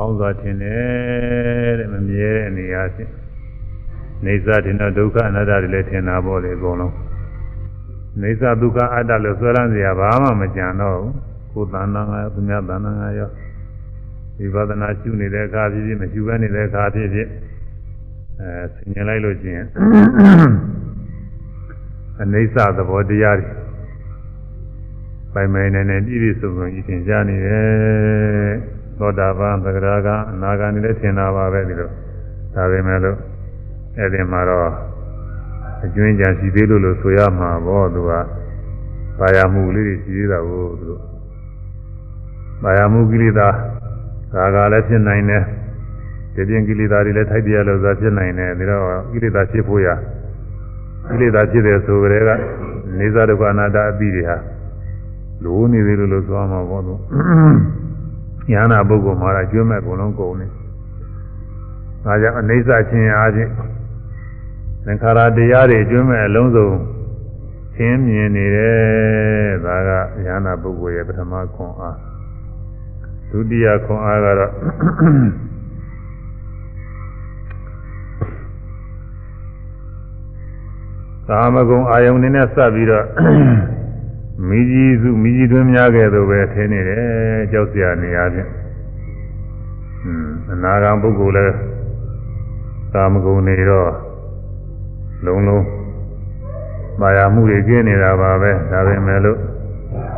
ကောင်းစွာထင်တယ်တဲ့မမြဲတဲ့အနေအချင်းနေစာထင်တော့ဒုက္ခအနတ္တတွေလည်းထင်တာပေါ့လေအကုန်လုံးနေစာဒုက္ခအတ္တလို့ဆွဲလန်းစရာဘာမှမကြံတော့ဘူးကိုယ်တဏ္ဍာငါသူများတဏ္ဍာငါရောဝိပဿနာရှုနေတဲ့အခါဖြစ်ဖြစ်မရှုဘဲနေတဲ့အခါဖြစ်ဖြစ်အဲဆင်ញင်လိုက်လို့ရှိရင်အနေစာသဘောတရားတွေပိုင်ပိုင်နေနေပြည့်ပြည့်စုံစုံကြီးသင်ကြားနေတယ် သောတာပန်သဂရာကအနာဂါနေလည်းထင်တာပါပဲဒီလိုဒါပေမဲ့လို့အဲ့ဒီမှာတော့အကျွင်းကြံရှိသေးလို့လို့ဆိုရမှာပေါ့သူကဘာယာမှုလေးတွေရှိသေးတာကိုသူတို့ဘာယာမှုကိလေသာဒါကလည်းဖြစ်နိုင်တယ်ဒီပြင်ကိလေသာတွေလည်းထိုက်တရားလို့သာဖြစ်နိုင်တယ်ဒါတော့ကိလေသာဖြစ်ဖို့ရကိလေသာဖြစ်တယ်ဆိုကြတဲ့ကနေသာဒုက္ခအနာတ္တအပြီးတွေဟာလိုနေသေးလို့လို့ဆိုမှာပေါ့သူ ဉာဏပုဂ္ဂိုလ်မှာကျွမ်းမဲ့အကုန်လုံးကုန်နေဒါကြောင့်အနေစချင်းအားဖြင့်သင်္ခါရတရားတွေကျွမ်းမဲ့အလုံးစုံသင်မြင်နေတယ်ဒါကဉာဏပုဂ္ဂိုလ်ရဲ့ပထမခွန်အားဒုတိယခွန်အားကတော့ကာမဂုဏ်အာယုန်နဲ့စပ်ပြီးတော့ မိကြီးစုမိကြီးတွင်းများခဲ့သို့ပဲထင်းနေတယ်ကြောက်စရာနေရာချင်းอืมအနာဂံပုဂ္ဂိုလ်လည်းကာမဂုဏ်နေတော့လုံးလုံးမာယာမှုတွေကင်းနေတာပါပဲဒါပေမဲ့လို့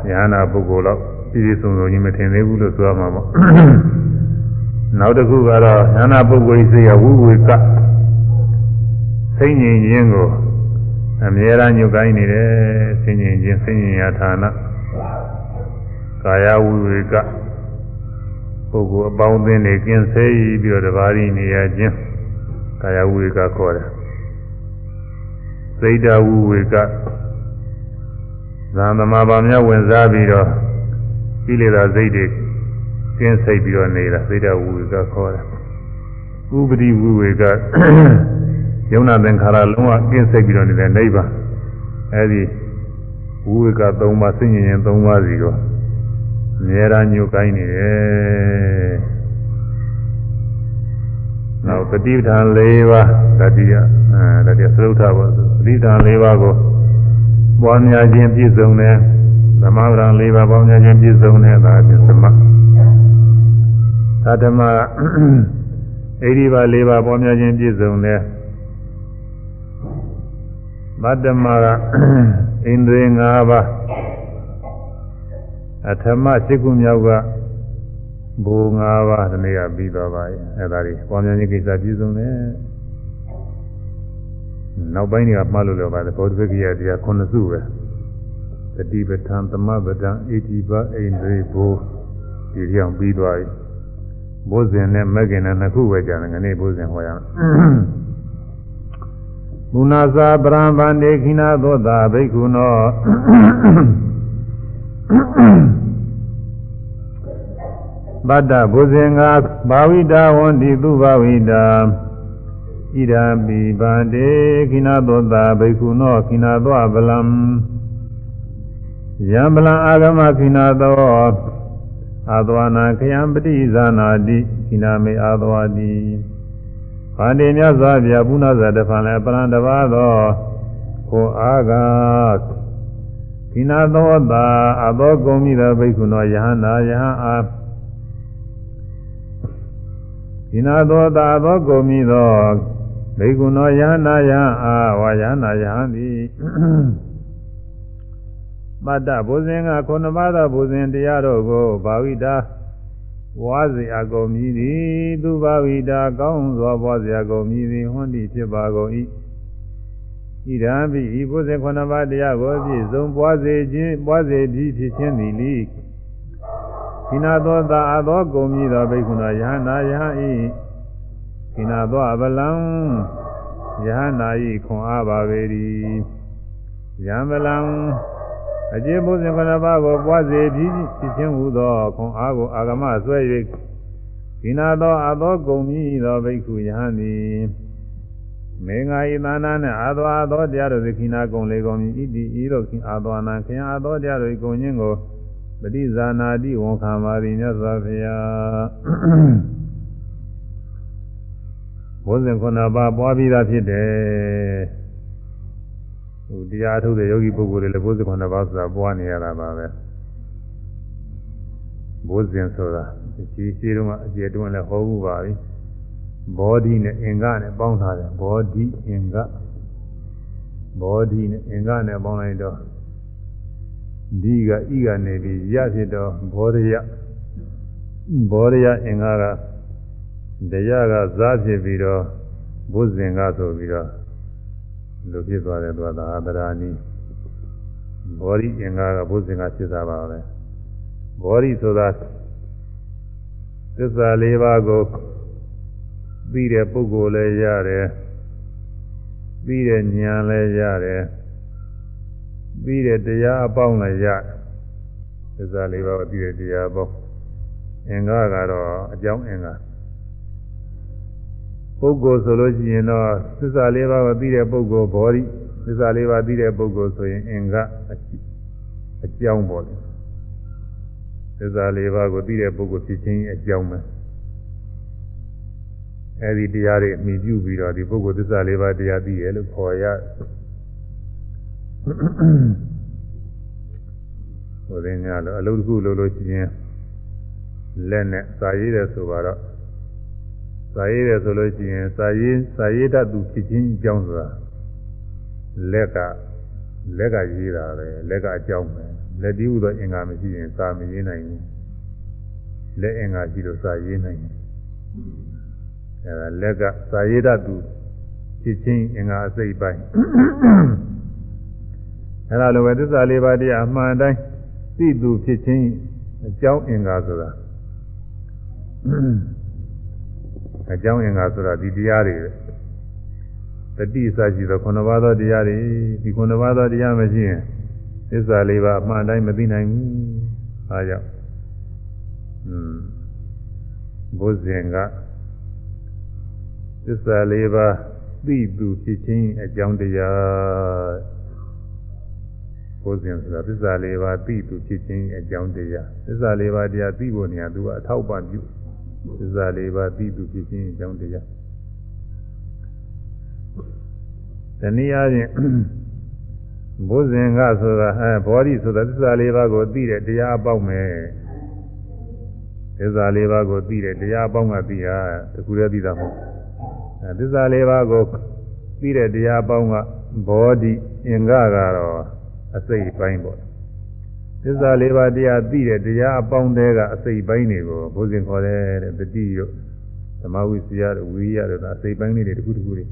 ဉာဏပုဂ္ဂိုလ်တော့ပြည်ပြည်စုံစုံကြီးမထင်သေးဘူးလို့ဆိုရမှာပေါ့နောက်တစ်ခုကတော့ဉာဏပုဂ္ဂိုလ်စိတ်ရဝိဝေကစိတ်ငြိမ်ခြင်းကို အမြဲတမ်းညှို့ကိုင်းနေတယ်ဆင်ញင်ခြင်းဆင်ញင်ရာဌာနကာယဝိဝေကပုဂ္ဂိုလ်အပေါင်းအသင်းတွေကင်းစေပြီးတော့တပါးရီနေရခြင်းကာယဝိဝေကခေါ်တယ်စိတ်တဝိဝေကသံသမာပါများဝင်စားပြီးတော့ကိလေသာစိတ်တွေကင်းစိတ်ပြီးတော့နေတာစိတ်တဝိဝေကခေါ်တယ်ဥပတိဝိဝေက ယုံနာသင်္ခါရလုံးဝကင်းစိတ်ပြီးတော့နေတဲ့နိဗ္ဗာန်အဲဒီဝိဝေက၃ပါးစိဉ္ဉင်၃ပါးစီတော့အများအားညှို့ကိုင်းနေတယ်နောက်တတိပဌာန်၄ပါးတတိယအဲတတိယသရုပ်ထပါဆိုတတိပဌာန်၄ပါးကိုပွားများခြင်းပြည့်စုံတယ်သမဗရံ၄ပါးပွားများခြင်းပြည့်စုံတယ်ဒါအပြင်သမသတ္တမအိဒီပါ၄ပါးပွားများခြင်းပြည့်စုံတယ် မတ္တမကဣန္ဒြေ၅ပါးအထမစိတ်ကူမြောက်ကဘူ၅ပါးဒီနေ့ကပြီးသွားပါရဲ့အဲဒါတွေပွားများခြင်းကိစ္စပြည့်စုံတယ်နောက်ပိုင်းတွေကမှားလို့လည်းပါတယ်ဘောဓိပက္ခယတရား9စုပဲတတိပဋ္ဌာန်သမပဋ္ဌာန်ဣတိပဣန္ဒြေဘူဒီကြောင်ပြီးသွားပြီဘုဇင်နဲ့မဂ္ဂင်နဲ့နှစ်ခုပဲကြာတယ်ငနေ့ဘုဇင်ဟောရအောင် မုနာသာပရံဗန္ဒေခိနာသောတာဘိက္ခုနောဗတ္တဘုဇင်္ဂဘာဝိတာဝန္တိသူဘာဝိတာဣဒာပိဗန္ဒေခိနာသောတာဘိက္ခုနောခိနာသောဗလံယံဗလံအာဂမခိနာသောအာသဝနာခယံပတိဇာနာတိခိနာမေအာသဝတိ ဗန္တိမြတ်စွာဘုရားဘုနာဇာတဖန်လည်းပရံတပါသောကိုအာဂခိနာသောတာအသောကုံမိသောဘိက္ခုနောယဟနာယဟအာခိနာသောတာအသောကုံမိသောဘိက္ခုနောယဟနာယဟအာဝါယဟနာယဟံတိပတ္တဘုဇင်ကခုနပါးသောဘုဇင်တရားတို့ကိုဘာဝိတာ ဝါစီအကုန်မြည်သည်သူဘာဝိတာကောင်းစွာပွားစရာကုန်မြည်သည်ဟွန်းတိဖြစ်ပါကုန်၏ဣဒံပိဤဘုဇင်ခုနပါးတရားကိုပြည့်စုံပွားစေခြင်းပွားစေပြီးဖြစ်ခြင်းသည်လိခိနာသောသာအသောကုန်မြည်သောဘိက္ခုနောယဟနာယဟဤခိနာသောအဗလံယဟနာဤခွန်အားပါပေ၏ယံဗလံ အကျေဘုဇင်ခဏပါးကိုပွားစေပြီးဖြစ်ခြင်းဟူသောခွန်အားကိုအာဂမဆွဲ၍ခိနာသောအသောဂုံမြည်သောဘိက္ခုယဟန်သည်မေငါဤသာနာနှင့်အာသောအာသောတရားတို့သည်ခိနာကုံလေကုန်မြည်ဣတိဤတို့ခင်အာသောနာခင်အာသောတရားတို့ကုံခြင်းကိုပฏิဇာနာတိဝန်ခံပါသည်မြတ်စွာဘုရားဘုဇင်ခုနှစ်ပါးပွားပြီးသားဖြစ်တယ် ဟိုတရားထုတ်တဲ့ယောဂီပုဂ္ဂိုလ်တွေလည်းဘုဇင်ခုနှစ်ပါးဆိုတာပွားနေရတာပါပဲဘုဇင်ဆိုတာဒီရှိတုန်းကအကျေတွန်းလည်းဟောဘူးပါပြီဘောဓိနဲ့အင်္ဂနဲ့ပေါင်းထားတယ်ဘောဓိအင်္ဂဘောဓိနဲ့အင်္ဂနဲ့ပေါင်းလိုက်တော့ဒီကဤကနေပြီးရဖြစ်တော့ဘောဓယဘောဓယအင်္ဂကတရားကစားဖြစ်ပြီးတော့ဘုဇင်ကဆိုပြီးတော့ လူဖြစ်သွားတယ်သူကသာသရာနီဘောဓိအင်္ဂကဘုဇင်ကဖြစ်တာပါပဲဘောဓိဆိုတာသစ္စာလေးပါးကိုပြီးတဲ့ပုဂ္ဂိုလ်လည်းရတယ်ပြီးတဲ့ဉာဏ်လည်းရတယ်ပြီးတဲ့တရားအပေါင်းလည်းရတယ်သစ္စာလေးပါးကိုပြီးတဲ့တရားအပေါင်းအင်္ဂါကတော့အကြောင်းအင်္ဂါ ပုဂ္ဂိုလ်ဆိုလို့ရှိရင်တော့သစ္စာလေးပါးကိုပြီးတဲ့ပုဂ္ဂိုလ်ဘောဓိသစ္စာလေးပါးပြီးတဲ့ပုဂ္ဂိုလ်ဆိုရင်အင်္ဂါအကြောင်းပေါ့လေသစ္စာလေးပါးကိုပြီးတဲ့ပုဂ္ဂိုလ်ဖြစ်ခြင်းအကြောင်းပဲအဲဒီတရားတွေအမိပြုပြီးတော့ဒီပုဂ္ဂိုလ်သစ္စာလေးပါးတရားသိတယ်လို့ခေါ်ရဟိုရင်ညာလို့အလုပ်တစ်ခုလုပ်လို့ရှိရင်လက်နဲ့စာရေးတယ်ဆိုတော့ စာရေးတယ်ဆိုလို့ရှိရင်စာရေးစာရေးတတ်သူဖြစ်ခြင်းအကြောင်းဆိုတာလက်ကလက်ကရေးတာပဲလက်ကအကြောင်းပဲလက်ဒီဟုသောအင်္ဂါမရှိရင်စာမရေးနိုင်ဘူးလက်အင်္ဂါရှိလို့စာရေးနိုင်တယ်အဲဒါလက်ကစာရေးတတ်သူဖြစ်ချင်းအင်္ဂါအစိတ်ပိုင်းအဲဒါလိုပဲသစ္စာလေးပါးတရားအမှန်တိုင်းသိသူဖြစ်ချင်းအကြောင်းအင်္ဂါဆိုတာ အကြောင်းအင်္ဂါဆိုတာဒီတရားတွေတတိစရှိသောခုနှစ်ပါးသောတရားတွေဒီခုနှစ်ပါးသောတရားမရှိရင်သစ္စာလေးပါးအမှန်တိုင်းမသိနိုင်ဘူးအားကြောင့်อืมဘုဇင်ကသစ္စာလေးပါးသိသူဖြစ်ခြင်းအကြောင်းတရားဘုဇင်ဆိုတာသစ္စာလေးပါးသိသူဖြစ်ခြင်းအကြောင်းတရားသစ္စာလေးပါးတရားသိဖို့နေရာသူကအထောက်ပံ့ပြု သစ္စာလေးပါးသိသူဖြစ်ခြင်းအကြောင်းတရားတနည်းအားဖြင့်ဘုဇင်ကဆိုတာအဲဘောဓိဆိုတာသစ္စာလေးပါးကိုသိတဲ့တရားအပေါက်မယ်သစ္စာလေးပါးကိုသိတဲ့တရားအပေါင်းကသိတာတခုတည်းသိတာမဟုတ်အဲသစ္စာလေးပါးကိုသိတဲ့တရားအပေါင်းကဘောဓိအင်္ဂကတော့အစိတ်ပိုင်းပေါ့ သစ္စာလေးပါးတရားသိတဲ့တရားအပေါင်းတွေကအစိတ်ပိုင်းတွေကိုဘုဇင်ခေါ်တယ်တဲ့တတိရောသမဝိစီယတို့ဝိရိယတို့အစိတ်ပိုင်းလေးတွေတခုတခုတွေ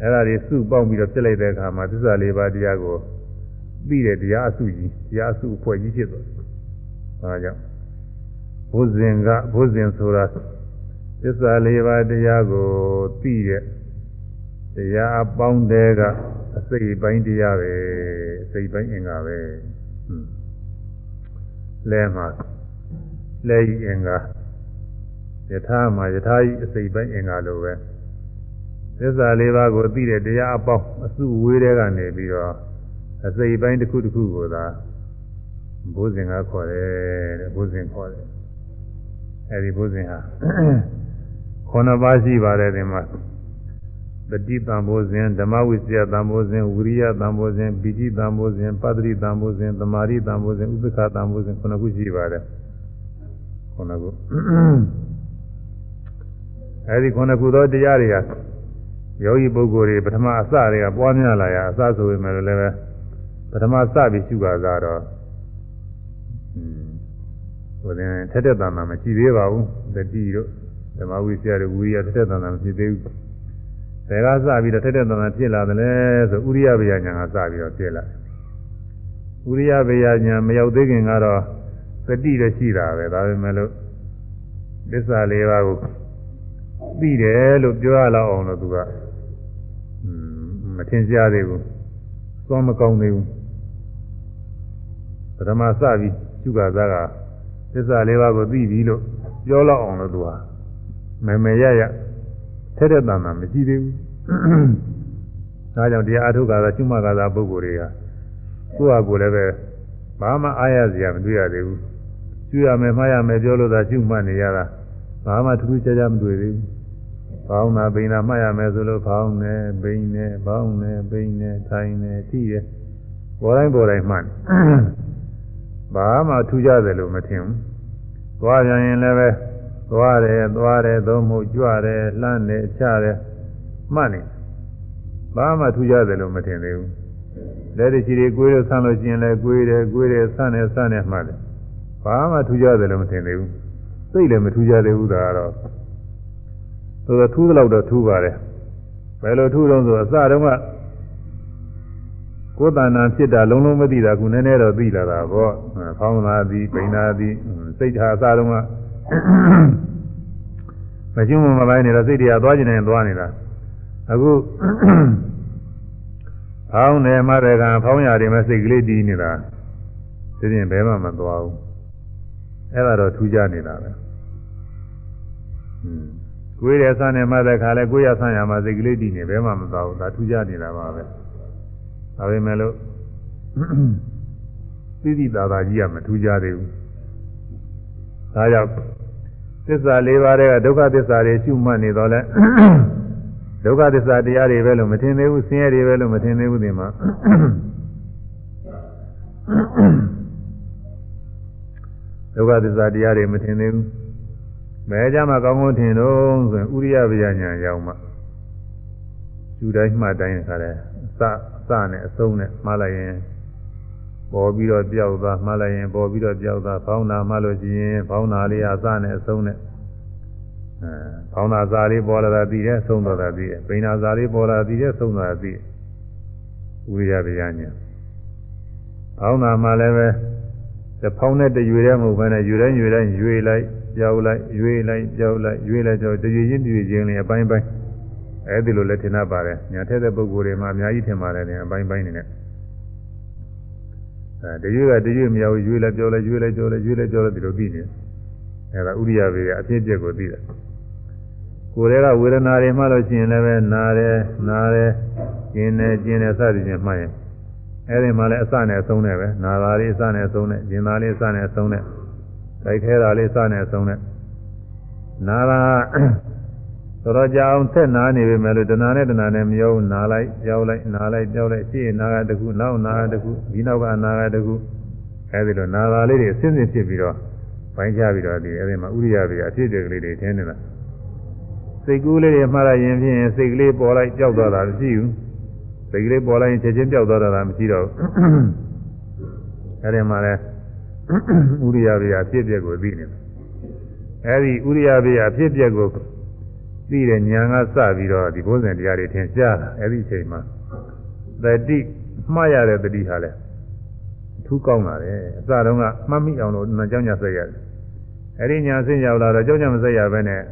အဲ့ဒါတွေစုပေါင်းပြီးတော့ပြစ်လိုက်တဲ့အခါမှာသစ္စာလေးပါးတရားကိုသိတဲ့တရားအစုကြီးတရားအစုအဖွဲ့ကြီးဖြစ်သွားတယ်။ဒါကြောင့်ဘုဇင်ကဘုဇင်ဆိုတာသစ္စာလေးပါးတရားကိုသိတဲ့တရားအပေါင်းတဲကအစိတ်ပိုင်းတရားပဲအစိတ်ပိုင်းအင်္ဂါပဲဟွန်း လဲမှာလဲဤအင်္ဂါယထာမှာယထာဤအစိတ်ပိုင်းအင်္ဂါလိုပဲသစ္စာလေးပါးကိုသိတဲ့တရားအပေါင်းအစုဝေးတဲ့ကနေပြီးတော့အစိတ်ပိုင်းတစ်ခုတစ်ခုကိုသာဘုဇင်ကခေါ်တယ်တဲ့ဘုဇင်ခေါ်တယ်အဲဒီဘုဇင်ဟာခုနှစ်ပါးရှိပါတယ်ဒီမှာ တတိတံဘောဇင်ဓမ္မဝိစီယတံဘောဇင်ဝိရိယတံဘောဇင်ပိဋိတံဘောဇင်ပတ္တိတံဘောဇင်သမာဓိတံဘောဇင်ဥပ္ပခတံဘောဇင်ခုနှစ်ခုရှိပါတယ်ခုနှစ်ခုအဲဒီခုနှစ်ခုသောတရားတွေဟာယောဂီပုဂ္ဂိုလ်တွေပထမအစတွေကပွားများလာရအစဆိုပေမဲ့လည်းပဲပထမစပြီးရှုတာကတော့ဟိုတင်ထက်တဲ့တန်တာမရှိသေးပါဘူးတတိတို့ဓမ္မဝိဆရာတို့ဝိရိယထက်တဲ့တန်တာမရှိသေးဘူး ဘယ်ကစပြီးတော့ထက်တဲ့တန်တာဖြစ်လာတယ်လဲဆိုဥရိယဘေယညာကစပြီးတော့ဖြစ်လာဥရိယဘေယညာမရောက်သေးခင်ကတော့တတိလည်းရှိတာပဲဒါပေမဲ့လို့သစ္စာလေးပါးကိုသိတယ်လို့ပြောရလောက်အောင်လို့သူကမထင်ရှားသေးဘူးသွားမကောင်းသေးဘူးပထမစပြီးရှုခါသားကသစ္စာလေးပါးကိုသိပြီလို့ပြောလောက်အောင်လို့သူဟာမမေရရ ထဲတဲ့တန်တာမရှိသေးဘူးဒါကြောင့်တရားအထုတ်ခါသာရှုမှတ်ခါသာပုဂ္ဂိုလ်တွေကကိုယ့်ဟာကိုယ်လည်းပဲဘာမှအားရစရာမတွေ့ရသေးဘူးရှုရမယ်မှားရမယ်ပြောလို့သာရှုမှတ်နေရတာဘာမှထူးထူးခြားခြားမတွေ့သေးဘူးဘောင်းနာပိန်နာမှတ်ရမယ်ဆိုလို့ဘောင်းနဲ့ပိန်နဲ့ဘောင်းနဲ့ပိန်နဲ့ထိုင်နဲ့ထိရပေါ်တိုင်းပေါ်တိုင်းမှတ်ဘာမှထူးခြားတယ်လို့မထင်ဘူးသွားပြန်ရင်လည်းပဲ သွားတယ်သွားတယ်သုံးမှုကြွတယ်လှမ်းတယ်ချတယ်မှတ်နေဘာမှထူးခြားတယ်လို့မထင်သေးဘူးလက်ရချီတွေကိုယ်ရဆန်းလို့ရှိရင်လည်းကိုယ်တယ်ကိုယ်တယ်ဆန်းတယ်ဆန်းတယ်မှတ်တယ်ဘာမှထူးခြားတယ်လို့မထင်သေးဘူးစိတ်လည်းမထူးခြားသေးဘူးဒါကတော့ဆိုတော့ထူးတော့တော့ထူးပါတယ်ဘယ်လိုထူးတော့ဆိုအစတုန်းကကိုယ်တဏ္ဍာဖြစ်တာလုံးလုံးမသိတာခုနည်းနည်းတော့သိလာတာပေါ့ဖောင်းလာသည်ပိန်လာသည်စိတ်ထားအစတုန်းက မကျွမ်းမပိုင်းနေတော့စိတ်တရားသွားကျင်နေသွားနေတာအခုဖောင်းနေမှတဲ့ကဖောင်းရတယ်မဲ့စိတ်ကလေးတီးနေတာသိရင်ဘယ်မှမသွားဘူးအဲ့ဒါတော့ထူးခြားနေတာပဲอืมကိုယ်ရဆန်းနေမှတဲ့ခါလဲကိုယ်ရဆန်းရမှာစိတ်ကလေးတည်နေဘဲမှမသွားဘူးဒါထူးခြားနေတာပါပဲဒါပေမဲ့လို့သိသိသာသာကြီးကမထူးခြားသေးဘူးဒါကြောင့် သစ္စာ၄ပါးတဲ့ကဒုက္ခသစ္စာတွေရှုမှတ်နေတော့လဲဒုက္ခသစ္စာတရားတွေပဲလို့မထင်သေးဘူးဆင်းရဲတွေပဲလို့မထင်သေးဘူးဒီမှာဒုက္ခသစ္စာတရားတွေမထင်သေးဘူးမဲကြမှာကောင်းကောင်းထင်တော့ဆိုရင်ဥရိယဗျာညာရောက်မှယူတိုင်းမှတ်တိုင်းခါတယ်စစနဲ့အဆုံးနဲ့မှားလိုက်ရင် ပေါ်ပြီးတော့ပြောက်သွားမှားလိုက်ရင်ပေါ်ပြီးတော့ပြောက်သွားဖောင်းတာမှလို့ရှိရင်ဖောင်းတာလေးအစနဲ့အဆုံးနဲ့အဲဖောင်းတာစာလေးပေါ်လာတာသိတယ်ဆုံးတော့တာသိတယ်ပိန်တာစာလေးပေါ်လာသိတယ်ဆုံးတော့တာသိတယ်ဥရိယဗျာညာဖောင်းတာမှလည်းပဲတဖောင်းတဲ့တရွေတဲ့မဟုတ်ဘဲနဲ့ရွေတိုင်းရွေတိုင်းရွေလိုက်ပြောက်လိုက်ရွေးလိုက်ပြောက်လိုက်ရွေးလိုက်ကြောတည်ချင်းတည်ချင်းလေးအပိုင်းပိုင်းအဲဒီလိုလည်းထင်တတ်ပါတယ်ညာထက်တဲ့ပုဂ္ဂိုလ်တွေမှာအများကြီးထင်ပါတယ်နေအပိုင်းပိုင်းနေနဲ့ အဲတရွေးကတရွေးမရဘူးရွေးလိုက်ပြောက်လိုက်ရွေးလိုက်ကြောလိုက်ရွေးလိုက်ကြောလိုက်ဒီလိုသိနေအဲဒါဥရိယဘေကအဖြစ်အပျက်ကိုသိတယ်ကိုယ်တွေကဝေဒနာတွေမှလို့ရှိရင်လည်းပဲနာတယ်နာတယ်ကျင်တယ်ကျင်တယ်စသည်ဖြင့်မှတ်ရင်အဲဒီမှာလည်းအစနဲ့အဆုံးနဲ့ပဲနာတာလေးအစနဲ့အဆုံးနဲ့ကျင်တာလေးအစနဲ့အဆုံးနဲ့တိုက်ခဲတာလေးစနဲ့အဆုံးနဲ့နာတာ တော်တော်ကြာအောင်ဆက်နာနေပြီမဲ့လို့တဏှာနဲ့တဏှာနဲ့မရောနာလိုက်ကြောက်လိုက်နာလိုက်ကြောက်လိုက်ရှေ့နာကတခုနောက်နာကတခုဒီနောက်ကနာကတခုအဲဒီလိုနာတာလေးတွေအစဉ်စဉ်ဖြစ်ပြီးတော့ပိုင်းခြားပြီးတော့ဒီအဲဒီမှာဥရိယတွေအဖြစ်တွေကလေးတွေထင်းနေတာစိတ်ကူးလေးတွေမှားလိုက်ရင်ဖြင့်စိတ်ကလေးပေါ်လိုက်ကြောက်သွားတာမရှိဘူးစိတ်ကလေးပေါ်လိုက်ရင်ချက်ချင်းကြောက်သွားတာမရှိတော့ဘူးအဲဒီမှာလည်းဥရိယဘေယဖြစ်ပျက်ကိုသိနေတယ်အဲဒီဥရိယဘေယဖြစ်ပျက်ကို သိတဲ့ဉာဏ်ကစပြီးတော့ဒီဘုဇင်တရားတွေထင်ရှားလာအဲ့ဒီအချိန်မှာတတိမှားရတဲ့တတိဟာလဲအထူးကောင်းလာတယ်အစတုန်းကမှတ်မိအောင်လို့ဉာဏ်ကြောင့်ညာဆက်ရတယ်အဲ့ဒီညာဆင်းရောက်လာတော့ကြောင့်ညာမဆက်ရဘဲနဲ့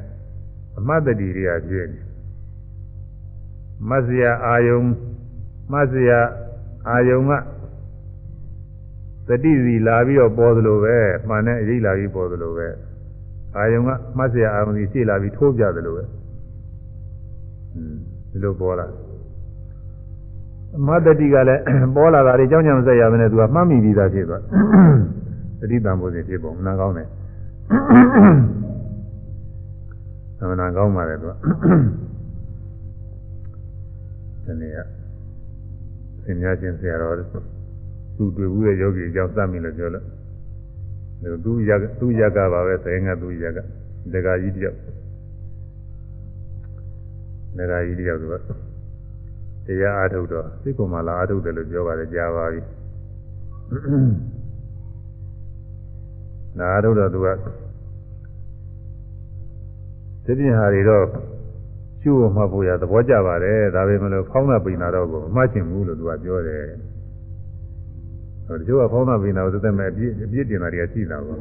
အမှတ်တတိတွေကပြည့်နေမစရာအာယုံမစရာအာယုံကတတိစီလာပြီးတော့ပေါ်သလိုပဲမှန်တဲ့အရေးလာပြီးပေါ်သလိုပဲအာယုံကမစရာအာယုံကြီးရှေ့လာပြီးထိုးပြသလိုပဲ ဒီလိုပေါ်လာမတ္တတိကလည်းပေါ်လာတာတွေကြောင်းကြမဆက်ရမနဲ့သူကမှတ်မိပြီးသားဖြစ်သွားသတိတံပိုးစဉ်ဖြစ်ပုံနာကောင်းတယ်သမဏကောင်းပါလေသူကဒီနေ့ကသင်များချင်းဆရာတော်သူတွေ့ဘူးတဲ့ယောဂီအကြောင်းစမ်းမိလို့ပြောလို့သူရသူရကပါပဲဆိုင်ငါသူရကဒကာကြီးတယောက် ဒကာကြီးတယောက်ဆိုတော့တရားအားထုတ်တော့စိတ်ကမှလာအားထုတ်တယ်လို့ပြောပါတယ်ကြားပါပြီနာအားထုတ်တော့သူကဒီပြင်ဟာတွေတော့ကျိုးမှတ်ဖို့ရသဘောကျပါတယ်ဒါပေမဲ့လို့ဖောင်းတာပိန်တာတော့ကိုမမှတ်ချင်ဘူးလို့သူကပြောတယ်တချို့ကဖောင်းတာပိန်တာကိုသက်သက်မဲ့အပြည့်အပြည့်တင်တာတွေကရှိတာပေါ့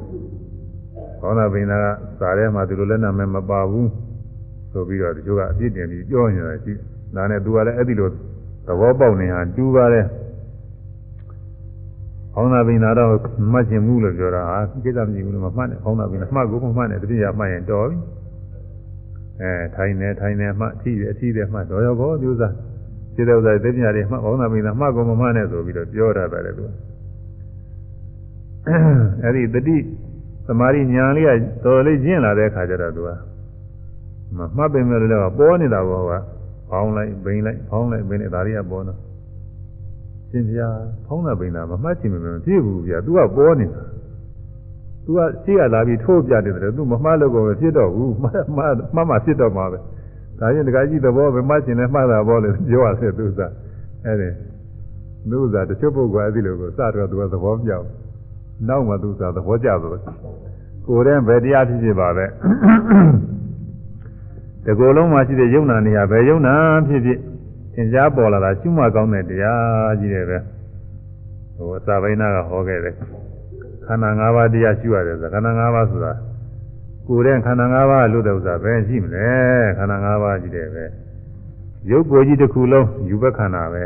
ဖောင်းတာပိန်တာကစာထဲမှာဒီလိုလက်နက်မဲ့မပါဘူး ဆိုပြီးတော့တချို့ကအပြည့်တင်ပြီးပြောနေတာရှိဒါနဲ့သူကလည်းအဲ့ဒီလိုသဘောပေါက်နေတာတူပါတယ်ဖောင်းတာပိန်တာတော့မှတ်ချင်ဘူးလို့ပြောတာဟာကိစ္စမရှိဘူးလို့မမှတ်နဲ့ဖောင်းတာပိန်တာမှတ်ကိုမမှတ်နဲ့တတိယမှတ်ရင်တော်ပြီအဲထိုင်နေထိုင်နေမှအထီးတယ်အထီးတယ်မှတော်ရောဘောဒီဥစ္စာခြေတဲ့ဥစ္စာသိပညာတွေမှဘောင်းသာပိသာမှကိုမမှနဲ့ဆိုပြီးတော့ပြောတာပဲသူအဲ့ဒီတတိသမာဓိဉာဏ်လေးကတော်လေးကျင့်လာတဲ့အခါကျတော့သူက မမှတ်ပင်မဲ့လည်းပေါ်နေတာဘောကဖောင်းလိုက်ဘိန်လိုက်ဖောင်းလိုက်ဘိန်လိုက်ဒါတွေကပေါ်တော့ရှင်ပြာဖောင်းတာဘိန်တာမမှတ်ချင်မလို့ပြည့်ဘူးဗျာ तू ကပေါ်နေတာ तू ကရှိရလာပြီးထိုးပြတယ်တယ် तू မမှတ်လို့ကောဖြစ်တော့ဘူးမှတ်မှတ်မှတ်မှဖြစ်တော့မှာပဲဒါရင်တခါကြီးသဘောပဲမှတ်ချင်လဲမှတ်တာဘောလေပြောရစေသူစားအဲ့ဒီသူစားတချို့ပုဂ္ဂိုလ်အဲ့ဒီလိုကိုစတော့ तू ကသဘောပြောက်နောက်မှသူစားသဘောကျတော့ကိုယ်တည်းဘယ်တရားဖြစ်ဖြစ်ပါပဲ တကူလုံးမှာရှိတဲ့ယုံနာနေရာဘယ်ယုံနာဖြစ်ဖြစ်သင်ကြားပေါ်လာတာကျွမကောင်းတဲ့တရားကြီးတယ်ပဲဟိုအစာပိုင်းနာကဟောခဲ့တယ်ခန္ဓာ၅ပါးတရားရှိရတယ်ဆိုခန္ဓာ၅ပါးဆိုတာကိုယ်တဲ့ခန္ဓာ၅ပါးလို့တဲ့ဥစ္စာပဲရှိမလဲခန္ဓာ၅ပါးကြီးတယ်ပဲရုပ်ကိုယ်ကြီးတစ်ခုလုံးယူဘက်ခန္ဓာပဲ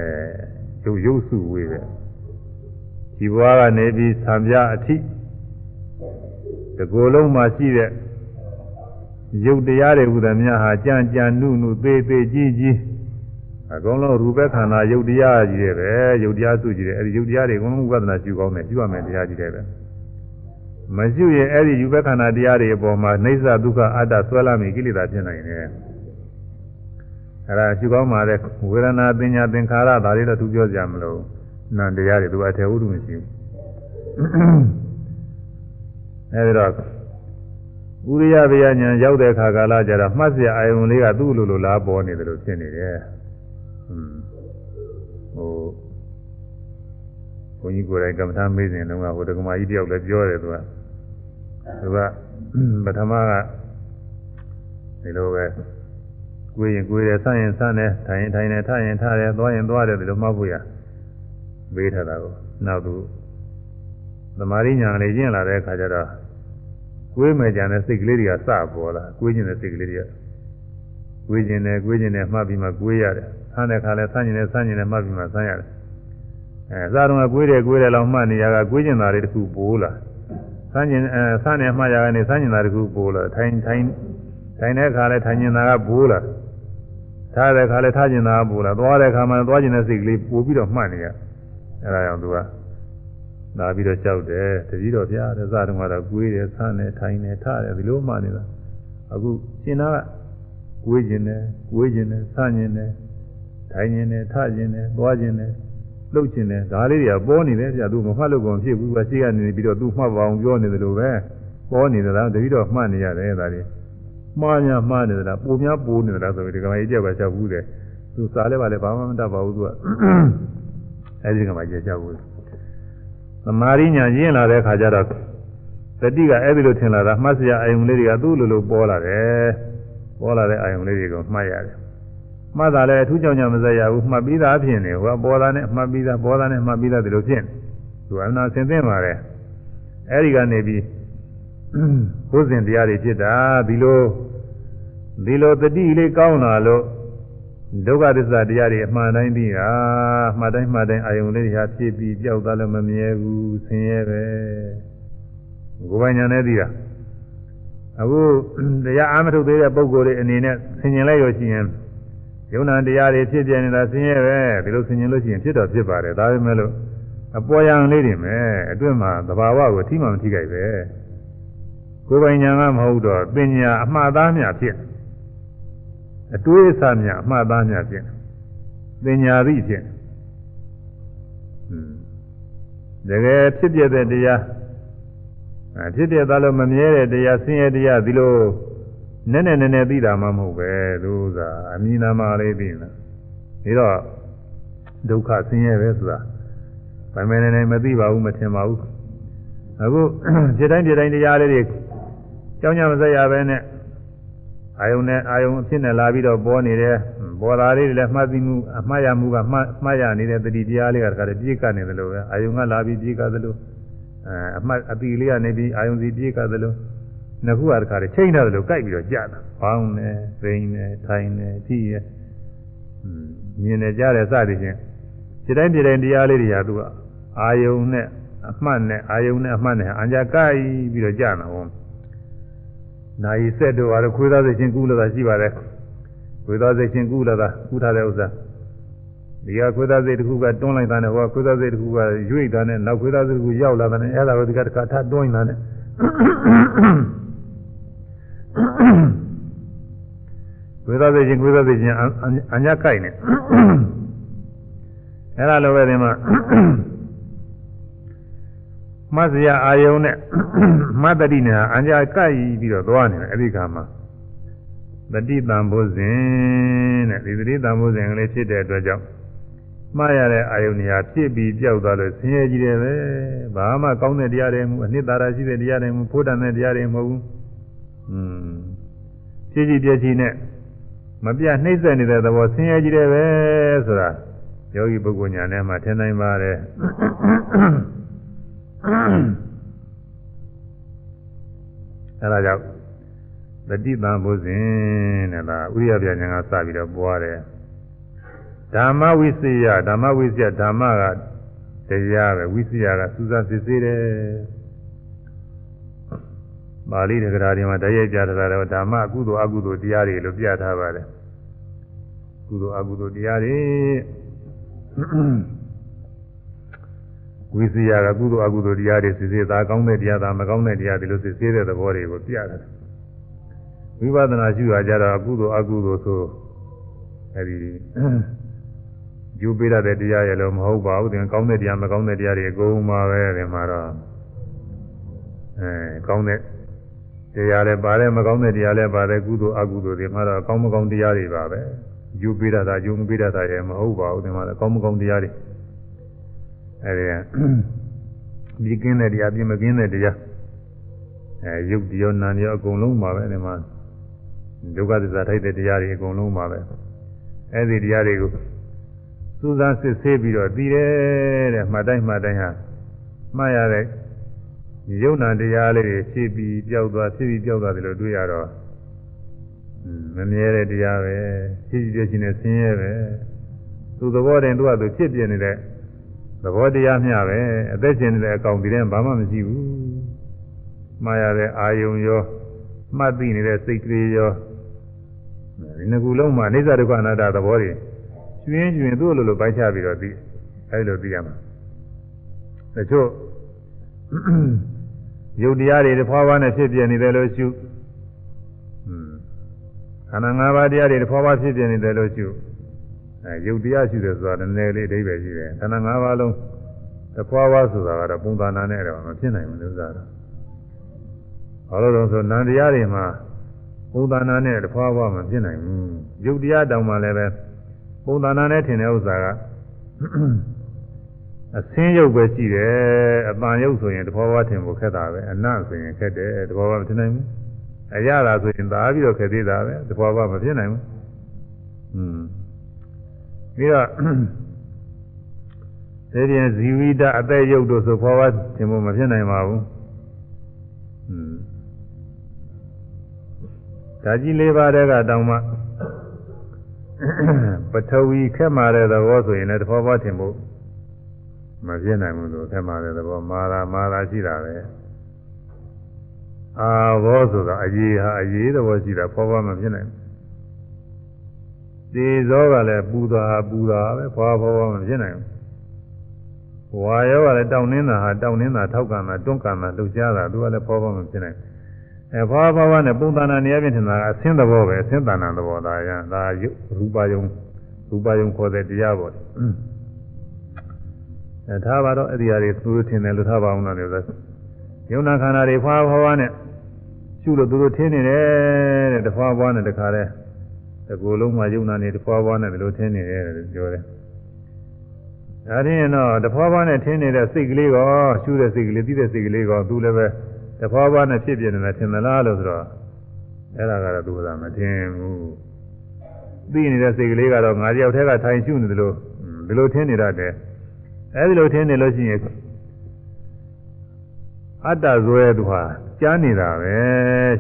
ရုပ်ရုပ်စုဝေးပဲဒီဘဝကနေပြီးသံပြအထိတကူလုံးမှာရှိတဲ့ ရုပ်တရားတွေဟူသည်များဟာကြံကြံနုနုသေးသေးကြီးကြီးအကုန်လုံးရူပခန္ဓာရုပ်တရားကြီးတွေပဲရုပ်တရားစုကြီးတယ်အဲဒီရုပ်တရားတွေအကုန်လုံးဝိပဿနာရှုကောင်းတယ်ရှုရမယ်တရားကြီးတွေပဲမရှုရင်အဲ့ဒီယူပခန္ဓာတရားတွေအပေါ်မှာနေသဒုက္ခအတ္တဆွဲလာမိကိလေသာဖြစ်နိုင်တယ်အဲ့ဒါရှုကောင်းပါတဲ့ဝေဒနာပညာသင်္ခါရဒါတွေတော့သူပြောကြမလို့နံတရားတွေသူအထေဝုဒ္ဓမရှိဘူးအဲဒီတော့ ဥရိယဘေယညာရောက်တဲ့အခါကာလကျတော့မှတ်စရာအာယုံလေးကသူ့လိုလိုလားပေါ်နေတယ်လို့ဖြစ်နေတယ်ဟွန်းဟိုဘုန်းကြီးကိုယ်တိုင်ကမ္မထာမေးစဉ်တုန်းကဟိုဒကမာကြီးတယောက်လည်းပြောတယ်သူကသူကပထမကဒီလိုပဲကိုယ်ရင်ကိုယ်ရဆန့်ရင်ဆန့်တယ်ထိုင်ရင်ထိုင်တယ်ထရင်ထတယ်သွားရင်သွားတယ်ဒီလိုမှတ်ဖို့ရမေးထားတာကိုနောက်သူသမာဓိညာလေးကျင့်လာတဲ့အခါကျတော့ ကိုယ်မဲ့ကြတဲ့စိတ်ကလေးတွေကစပေါ်လာကိုယ်ကျင်တဲ့စိတ်ကလေးတွေကကိုယ်ကျင်တယ်ကိုယ်ကျင်တယ်မှတ်ပြီးမှကိုယ်ရတယ်ဆန်းတဲ့ခါလဲဆန်းကျင်တယ်ဆန်းကျင်တယ်မှတ်ပြီးမှဆန်းရတယ်အဲစားတော့ကိုယ်တယ်ကိုယ်တယ်လောက်မှတ်နေရကကိုယ်ကျင်တာတွေတခုပိုးလာဆန်းကျင်အဲဆန်းနေမှတ်ရကနေဆန်းကျင်တာတခုပိုးလာထိုင်ထိုင်ထိုင်တဲ့ခါလဲထိုင်ကျင်တာကပိုးလာထားတဲ့ခါလဲထားကျင်တာကပိုးလာသွားတဲ့ခါမှသွားကျင်တဲ့စိတ်ကလေးပိုးပြီးတော့မှတ်နေရအဲဒါကြောင့်သူက လာပြီးတော့ကြောက်တယ်တတိတော်ဗျာတဲ့စတုန်းကတော့ကိုွေးတယ်ဆန်းတယ်ထိုင်တယ်ထတယ်ဒီလိုမှနေတာအခုရှင်သားကကိုွေးခြင်းတယ်ကိုွေးခြင်းတယ်ဆန်းခြင်းတယ်ထိုင်ခြင်းတယ်ထခြင်းတယ်သွားခြင်းတယ်လှုပ်ခြင်းတယ်ဒါလေးတွေကပေါ်နေတယ်ဗျာသူမမှတ်လို့ကုန်ဖြစ်ဘူးကရှိကနေပြီးတော့သူမှတ်ပါအောင်ပြောနေတယ်လို့ပဲပေါ်နေတယ်လားတတိတော်မှတ်နေရတယ်ဒါလေးမှားများမှားနေတယ်လားပုံများပိုးနေတယ်လားဆိုပြီးဒီကမကြီးကြောက်ကချက်ဘူးတယ်သူစားလဲပါလဲဘာမှမတတ်ပါဘူးသူကအဲဒီကမကြီးကြောက်ဘူးသ မာဓိညာရင်းလာတဲ့ခါကျတော့တတိကအဲ့ဒီလိုထင်လာတာမှတ်စရာအာယုံလေးတွေကသူ့လိုလိုပေါ်လာတယ်ပေါ်လာတဲ့အာယုံလေးတွေကိုမှတ်ရတယ်မှတ်တာလည်းအထူးကြောင့်ညမစရဘူးမှတ်ပြီးသားဖြစ်နေဟိုပေါ်တာနဲ့မှတ်ပြီးသားပေါ်တာနဲ့မှတ်ပြီးသားဒီလိုဖြစ်နေသူအနာဆင်သင့်ပါတယ်အဲ့ဒီကနေပြီးဘုဇင်တရားတွေဖြစ်တာဒီလိုဒီလိုတတိလေးကောင်းလာလို့ ဒုက္ခသစ္စာတရားတွေအမှန်တိုင်းသိတာမှတ်တိုင်းမှတ်တိုင်းအာယုံလေးတွေဟာဖြစ်ပြီးပျောက်သွားလို့မမြဲဘူးဆင်းရဲပဲကိုယ်ပိုင်ညာနဲ့သိတာအခုတရားအားမထုတ်သေးတဲ့ပုဂ္ဂိုလ်တွေအနေနဲ့ဆင်ញင်လိုက်ရရှိရင်ယုံနာတရားတွေဖြစ်ပြနေတာဆင်းရဲပဲဒီလိုဆင်ញင်လို့ရှိရင်ဖြစ်တော့ဖြစ်ပါတယ်ဒါပေမဲ့လို့အပေါ်ယံလေးတွေမဲ့အတွင်းမှာသဘာဝကိုထိမှမထိကြိုက်ပဲကိုယ်ပိုင်ညာကမဟုတ်တော့ပညာအမှားသားများဖြစ် အတွေးအဆများအမှားသားများဖြစ်ပညာသိဖြစ်တကယ်ဖြစ်ပြတဲ့တရားအဖြစ်ပြသားလို့မမြဲတဲ့တရားဆင်းရဲတရားဒီလိုနည်းနည်းနည်းနည်းသိတာမှမဟုတ်ပဲသူသာအမြင်နာမှလေးသိနေတာဒါတော့ဒုက္ခဆင်းရဲပဲဆိုတာဗိုင်မဲနေနေမသိပါဘူးမထင်ပါဘူးအခုဖြစ်တိုင်းဖြစ်တိုင်းတရားလေးတွေကြောင်းကြမစက်ရပဲနဲ့ အာယုံနဲ့အာယုံအဖြစ်နဲ့လာပြီးတော့ပေါ်နေတယ်ပေါ်လာလေးတွေလည်းမှတ်သိမှုအမှားရမှုကမှတ်မှတ်ရနေတဲ့တတိတရားလေးကတခါတည်းပြေးကပ်နေတယ်လို့ပဲအာယုံကလာပြီးပြေးကပ်သလိုအဲအမှတ်အတိလေးကနေပြီးအာယုံစီပြေးကပ်သလိုနှစ်ခုကတခါတည်းချိန်ထားတယ်လို့ကြိုက်ပြီးတော့ကြာတာဘောင်းနေပိန်နေထိုင်နေထိရမြင်နေကြတယ်စသည်ဖြင့်ဒီတိုင်းဒီတိုင်းတရားလေးတွေဟာသူကအာယုံနဲ့အမှတ်နဲ့အာယုံနဲ့အမှတ်နဲ့အံကြကြိုက်ပြီးတော့ကြာတာဟော နာယီဆက်တို့အားခွေးသားစိတ်ချင်းကူးလာတာရှိပါတယ်ခွေးသားစိတ်ချင်းကူးလာတာကူးထားတဲ့ဥစ္စာဒီကခွေးသားစိတ်တစ်ခုကတွန်းလိုက်တာနဲ့ဟောခွေးသားစိတ်တစ်ခုကရွေ့တာနဲ့နောက်ခွေးသားစိတ်တစ်ခုရောက်လာတာနဲ့အဲ့ဒါကိုဒီကတစ်ခါထတွန်းနေတာနဲ့ဝိသသိချင်းဝိသသိချင်းအညာကြိုက်နေအဲ့ဒါလိုပဲဒီမှာ မတ်စရာအာယုံနဲ့မတ်တတိနဲ့အညာကြိုက်ပြီးတော့သွားနေတယ်အဲ့ဒီခါမှာတတိတံဘုဇင်တဲ့ဒီတတိတံဘုဇင်ကလေးဖြစ်တဲ့အတွက်ကြောင့်မှားရတဲ့အာယုန်ညာဖြစ်ပြီးပြောက်သွားလို့ဆင်းရဲကြီးတယ်ပဲဘာမှကောင်းတဲ့တရားတွေမဟုတ်အနှစ်သာရရှိတဲ့တရားတွေမဟုတ်ဖို့တန်တဲ့တရားတွေမဟုတ်ဘူးอืมဖြစ်ကြည့်ပြည့်ကြည့်နဲ့မပြနှိမ့်ဆက်နေတဲ့သဘောဆင်းရဲကြီးတယ်ပဲဆိုတာယောဂီပုဂ္ဂိုလ်ညာထဲမှာထင်နိုင်ပါတယ် အဲဒါကြောင့်တတိတံဘုဇင်တဲ့ဒါဥရိယပြညာကစပြီးတော့ပွားတယ်ဓမ္မဝိစီယဓမ္မဝိစီယဓမ္မကတရားပဲဝိစီယကစူးစမ်းစစ်ဆေးတယ်ပါဠိတက္ကရာတွေမှာတရရဲ့ပြထားတာဓမ္မကုသိုလ်အကုသိုလ်တရားတွေလို့ပြထားပါတယ်ကုသိုလ်အကုသိုလ်တရားတွေ ဝိစီယကကုသိုလ်အကုသိုလ်တရားတွေစစ်ဆေးတာကောင်းတဲ့တရားသာမကောင်းတဲ့တရားတွေလို့စစ်ဆေးတဲ့သဘောတွေကိုပြတယ်ဝိပဿနာရှုရကြတော့အကုသိုလ်အကုသိုလ်ဆိုအဲဒီယူပေးရတဲ့တရားရလို့မဟုတ်ပါဘူးဒီကောင်းတဲ့တရားမကောင်းတဲ့တရားတွေအကုန်ပါပဲဒီမှာတော့အဲကောင်းတဲ့တရားလည်းပါတယ်မကောင်းတဲ့တရားလည်းပါတယ်ကုသိုလ်အကုသိုလ်တွေမှာတော့ကောင်းမကောင်းတရားတွေပါပဲယူပေးရတာယူမပေးရတာရမဟုတ်ပါဘူးဒီမှာတော့ကောင်းမကောင်းတရားတွေ အဲဒီဒီကင်းတဲ့တရားပြင်မကင်းတဲ့တရားအဲယုတ်တရားနာတရားအကုန်လုံးပါပဲဒီမှာဒုက္ခသစ္စာထိုက်တဲ့တရားတွေအကုန်လုံးပါပဲအဲ့ဒီတရားတွေကိုစူးစမ်းစစ်ဆေးပြီးတော့သိတယ်တဲ့မှတ်တိုင်းမှတ်တိုင်းဟာမှားရတဲ့ယုံနာတရားလေးတွေဖြစ်ပြီးပျောက်သွားဖြစ်ပြီးပျောက်သွားတယ်လို့တွေ့ရတော့မမြဲတဲ့တရားပဲဖြစ်ပြီးပြည့်ချင်းနဲ့ဆင်းရဲပဲသူသဘောတည်းသူကသူဖြစ်ပြနေတဲ့ သဘောတရားမျှပဲအသက်ရှင်နေတဲ့အကောင်ဒီထဲဘာမှမရှိဘူးမှားရတဲ့အာယုံရောမှတ်သိနေတဲ့စိတ်ကလေးရောဒီနှစ်ခုလုံးမှာအိဋ္ဌဒုက္ခအနတ္တသဘောတွေကျွင်းကျွင်းသူ့လိုလိုပိုင်းခြားပြီးတော့သိအဲဒီလိုသိရမှာတချို့ယုတ်တရားတွေတစ်ဖွာဖွာနဲ့ဖြစ်ပြနေတယ်လို့ရှုခန္ဓာ၅ပါးတရားတွေတစ်ဖွာဖွာဖြစ်ပြနေတယ်လို့ရှု အဲယုတ်တရားရှုတယ်ဆိုတာနည်းနည်းလေးအဓိပ္ပာယ်ရှိတယ်ခန္ဓာ၅ပါးလုံးတစ်ဖွာဖွာဆိုတာကတော့ပုံသဏ္ဍာန်နဲ့တော့မဖြစ်နိုင်ဘူးလို့ဆိုတာဘာလို့လဲဆိုနန္တရားတွေမှာပုံသဏ္ဍာန်နဲ့တဖွာဖွာမဖြစ်နိုင်ဘူးယုတ်တရားတောင်မှလည်းပဲပုံသဏ္ဍာန်နဲ့ထင်တဲ့ဥစ္စာကအဆင်းရုပ်ပဲရှိတယ်အပန်ရုပ်ဆိုရင်တဖွာဖွာထင်ဖို့ခက်တာပဲအနတ်ဆိုရင်ခက်တယ်တဖွာဖွာမထင်နိုင်ဘူးအရသာဆိုရင်သာပြီးတော့ခက်သေးတာပဲတဖွာဖွာမဖြစ်နိုင်ဘူးอืม ပြီးတော့ဒီပြင်ဇီဝိတအသက်ရုပ်တို့ဆိုဖွာဖွာထင်ဖို့မဖြစ်နိုင်ပါဘူးอืมဓာကြီးလေးပါးတဲ့ကတောင်မှပထဝီခက်မာတဲ့သဘောဆိုရင်လည်းတဘောဘောထင်ဖို့မပြည့်နိုင်ဘူးလို့ခက်မာတဲ့သဘောမာလာမာလာရှိတာပဲအာဘောဆိုတာအရေးဟာအရေးသဘောရှိတာဘောဘောမပြည့်နိုင်ဘူး ဒီဇောကလည်းပူတာပူတာပဲဘောဘောဘောမပြည့်နိုင်ဘူးဝါရောကလည်းတောင်းနှင်းတာဟာတောင်းနှင်းတာထောက်ကံတာတွန်းကံတာလှုပ်ရှားတာသူကလည်းဘောဘောမပြည့်နိုင်ဘူးအဲဘာဘာဝနဲ့ပုံသဏ္ဍာန်နေရာပြင်ထင်တာအဆင်းသဘောပဲအဆင်းတဏ္ဍာန်သဘောဒါရဒါယုရူပယုံရူပယုံခေါ်တဲ့တရားပေါ့အဲထားပါတော့အဲ့ဒီဟာတွေသူတို့ထင်တယ်လို့ထားပါအောင်လားလို့ဆိုယုံနာခန္ဓာတွေဖွာဖွာဖွာနဲ့ရှုလို့သူတို့ထင်နေတယ်တဲ့တဖွာဖွာနဲ့တခါတည်း တကူလုံးမှာယုံနာနေတဖွာဖွာနဲ့ဒီလိုထင်နေတယ်လို့ပြောတယ်ဒါရင်တော့တဖွာဖွာနဲ့ထင်နေတဲ့စိတ်ကလေးကောရှုတဲ့စိတ်ကလေးသိတဲ့စိတ်ကလေးကောသူလည်းပဲတဖွာဖွာနဲ့ဖြစ်ပြနေတယ်ထင်သလားလို့ဆိုတော့အဲ့ဒါကတော့သူကမထင်ဘူးသိနေတဲ့စိတ်ကလေးကတော့ငါတယောက်တည်းကထိုင်ရှုနေတယ်လို့ဒီလိုထင်နေတတ်တယ်အဲ့ဒီလိုထင်နေလို့ရှိရင်အတ္တဇွဲသူဟာကြားနေတာပဲ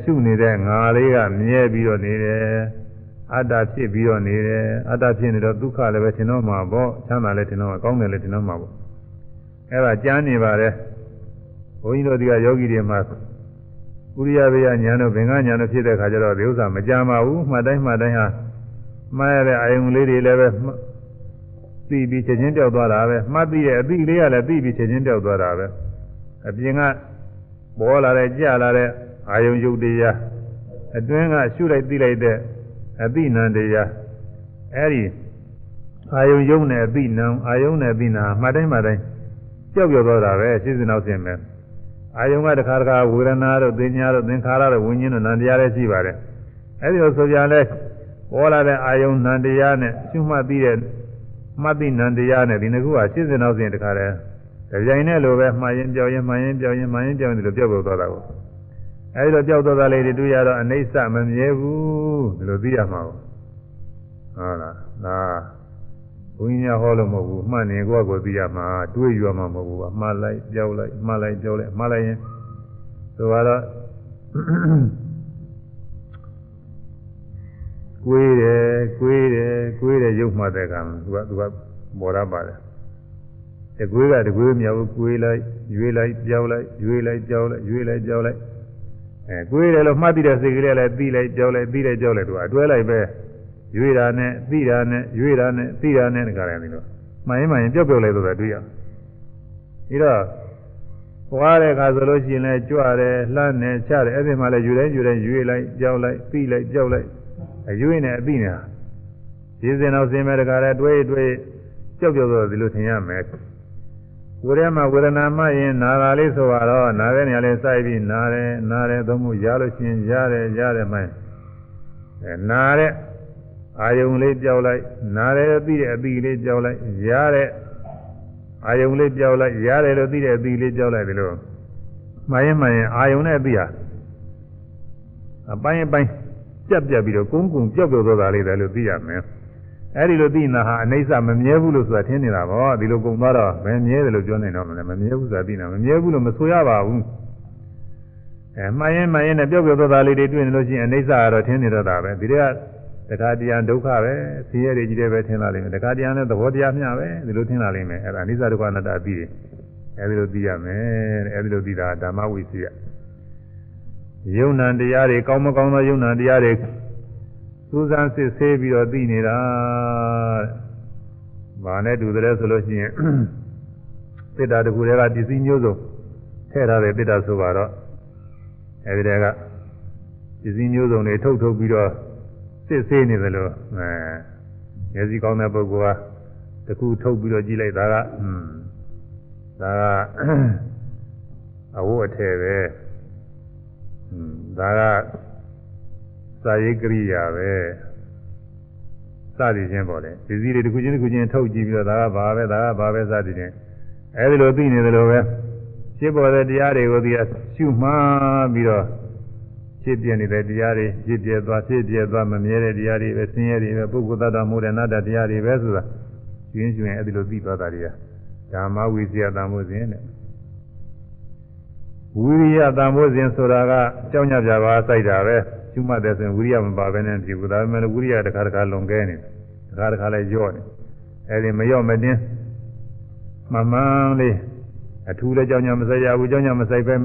ရှုနေတဲ့ငါလေးကမြဲပြီးတော့နေတယ် အတ္တဖြစ်ပြီးတော့နေတယ်အတ္တဖြစ်နေတော့ဒုက္ခလည်းပဲထင်တော့မှာပေါ့ချမ်းသာလည်းထင်တော့မှာကောင်းတယ်လည်းထင်တော့မှာပေါ့အဲ့ဒါကြားနေပါတယ်ဘုန်းကြီးတို့ဒီကယောဂီတွေမှာဥရိယဘေယညာတို့ဘင်္ဂညာတို့ဖြစ်တဲ့ခါကျတော့ဒီဥစ္စာမကြမ်းပါဘူးမှတ်တိုင်းမှတ်တိုင်းဟာမှားရတဲ့အာယုံလေးတွေလည်းပဲသိပြီးချက်ချင်းပြောက်သွားတာပဲမှတ်သိတဲ့အသိလေးကလည်းသိပြီးချက်ချင်းပြောက်သွားတာပဲအပြင်ကပေါ်လာတဲ့ကြာလာတဲ့အာယုံယုတ်တရားအတွင်းကရှုလိုက်သိလိုက်တဲ့ အသိဉာဏ်တရားအဲ့ဒီအာယုံယုံနဲ့အသိဉာဏ်အာယုံနဲ့အသိဉာဏ်မှတ်တိုင်းမှတ်တိုင်းကြောက်ပြောတော့တာပဲစိစနောက်စင်ပဲအာယုံကတခါတခါဝေဒနာတို့သင်ညာတို့သင်္ခါရတို့ဝิญဉ်တို့နံတရားလည်းရှိပါတယ်အဲ့ဒီလိုဆိုကြလဲပေါ်လာတဲ့အာယုံနံတရားနဲ့ရှုမှတ်ပြီးတဲ့မှတ်သိနံတရားနဲ့ဒီနှစ်ခုကစိစနောက်စင်တခါတည်းကြိုင်နဲ့လိုပဲမှားရင်ပြောင်းရင်မှားရင်ပြောင်းရင်မှားရင်ပြောင်းရင်ဒီလိုပြောက်ပြောသွားတာကို အဲဒီလိုကြောက်တော့တာလေးတွေတွေ့ရတော့အနိစ္စမမြဲဘူးဒီလိုသိရမှာဟုတ်လားဒါဘုန်းကြီးများဟောလို့မဟုတ်ဘူးမှတ်နေကိုယ့်ကိုသိရမှာတွေးယူရမှာမဟုတ်ဘူးအမှားလိုက်ကြောက်လိုက်မှားလိုက်ကြောက်လိုက်မှားလိုက်ရင်ဆိုတော့ကိုွေးတယ်ကိုွေးတယ်ကိုွေးတယ်ရုပ်မှတ်တဲ့ကံသူကသူကပေါ်ရပါတယ်တကွေးကတကွေးမြောက်ကိုွေးလိုက်ရွေးလိုက်ကြောက်လိုက်ရွေးလိုက်ကြောက်လိုက်ရွေးလိုက်ကြောက်လိုက် အဲကိုယ်တယ်လို့မှတ်သိတဲ့စိတ်ကလေးလည်းပြီးလိုက်ကြောက်လိုက်ပြီးလိုက်ကြောက်လိုက်သူကအတွဲလိုက်ပဲရွေးတာနဲ့ပြီးတာနဲ့ရွေးတာနဲ့ပြီးတာနဲ့တခါလည်းဒီလိုမှန်ရင်မှန်ရင်ပြုတ်ပြုတ်လိုက်တော့တွေ့ရပြီးတော့ဟွာတဲ့အခါဆိုလို့ရှိရင်လည်းကြွတယ်လှမ်းတယ်ချတယ်အဲ့ဒီမှာလည်းယူတိုင်းယူတိုင်းရွေးလိုက်ကြောက်လိုက်ပြီးလိုက်ကြောက်လိုက်အရွေးနဲ့အပြီးနေတာဒီစင်တော့စင်မဲ့တခါလည်းတွေးတွေးကြောက်ကြောက်တော့ဒီလိုထင်ရမယ် ကိုယ်ထဲမှာဝေဒနာမှရင်နာတာလေးဆိုတော့နာတဲ့နေရာလေးစိုက်ပြီးနာတယ်နာတယ်သုံးမှုရလို့ရှိရင်ရတယ်ရတယ်မှအဲနာတဲ့အာယုံလေးကြောက်လိုက်နာတယ်ပြီးတဲ့အပြီးလေးကြောက်လိုက်ရတဲ့အာယုံလေးကြောက်လိုက်ရတယ်လို့ပြီးတဲ့အပြီးလေးကြောက်လိုက်ဒီလိုမှရင်မှရင်အာယုံနဲ့အပြီးဟာအပိုင်းအပိုင်းပြက်ပြက်ပြီးတော့ကုန်းကုန်းပြောက်ပြောက်သွားတာလေးတယ်လို့သိရမယ် အဲ့ဒီလိုသိနေတာဟာအနိစ္စမမြဲဘူးလို့ဆိုတာထင်နေတာပေါ့ဒီလိုကုံသွားတော့မမြဲတယ်လို့ပြောနေတော့မလဲမမြဲဘူးဆိုတာသိနေတာမမြဲဘူးလို့မဆိုရပါဘူးအဲမှန်ရင်မှန်ရင်နဲ့ပြောက်ပြောက်သွားတာလေးတွေတွေ့နေလို့ရှိရင်အနိစ္စကတော့ထင်နေတော့တာပဲဒီတွေကတခါတရားဒုက္ခပဲဆင်းရဲတွေကြီးတယ်ပဲထင်လာလိမ့်မယ်တခါတရားနဲ့သဘောတရားမျှပဲဒီလိုထင်လာလိမ့်မယ်အဲ့ဒါအနိစ္စဒုက္ခအနတ္တအပြီးတယ်အဲ့ဒီလိုသိရမယ်တဲ့အဲ့ဒီလိုသိတာဓမ္မဝိစီယယုံ nant တရားတွေကောင်းမကောင်းသောယုံ nant တရားတွေ စူးစမ်းစစ်ဆေးပြီးတော့သိနေတာ။ဘာနဲ့တူတယ်ဆိုလို့ရှိရင်သစ္စာတကူတွေကပစ္စည်းမျိုးစုံထည့်ထားတဲ့သစ္စာဆိုပါတော့အဲဒီတည်းကပစ္စည်းမျိုးစုံတွေထုတ်ထုတ်ပြီးတော့စစ်ဆေးနေတယ်လို့အဲမျက်စိကောင်းတဲ့ပုဂ္ဂိုလ်ကတကူထုတ်ပြီးတော့ကြည့်လိုက်တာကอืมဒါကအဝတ်အထည်ပဲอืมဒါက စာရေးကရိယာပဲစသည်ချင်းပေါ့လေဒီစည်းတွေတစ်ခုချင်းတစ်ခုချင်းထုတ်ကြည့်ပြီးတော့ဒါကဘာပဲဒါကဘာပဲစသည်ချင်းအဲဒီလိုသိနေတယ်လို့ပဲဖြစ်ပေါ်တဲ့တရားတွေကိုဒီရှုမှန်းပြီးတော့ဖြစ်ပြနေတဲ့တရားတွေဖြစ်ပြသွားဖြစ်ပြသွားမမြဲတဲ့တရားတွေပဲဆင်းရဲတွေပဲပုဂ္ဂိုလ်သတ္တမိုးတဲ့နတ္တတရားတွေပဲဆိုတာရှင်းရှင်းအဲဒီလိုသိသွားတာတွေကဓမ္မဝိဇ္ဇာတန်ဖို့စဉ်တဲ့ဝိရိယတန်ဖို့စဉ်ဆိုတာကကြောင်းညပြပါစိုက်တာပဲ ရှုမှတ်တယ်ဆိုရင်ဝိရိယမပါဘဲနဲ့ဖြစ်ဘူးဒါပေမဲ့ဝိရိယတစ်ခါတစ်ခါလွန်ကဲနေတယ်တစ်ခါတစ်ခါလည်းညော့နေအဲဒီမညော့မတင်းမမှန်လေးအထူးလည်းကြောင်းညမဆိုင်ရဘူးကြောင်းညမဆိုင်ပဲ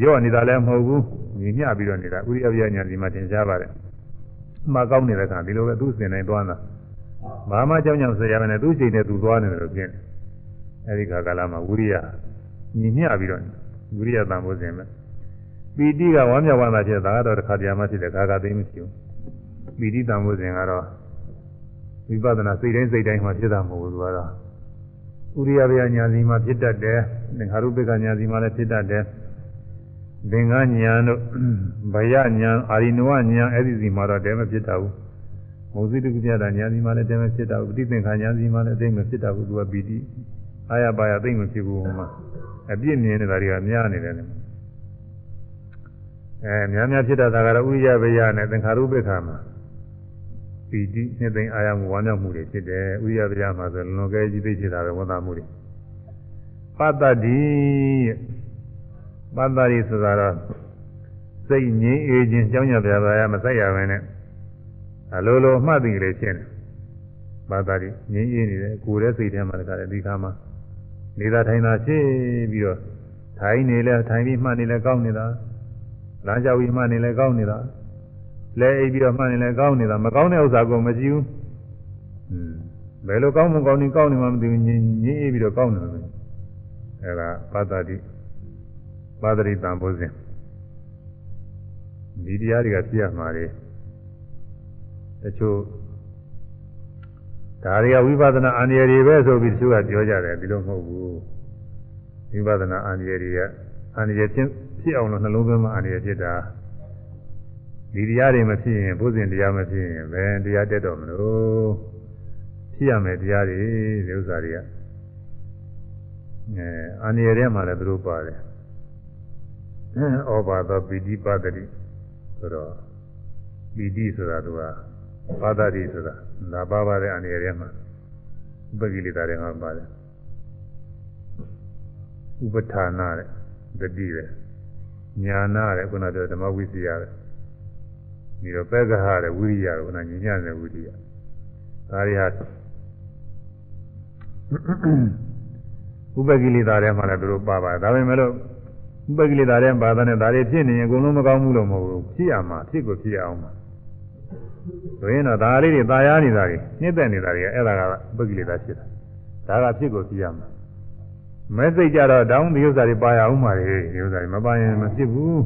ညော့နေတာလည်းမဟုတ်ဘူးညီမျှပြီးတော့နေတာဝိရိယပြညာဒီမှာသင်ရှားပါတယ်မှာကောင်းနေတဲ့ခါဒီလိုပဲသူ့စင်တိုင်းသွားတာဘာမှကြောင်းညမဆိုင်ရဘဲနဲ့သူ့ချိန်နဲ့သူသွားနေတယ်လို့ပြင်အဲဒီခါကာလမှာဝိရိယညီမျှပြီးတော့ဝိရိယတန်ဖို့စဉ်ပဲ ပီတိကဝမ်းမြောက်ဝမ်းသာဖြစ်တာကတော့တစ်ခါတည်းမှဖြစ်တယ်ခါခါသိမရှိဘူးပီတိတန်ဖို့စဉ်ကတော့ဝိပဿနာစိတ်တိုင်းစိတ်တိုင်းမှဖြစ်တာမဟုတ်ဘူးသူကတော့ဥရိယဗျာညာစီမှာဖြစ်တတ်တယ်သင်္ခါရုပ္ပကညာစီမှာလည်းဖြစ်တတ်တယ်သင်္ကညာတို့ဗယညာအာရိနဝညာအဲ့ဒီစီမှာတော့တဲမဖြစ်တာဘူးမုဇိတုကပြတာညာစီမှာလည်းတဲမဖြစ်တာဘူးပဋိသင်္ခါညာစီမှာလည်းတဲမဖြစ်တာဘူးသူကပီတိအာရပါရသိမ့်မဖြစ်ဘူးဟိုမှာအပြစ်မြင်နေတာတွေကများနေတယ် အဲများများဖြစ်တတ်တာကတော့ဥရိယဘေယနဲ့သင်္ခါရုပ္ပခါမှာပီတိနှစ်သိမ့်အာရမှုဝမ်းမြောက်မှုတွေဖြစ်တယ်ဥရိယဘေယမှာဆိုလွန်ကဲကြီးသိဖြစ်တာပဲဝန်သားမှုတွေပတ္တတိပတ္တတိဆိုတာတော့စိတ်ငြိမ်းအေးခြင်းကြောင်းရပြပါရမစိုက်ရမယ်နဲ့အလိုလိုမှတ်သိကလေးရှင်းတယ်ပတ္တတိငြိမ်းအေးနေတယ်ကိုယ်ရဲ့စိတ်ထဲမှာတခါတည်းဒီခါမှာနေတာထိုင်တာရှင်းပြီးတော့ထိုင်နေလဲထိုင်ပြီးမှတ်နေလဲကောင်းနေတာ လမ်းကြောက်ပြီးမှနေလဲကောင်းနေတာလဲအိပ်ပြီးတော့မှနေလဲကောင်းနေတာမကောင်းတဲ့ဥစ္စာကိုမကြည့်ဘူးอืมဘယ်လိုကောင်းမကောင်းနေကောင်းနေမှမသိဘူးညင်ညင်အေးပြီးတော့ကောင်းနေတယ်အဲဒါပါတတိပါတရိတံဘုဇင်ဒီတရားတွေကပြရမှာလေတချို့ဒါတွေကဝိပဿနာအန္တရာယ်တွေပဲဆိုပြီးတချို့ကပြောကြတယ်ဒီလိုမဟုတ်ဘူးဝိပဿနာအန္တရာယ်တွေကအန္တရာယ်ဖြစ် ဖြစ်အောင်လို့နှလုံးသွင်းမှအန္တရာယ်ဖြစ်တာဒီတရားတွေမဖြစ်ရင်ဘုဇင်တရားမဖြစ်ရင်ဘယ်တရားတက်တော့မလို့ဖြစ်ရမယ်တရားတွေဒီဥစ္စာတွေကအဲအန္တရာယ်ထဲမှာလည်းသူတို့ပါတယ်ဩဘာသောပိဋိပတ္တိဆိုတော့ပိဋိဆိုတာသူကပါဒတိဆိုတာလာပါပါတဲ့အနေရဲမှာဥပကိလေသာတွေမှာပါတယ်ဥပဌာနာတဲ့တတိပဲ ညာနာတဲ့ခုနကဓမ္မဝိစီယတဲ့ပြီးတော့ပက္ခဟတဲ့ဝိရိယတဲ့ခုနညဉ့်ညံ့တဲ့ဝိရိယဒါတွေဟာဥပကိလေသာတွေမှာလည်းသူတို့ပါပါတယ်ဒါပေမဲ့လို့ဥပကိလေသာတွေပါတဲ့ဒါတွေဖြစ်နေရင်အကုန်လုံးမကောင်းဘူးလို့မဟုတ်ဘူးဖြစ်ရမှာဖြစ်ကိုဖြစ်ရအောင်ပါဆိုရင်တော့ဒါလေးတွေตายရနေတာတွေနှိမ့်သက်နေတာတွေအဲ့ဒါကပုဂ္ဂိလေသာဖြစ်တာဒါကဖြစ်ကိုဖြစ်ရမှာ မဲ့စိတ်ကြတော့တောင်းဒီဥစ္စာတွေပါရအောင်ပါလေဒီဥစ္စာတွေမပါရင်မဖြစ်ဘူး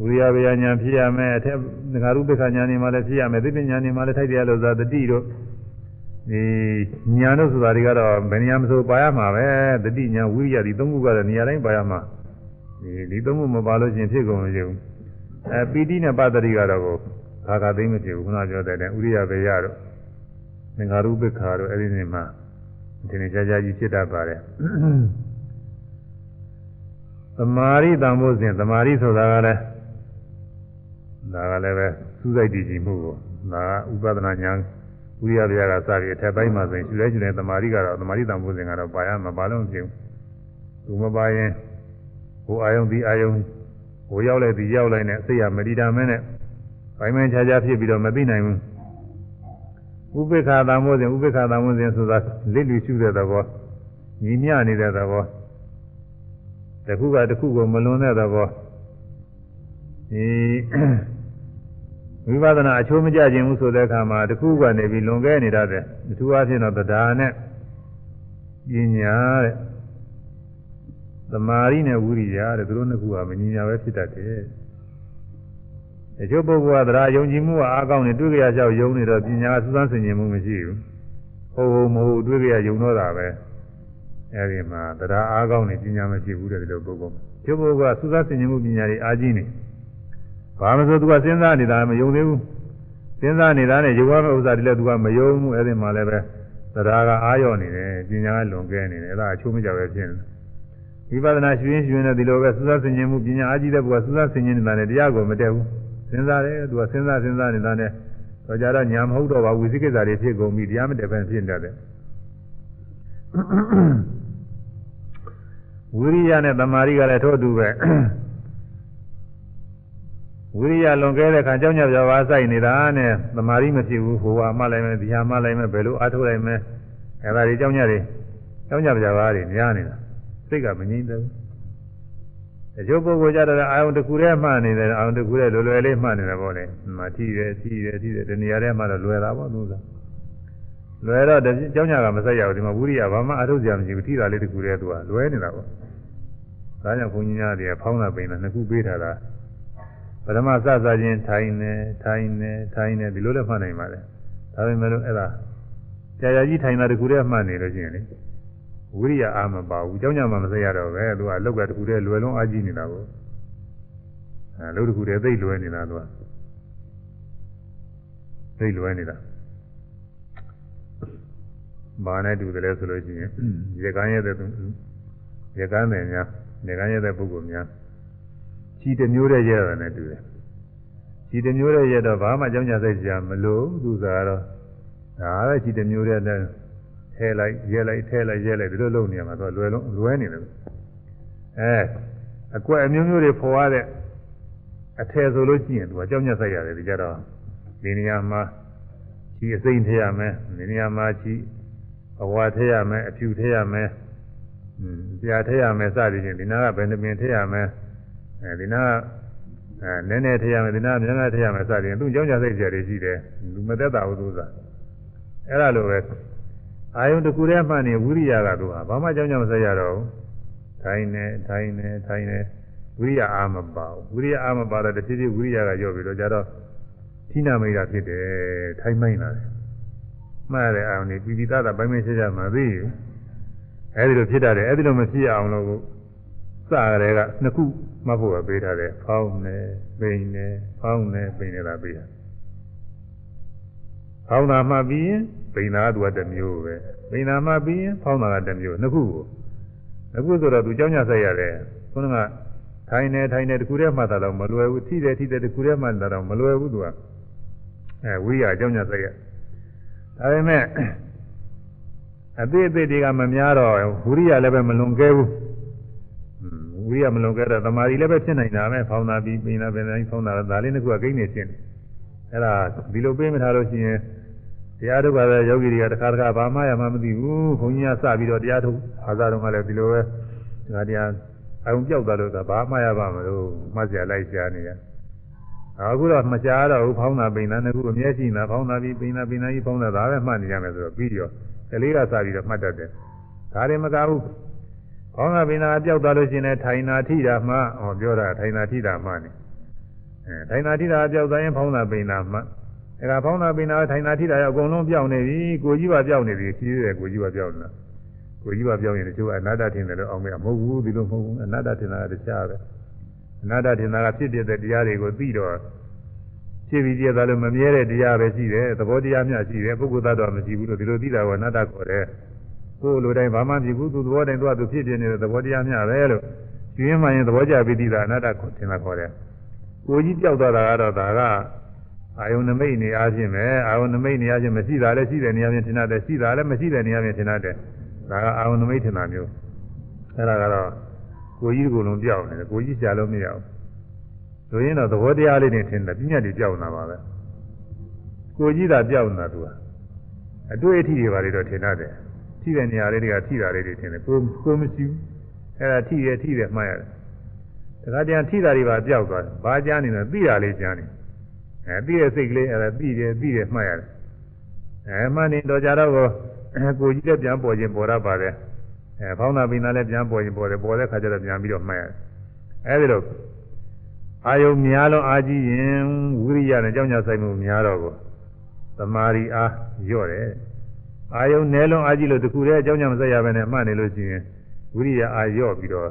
ဝိရိယဝေယညာဖြစ်ရမယ်အထက်ငါရုပ္ပခညာနေမှလည်းဖြစ်ရမယ်သိပညာနေမှလည်းထိုက်တယ်လို့သာတတိတို့ဒီညာတို့ဆိုတာတွေကတော့ဘယ်နေရာမဆိုပါရမှာပဲတတိညာဝိရိယဒီသုံးခုကတော့နေရာတိုင်းပါရမှာဒီဒီသုံးခုမပါလို့ရှင်ဖြစ်ကုန်မဖြစ်ဘူးအဲပီတိနဲ့ပတ္တိကတော့ခါခါသိမ့်မဖြစ်ဘူးခုနပြောတဲ့ဥရိယဘေယတို့သင်္ဃာရုပ္ပခါတို့အဲ့ဒီနေမှာ ဒီနေ့ကြာကြာကြီးဖြစ်တတ်ပါတယ်သမာရိတံဖို့စဉ်သမာရိဆိုတာကလည်းဒါကလည်းပဲစူးစိုက်တည်ကြည်မှုကိုဒါကဥပဒနာညာဥရိယဘေယကစပြီးအထက်ပိုင်းမှာဆိုရင်ယူလဲယူလဲသမာရိကတော့သမာရိတံဖို့စဉ်ကတော့ပါရမပါလို့မဖြစ်ဘူးသူမပါရင်ဟိုအာယုံဒီအာယုံဟိုရောက်လိုက်ဒီရောက်လိုက်နဲ့စိတ်ရမတိတာမဲနဲ့ပိုင်းပိုင်းခြားခြားဖြစ်ပြီးတော့မသိနိုင်ဘူး ဥပိ္ပခာသံမိုးစဉ်ဥပိ္ပခာသံမိုးစဉ်ဆိုတာလစ်လူရှုတဲ့သဘောညီမျှနေတဲ့သဘောတစ်ခုကတစ်ခုကိုမလွန်တဲ့သဘောဒီဝိပဿနာအချိုးမကျခြင်းဘူးဆိုတဲ့အခါမှာတစ်ခုကနေပြီးလွန်ခဲ့နေတတ်တယ်အထူးအားဖြင့်တော့တရားနဲ့ပညာတဲ့သမာဓိနဲ့ဝိရိယတဲ့သူတို့နှစ်ခုကမညီညာပဲဖြစ်တတ်တယ် တချို့ပုဂ္ဂိုလ်ကတရားယုံကြည်မှုကအားကောင်းနေတွေ့ကြရကြောက်ယုံနေတော့ပညာစူးစမ်းဆင်ခြင်မှုမရှိဘူးဟုတ်ဟုတ်မဟုတ်တွေ့ကြရယုံတော့တာပဲအဲဒီမှာတရားအားကောင်းနေပညာမရှိဘူးတဲ့ဒီလိုပုဂ္ဂိုလ်တချို့ပုဂ္ဂိုလ်ကစူးစမ်းဆင်ခြင်မှုပညာတွေအားကြီးနေဘာမဆိုသူကစဉ်းစားနေတာမယုံသေးဘူးစဉ်းစားနေတာနဲ့ယုံရမယ့်ဥစ္စာတွေလည်းသူကမယုံဘူးအဲဒီမှာလည်းပဲတရားကအားရော့နေတယ်ပညာကလွန်ကဲနေတယ်အဲဒါအချိုးမကြပဲဖြစ်နေဝိပဿနာရှင်ရှင်နဲ့ဒီလိုပဲစူးစမ်းဆင်ခြင်မှုပညာအားကြီးတဲ့ပုဂ္ဂိုလ်ကစူးစမ်းဆင်ခြင်နေတာနဲ့တရားကိုမတည့်ဘူး စဉ်းစားတယ်သူကစဉ်းစားစဉ်းစားနေတာနဲ့တော့ကြတော့ညာမဟုတ်တော့ပါဝိသိကိစ္စတွေဖြစ်ကုန်ပြီတရားမတည့်ပဲဖြစ်နေတယ်ဝိရိယနဲ့တမာရီကလည်းထို့အတူပဲဝိရိယလွန်ကဲတဲ့ခါကြောင်းကြပြပါဆိုင်နေတာနဲ့တမာရီမဖြစ်ဘူးဟိုဟာမှလိုက်မယ်ဒီဟာမှလိုက်မယ်ဘယ်လိုအားထုတ်လိုက်မယ်အဲဒါတွေကြောင်းကြတွေကြောင်းကြပြပါတွေများနေတာစိတ်ကမငြိမ့်သေးဘူး တချို့ပုဂ္ဂိုလ်ကြတော့အာယုံတစ်ခုတည်းမှနေတယ်အာယုံတစ်ခုတည်းလွယ်လွယ်လေးမှနေတယ်ပေါ့လေမထီတယ်ထီတယ်ထီတယ်ဒီနေရာထဲမှာတော့လွယ်တာပေါ့သူကလွယ်တော့ကျောင်းညာကမဆက်ရဘူးဒီမှာဝိရိယဘာမှအထုတ်စရာမရှိဘူးထီတာလေးတစ်ခုတည်းသူကလွယ်နေတာပေါ့ဒါကြောင့်ဘုန်းကြီးများတွေကဖောင်းတာပိန်တာနှစ်ခုပေးထားတာပထမစစချင်းထိုင်နေထိုင်နေထိုင်နေဒီလိုလည်းမှတ်နိုင်ပါလေဒါပေမဲ့လို့အဲ့ဒါကြာကြာကြီးထိုင်တာတစ်ခုတည်းမှတ်နေလို့ရှိရင်လေ ဝိရိယအားမပါဘူးကြောင်းကြမှာမဆက်ရတော့ပဲသူကလောက်ကတခုတည်းလွယ်လွန်းအားကြီးနေတာကိုအဲလောက်တခုတည်းသိလွယ်နေတာသူကသိလွယ်နေတာမာနဲ့တူတယ်လဲဆိုလို့ရှိရင်ရကန်းရဲ့တဲ့ရကန်းတယ်များရကန်းရဲ့တဲ့ပုဂ္ဂိုလ်များခြေတမျိုးတည်းရတာနဲ့တူတယ်ခြေတမျိုးတည်းရတော့ဘာမှကြောင်းကြစိတ်စရာမလိုသူစားတော့ဒါပဲခြေတမျိုးတည်းနဲ့ ထဲလိုက်ရဲလိုက်ထဲလိုက်ရဲလိုက်ဒီလိုလုပ်နေရမှာတော့လွယ်လုံးလွယ်နေတယ်အဲအကွက်အမျိုးမျိုးတွေဖော်ရတဲ့အထည်ဆိုလို့ရှိရင်သူကကြောက်ညက်ဆိုင်ရတယ်ဒီကြတော့ဒီနေရာမှာခြီအစိမ့်ထည့်ရမယ်ဒီနေရာမှာခြီအဝါထည့်ရမယ်အဖြူထည့်ရမယ်อืมပြာထည့်ရမယ်စသည်ဖြင့်ဒီနာကဘယ်နှပင်ထည့်ရမယ်အဲဒီနာကအဲနည်းနည်းထည့်ရမယ်ဒီနာကများများထည့်ရမယ်စသည်ဖြင့်သူကြောက်ညက်စိတ်ကြတွေရှိတယ်လူမသက်တာဘူးသူစားအဲ့ဒါလိုပဲ အာယုန်တစ်ခုတည်းမှနေဝိရိယကသူဟာဘာမှကြောင်းကြောင်းမဆက်ရတော့ဘူးထိုင်နေထိုင်နေထိုင်နေဝိရိယအာမပါဘူးဝိရိယအာမပါတော့တဖြည်းဖြည်းဝိရိယကရော့ပြီးတော့ကြတော့ဌိနမိတ်တာဖြစ်တယ်ထိုင်းမိုင်းလာတယ်မှားတယ်အောင်နေပြည်ပြည်သားသားပိုင်းမရှင်းကြမှာသိရင်အဲဒီလိုဖြစ်တတ်တယ်အဲဒီလိုမဖြစ်အောင်လို့စရတဲ့ကနှစ်ခုမှတ်ဖို့ပဲပေးထားတယ်ဖောင်းနေပိန်နေဖောင်းနေပိန်နေတာပေးတာဖောင်းတာမှတ်ပြီးရင် ပိန်တာကသူကတစ်မျိုးပဲပိန်တာမှတ်ပြီးရင်ဖောင်းတာကတစ်မျိုးနှစ်ခုကိုနှစ်ခုဆိုတော့သူကြောင်းညဆက်ရတယ်ခုနကထိုင်နေထိုင်နေတခုတည်းမှတ်တာတော့မလွယ်ဘူးထိတယ်ထိတယ်တခုတည်းမှတ်တာတော့မလွယ်ဘူးသူကအဲဝိရအကြောင်းညဆက်ရဒါပေမဲ့အသေးအသေးတွေကမများတော့ဝိရိယလည်းပဲမလွန်ကဲဘူးဝိရိယမလွန်ကဲတော့သမာဓိလည်းပဲဖြစ်နိုင်တာပဲဖောင်းတာပြီးပိန်တာပင်တိုင်းဖောင်းတာဒါလေးတစ်ခုကဂိမ်းနေရှင်းတယ်အဲ့ဒါဒီလိုပေးမထားလို့ရှိရင် တရားထုတ်ပါတဲ့ယောဂီတွေကတစ်ခါတစ်ခါဘာမှရမှမသိဘူးခွန်ကြီးကစပြီးတော့တရားထုတ်အာသာတော်ကလည်းဒီလိုပဲဒါတရားအုံပြောက်သွားလို့ကဘာမှရပါမလို့မှတ်စရာလိုက်ရှားနေရအခုတော့မရှားတော့ဘူးဖောင်းတာပိန်တာနှစ်ခုအမြဲရှိနေတာဖောင်းတာပြီးပိန်တာပိန်တာကြီးဖောင်းတာဒါပဲမှတ်နေရမယ်ဆိုတော့ပြီးရောကလေးကစပြီးတော့မှတ်တတ်တယ်ဒါတွေမကဘူးဖောင်းတာပိန်တာအပြောက်သွားလို့ရှိရင်ထိုင်တာထိတာမှဟောပြောတာထိုင်တာထိတာမှနေအဲထိုင်တာထိတာအပြောက်သွားရင်ဖောင်းတာပိန်တာမှ အဲဒါဖောင်းတာပိန်တာထိုင်တာထိတာရောအကုန်လုံးပြောက်နေပြီကိုကြီးပါပြောက်နေပြီကြီးတယ်ကိုကြီးပါပြောက်နေတာကိုကြီးပါပြောင်းရင်တချို့ကအနာတ္တထင်တယ်လို့အောင်မရမဟုတ်ဘူးဒီလိုမဟုတ်ဘူးအနာတ္တထင်တာကတခြားပဲအနာတ္တထင်တာကဖြစ်ဖြစ်တဲ့တရားတွေကိုသိတော့ဖြစ်ပြီးကြည့်တာလို့မမြဲတဲ့တရားပဲရှိတယ်သဘောတရားမျှရှိတယ်ပုဂ္ဂိုလ်သတ္တဝါမရှိဘူးလို့ဒီလိုသိတာကအနာတ္တခေါ်တယ်ကိုယ်လိုတိုင်းဘာမှဖြစ်ဘူးသူသဘောတိုင်းသူကသူဖြစ်ပြနေတဲ့သဘောတရားမျှပဲလို့ကျွင်းမှရင်သဘောကျပြီးသိတာအနာတ္တခေါ်ထင်တာခေါ်တယ်ကိုကြီးကြောက်သွားတာကတော့ဒါက အာယုန်နမိတ်နေအားဖြင့်ပဲအာယုန်နမိတ်နေအားဖြင့်မရှိတာလည်းရှိတဲ့နေရာပြင်ထင်တတ်တယ်ရှိတာလည်းမရှိတဲ့နေရာပြင်ထင်တတ်တယ်ဒါကအာဝဏမိတ်ထင်တာမျိုးအဲ့ဒါကတော့ကိုကြီးကိုယ်လုံးပြောက်နေတယ်ကိုကြီးရှာလို့မရဘူးဆိုရင်တော့သဘောတရားလေးတွေထင်တယ်ပြညာတွေပြောက်နေတာပါပဲကိုကြီးသာပြောက်နေတာသူကအတွေ့အထိတွေပါလေတော့ထင်တတ်တယ်ထိတဲ့နေရာလေးတွေကထိတာလေးတွေထင်တယ်ကိုကိုမရှိဘူးအဲ့ဒါထိရထိတယ်မှတ်ရတယ်တခါတည်းထိတာတွေပါပြောက်သွားတယ်ဘာကြားနေလဲသိတာလေးကြားနေ အဲသိတဲ့စိတ်ကလေးအဲ့ဒါသိတယ်သိတယ်မှတ်ရတယ်အဲမှန်နေတော့ကြတော့ကိုကြီးလည်းပြန်ပေါ်ခြင်းပေါ်ရပါတယ်အဲဖောင်းနာပိနာလည်းပြန်ပေါ်ခြင်းပေါ်တယ်ပေါ်တဲ့ခါကျတော့ပြန်ပြီးတော့မှတ်ရတယ်အဲဒီလိုအာယုံများလုံးအာကြီးရင်ဝိရိယနဲ့ကြောင်းကြဆိုင်မှုများတော့ကိုသမာဓိအားညော့တယ်အာယုံနည်းလုံးအာကြီးလို့တခုတည်းအကြောင်းကြမဆက်ရဘဲနဲ့မှတ်နေလို့ရှိရင်ဝိရိယအာညော့ပြီးတော့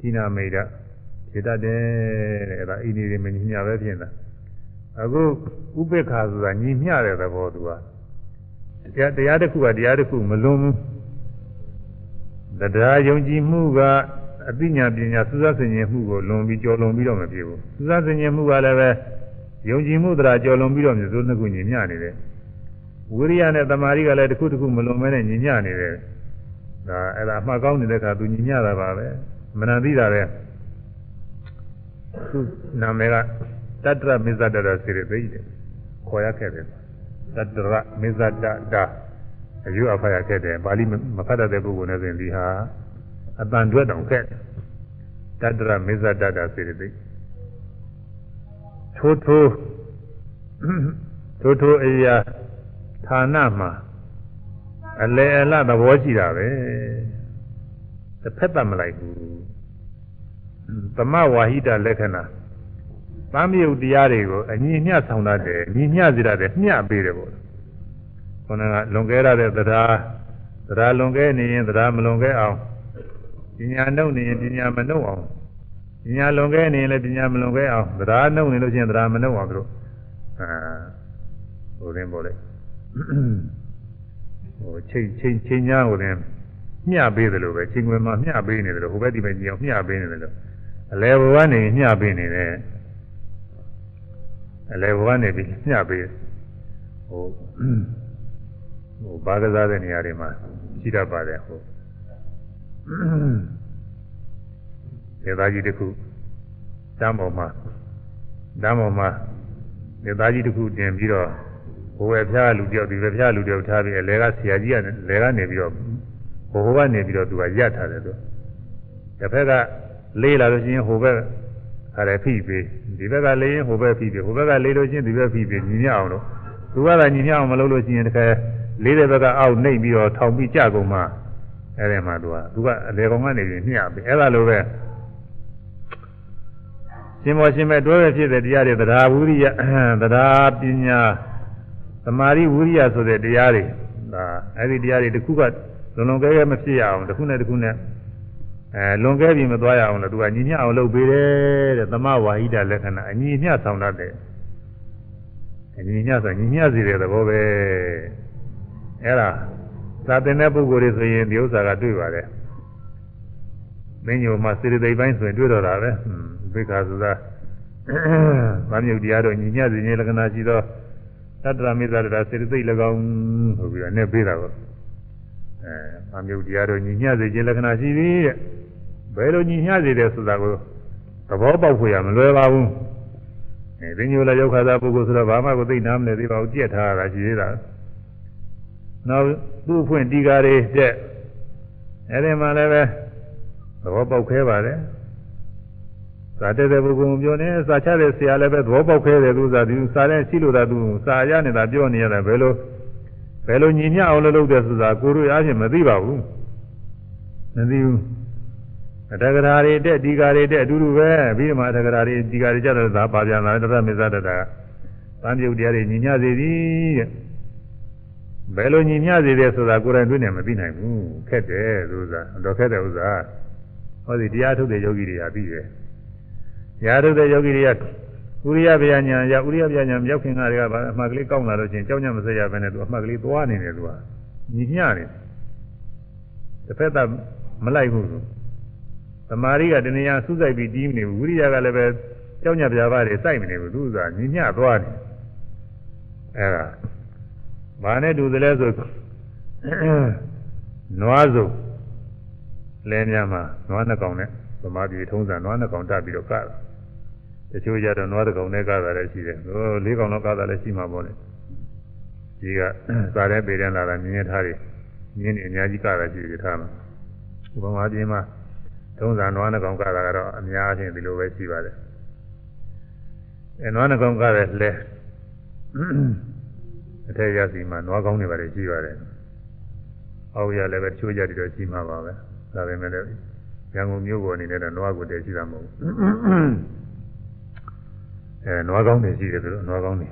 ဌိနာမိတ်တာဖြစ်တတ်တယ်တဲ့အဲဒါအိနေတွေမညီမျှပဲဖြစ်နေတာ အခုဥပေက္ခဆိုတာညီမျှတဲ့သဘောသူကတရားတရားတစ်ခုကတရားတစ်ခုမလွန်ဘူးတရားယုံကြည်မှုကအသိဉာဏ်ပညာစူးစမ်းဆင်ခြင်မှုကိုလွန်ပြီးကျော်လွန်ပြီးတော့မဖြစ်ဘူးစူးစမ်းဆင်ခြင်မှုကလည်းပဲယုံကြည်မှုတရားကျော်လွန်ပြီးတော့မျိုးစုနှစ်ခုညီမျှနေတယ်ဝိရိယနဲ့တမာရီကလည်းတစ်ခုတစ်ခုမလွန်မဲနဲ့ညီမျှနေတယ်ဒါအဲ့ဒါအမှတ်ကောင်းနေတဲ့အခါသူညီမျှတာပါပဲမနသိတာပဲသူနာမည်က တတ္တရမစ္ဆတရစေရသိတယ်ခေါ်ရခဲ့တယ်တတ္တရမေဇတတာအယူအဖရခဲ့တယ်ပါဠိမဖတ်တတ်တဲ့ပုဂ္ဂိုလ်နဲ့ဆိုရင်ဒီဟာအတန်တွက်တောင်ခဲ့တတ္တရမေဇတတာစေတသိက်ထိုးထိုးထိုးထိုးအရာဌာနမှာအလေအလသဘောရှိတာပဲတစ်ဖက်သက်မလိုက်ဘူးသမဝါဟိတလက္ခဏာ သမ်းမြုပ်တရားတွေကိုအညီမျှဆောင်တတ်တယ်ညီမျှစေတတ်တယ်မျှပေးတယ်ပေါ့ခொနကလွန်ကဲရတဲ့တရားတရားလွန်ကဲနေရင်တရားမလွန်ကဲအောင်ပညာနှုတ်နေရင်ပညာမနှုတ်အောင်ပညာလွန်ကဲနေရင်လည်းပညာမလွန်ကဲအောင်တရားနှုတ်နေလို့ရှိရင်တရားမနှုတ်အောင်တို့အာဟိုရင်းပေါ့လေဟိုချိန်ချိန်ချိန်ညာဟိုရင်းမျှပေးတယ်လို့ပဲချိန်ခွင်မှာမျှပေးနေတယ်လို့ဟိုဘက်ဒီဘက်ကြည့်အောင်မျှပေးနေတယ်လို့အလဲဘဝနေမျှပေးနေတယ် အလဲဘဝနေပြီးညှပေးဟိုဟိုဘာကစားတဲ့နေရာတွေမှာရှိတတ်ပါတယ်ဟိုဒေသကြီးတစ်ခုတမ်းပေါ်မှာတမ်းပေါ်မှာဒေသကြီးတစ်ခုတင်ပြီးတော့ဘိုးပဲဖျားလူတယောက်ဒီပဲဖျားလူတယောက်ထားပြီးအလဲကဆရာကြီးကလဲကနေပြီးတော့ဘိုးကနေပြီးတော့သူကရက်ထားတယ်သူတစ်ဖက်ကလေးလာလို့ရှိရင်ဟိုဘက်အဲ့ဒါဖိပေး ဒီဘက်ကလေးရင်ဟိုဘက်ဖိပေးဟိုဘက်ကလေးလို့ချင်းဒီဘက်ဖိပေးညီမြအောင်လို့သူကသာညီမြအောင်မလုပ်လို့ရှိရင်တခါလေးတဲ့ဘက်ကအောက်နှိပ်ပြီးတော့ထောင်ပြီးကြကုန်မှအဲ့ဒီမှာသူကသူကအလေကောင်ကနေပြီးညှပ်ပြီးအဲ့ဒါလိုပဲရှင်မောရှင်မဲ့တွဲပဲဖြစ်တဲ့တရားတွေတရားဝိရိယတရားပညာသမာဓိဝိရိယဆိုတဲ့တရားတွေဒါအဲ့ဒီတရားတွေတစ်ခုကလုံလုံကဲကဲမဖြစ်ရအောင်တစ်ခုနဲ့တစ်ခုနဲ့ အဲလွန်ကဲပြီးမသွားရအောင်လို့သူကညီမျှအောင်လုပ်ပေးတယ်တဲ့သမဝါဟိတလက္ခဏာအညီမျှဆောင်တတ်တယ်အညီမျှဆိုညီမျှစီတဲ့သဘောပဲအဲ့ဒါသာသင်တဲ့ပုဂ္ဂိုလ်တွေဆိုရင်ဒီဥစ္စာကတွေ့ပါတယ်မင်းညိုမှာစေတသိက်ပိုင်းဆိုရင်တွေ့တော့တာပဲဘိက္ခာဆိုတာဗာမြုပ်တရားတို့ညီမျှစီခြင်းလက္ခဏာရှိသောတတ္တရမေသရတာစေတသိက်၎င်းဆိုပြီးတော့နဲ့ပေးတာပေါ့အဲဗာမြုပ်တရားတို့ညီမျှစီခြင်းလက္ခဏာရှိပြီတဲ့ ဘယ်လိုညီမျှစေတယ်ဆိုတာကိုသဘောပေါက်ဖို့ရမလွယ်ပါဘူးအဲဘိညိုလည်းရောက်ခါသာပုဂ္ဂိုလ်ဆိုတော့ဘာမှကိုသိနာမလဲသေးပါဘူးကြက်ထားတာရှိသေးတာနောက်သူ့အဖွင့်တီကာတွေတက်အဲဒီမှာလည်းပဲသဘောပေါက်ခဲပါတယ်စာတဲ့တဲ့ပုဂ္ဂိုလ်ပြောနေစာချတဲ့ဆရာလည်းပဲသဘောပေါက်ခဲတယ်သူစားဒီစာနဲ့ရှိလို့သာသူစာရနေတာပြောနေရတယ်ဘယ်လိုဘယ်လိုညီမျှအောင်လုပ်တယ်ဆိုတာကိုတို့အားဖြင့်မသိပါဘူးမသိဘူး အတဂရာတွေတက်ဒီကာတွေတက်အတူတူပဲပြီးတော့မှအတဂရာတွေဒီကာတွေကြတော့သာပါပြန်လာတရမေဇတတာသံပြုတ်တရားတွေညီမျှစေသည်တဲ့ဘယ်လိုညီမျှစေတယ်ဆိုတာကိုယ်တိုင်တွေ့နေမသိနိုင်ဘူးခက်တယ်သူစားတော့ခက်တဲ့ဥစ္စာဟောဒီတရားထုတ်တဲ့ယောဂီတွေကပြီးတယ်တရားထုတ်တဲ့ယောဂီတွေကဥရိယဗျာညာရဥရိယဗျာညာမြောက်ခင်ကတွေကဗာအမှတ်ကလေးကောက်လာလို့ချင်းကြောက်ညမစက်ရပဲနဲ့သူအမှတ်ကလေးသွားနေတယ်သူကညီမျှနေတစ်ဖက်သက်မလိုက်ဘူးသူ သမာဓိကတဏှာစုစိုက်ပြီးတီးမနေဘူးဝိရိယကလည်းပဲကြောက်ညဗျာပါတွေစိုက်မနေဘူးသူကညီမျှသွားနေအဲဒါဘာနဲ့တူသလဲဆိုနွားစုလဲများမှာနွားနှစ်ကောင်နဲ့ဗမာပြည်ထုံးစံနွားနှစ်ကောင်တက်ပြီးတော့ကတာတချို့ကြတော့နွားတစ်ကောင်နဲ့ကတာလည်းရှိတယ်ဟိုလေးကောင်တော့ကတာလည်းရှိမှာပေါ့လေဒီကစားတဲ့ပေတဲ့လာတာမြင်းရထားတွေမြင်းနေအများကြီးကတာရှိတယ်ထားမှာဗမာပြည်မှာ ထုံးစံနွားနှစ်ကောင်ကတာကတော့အများအချင်းဒီလိုပဲရှိပါတယ်အဲနွားနှစ်ကောင်ကတဲ့လဲအထက်ရစီမှာနွားကောင်းတွေပါတယ်ရှိပါတယ်အောက်ရလည်းပဲချိုးကြတယ်တော့ရှိမှာပါပဲဒါပေမဲ့လည်းရန်ကုန်မြို့ပေါ်အနေနဲ့တော့နွားကိုတည်းရှိတာမဟုတ်ဘူးအဲနွားကောင်းတွေရှိတယ်ဆိုတော့နွားကောင်းတွေ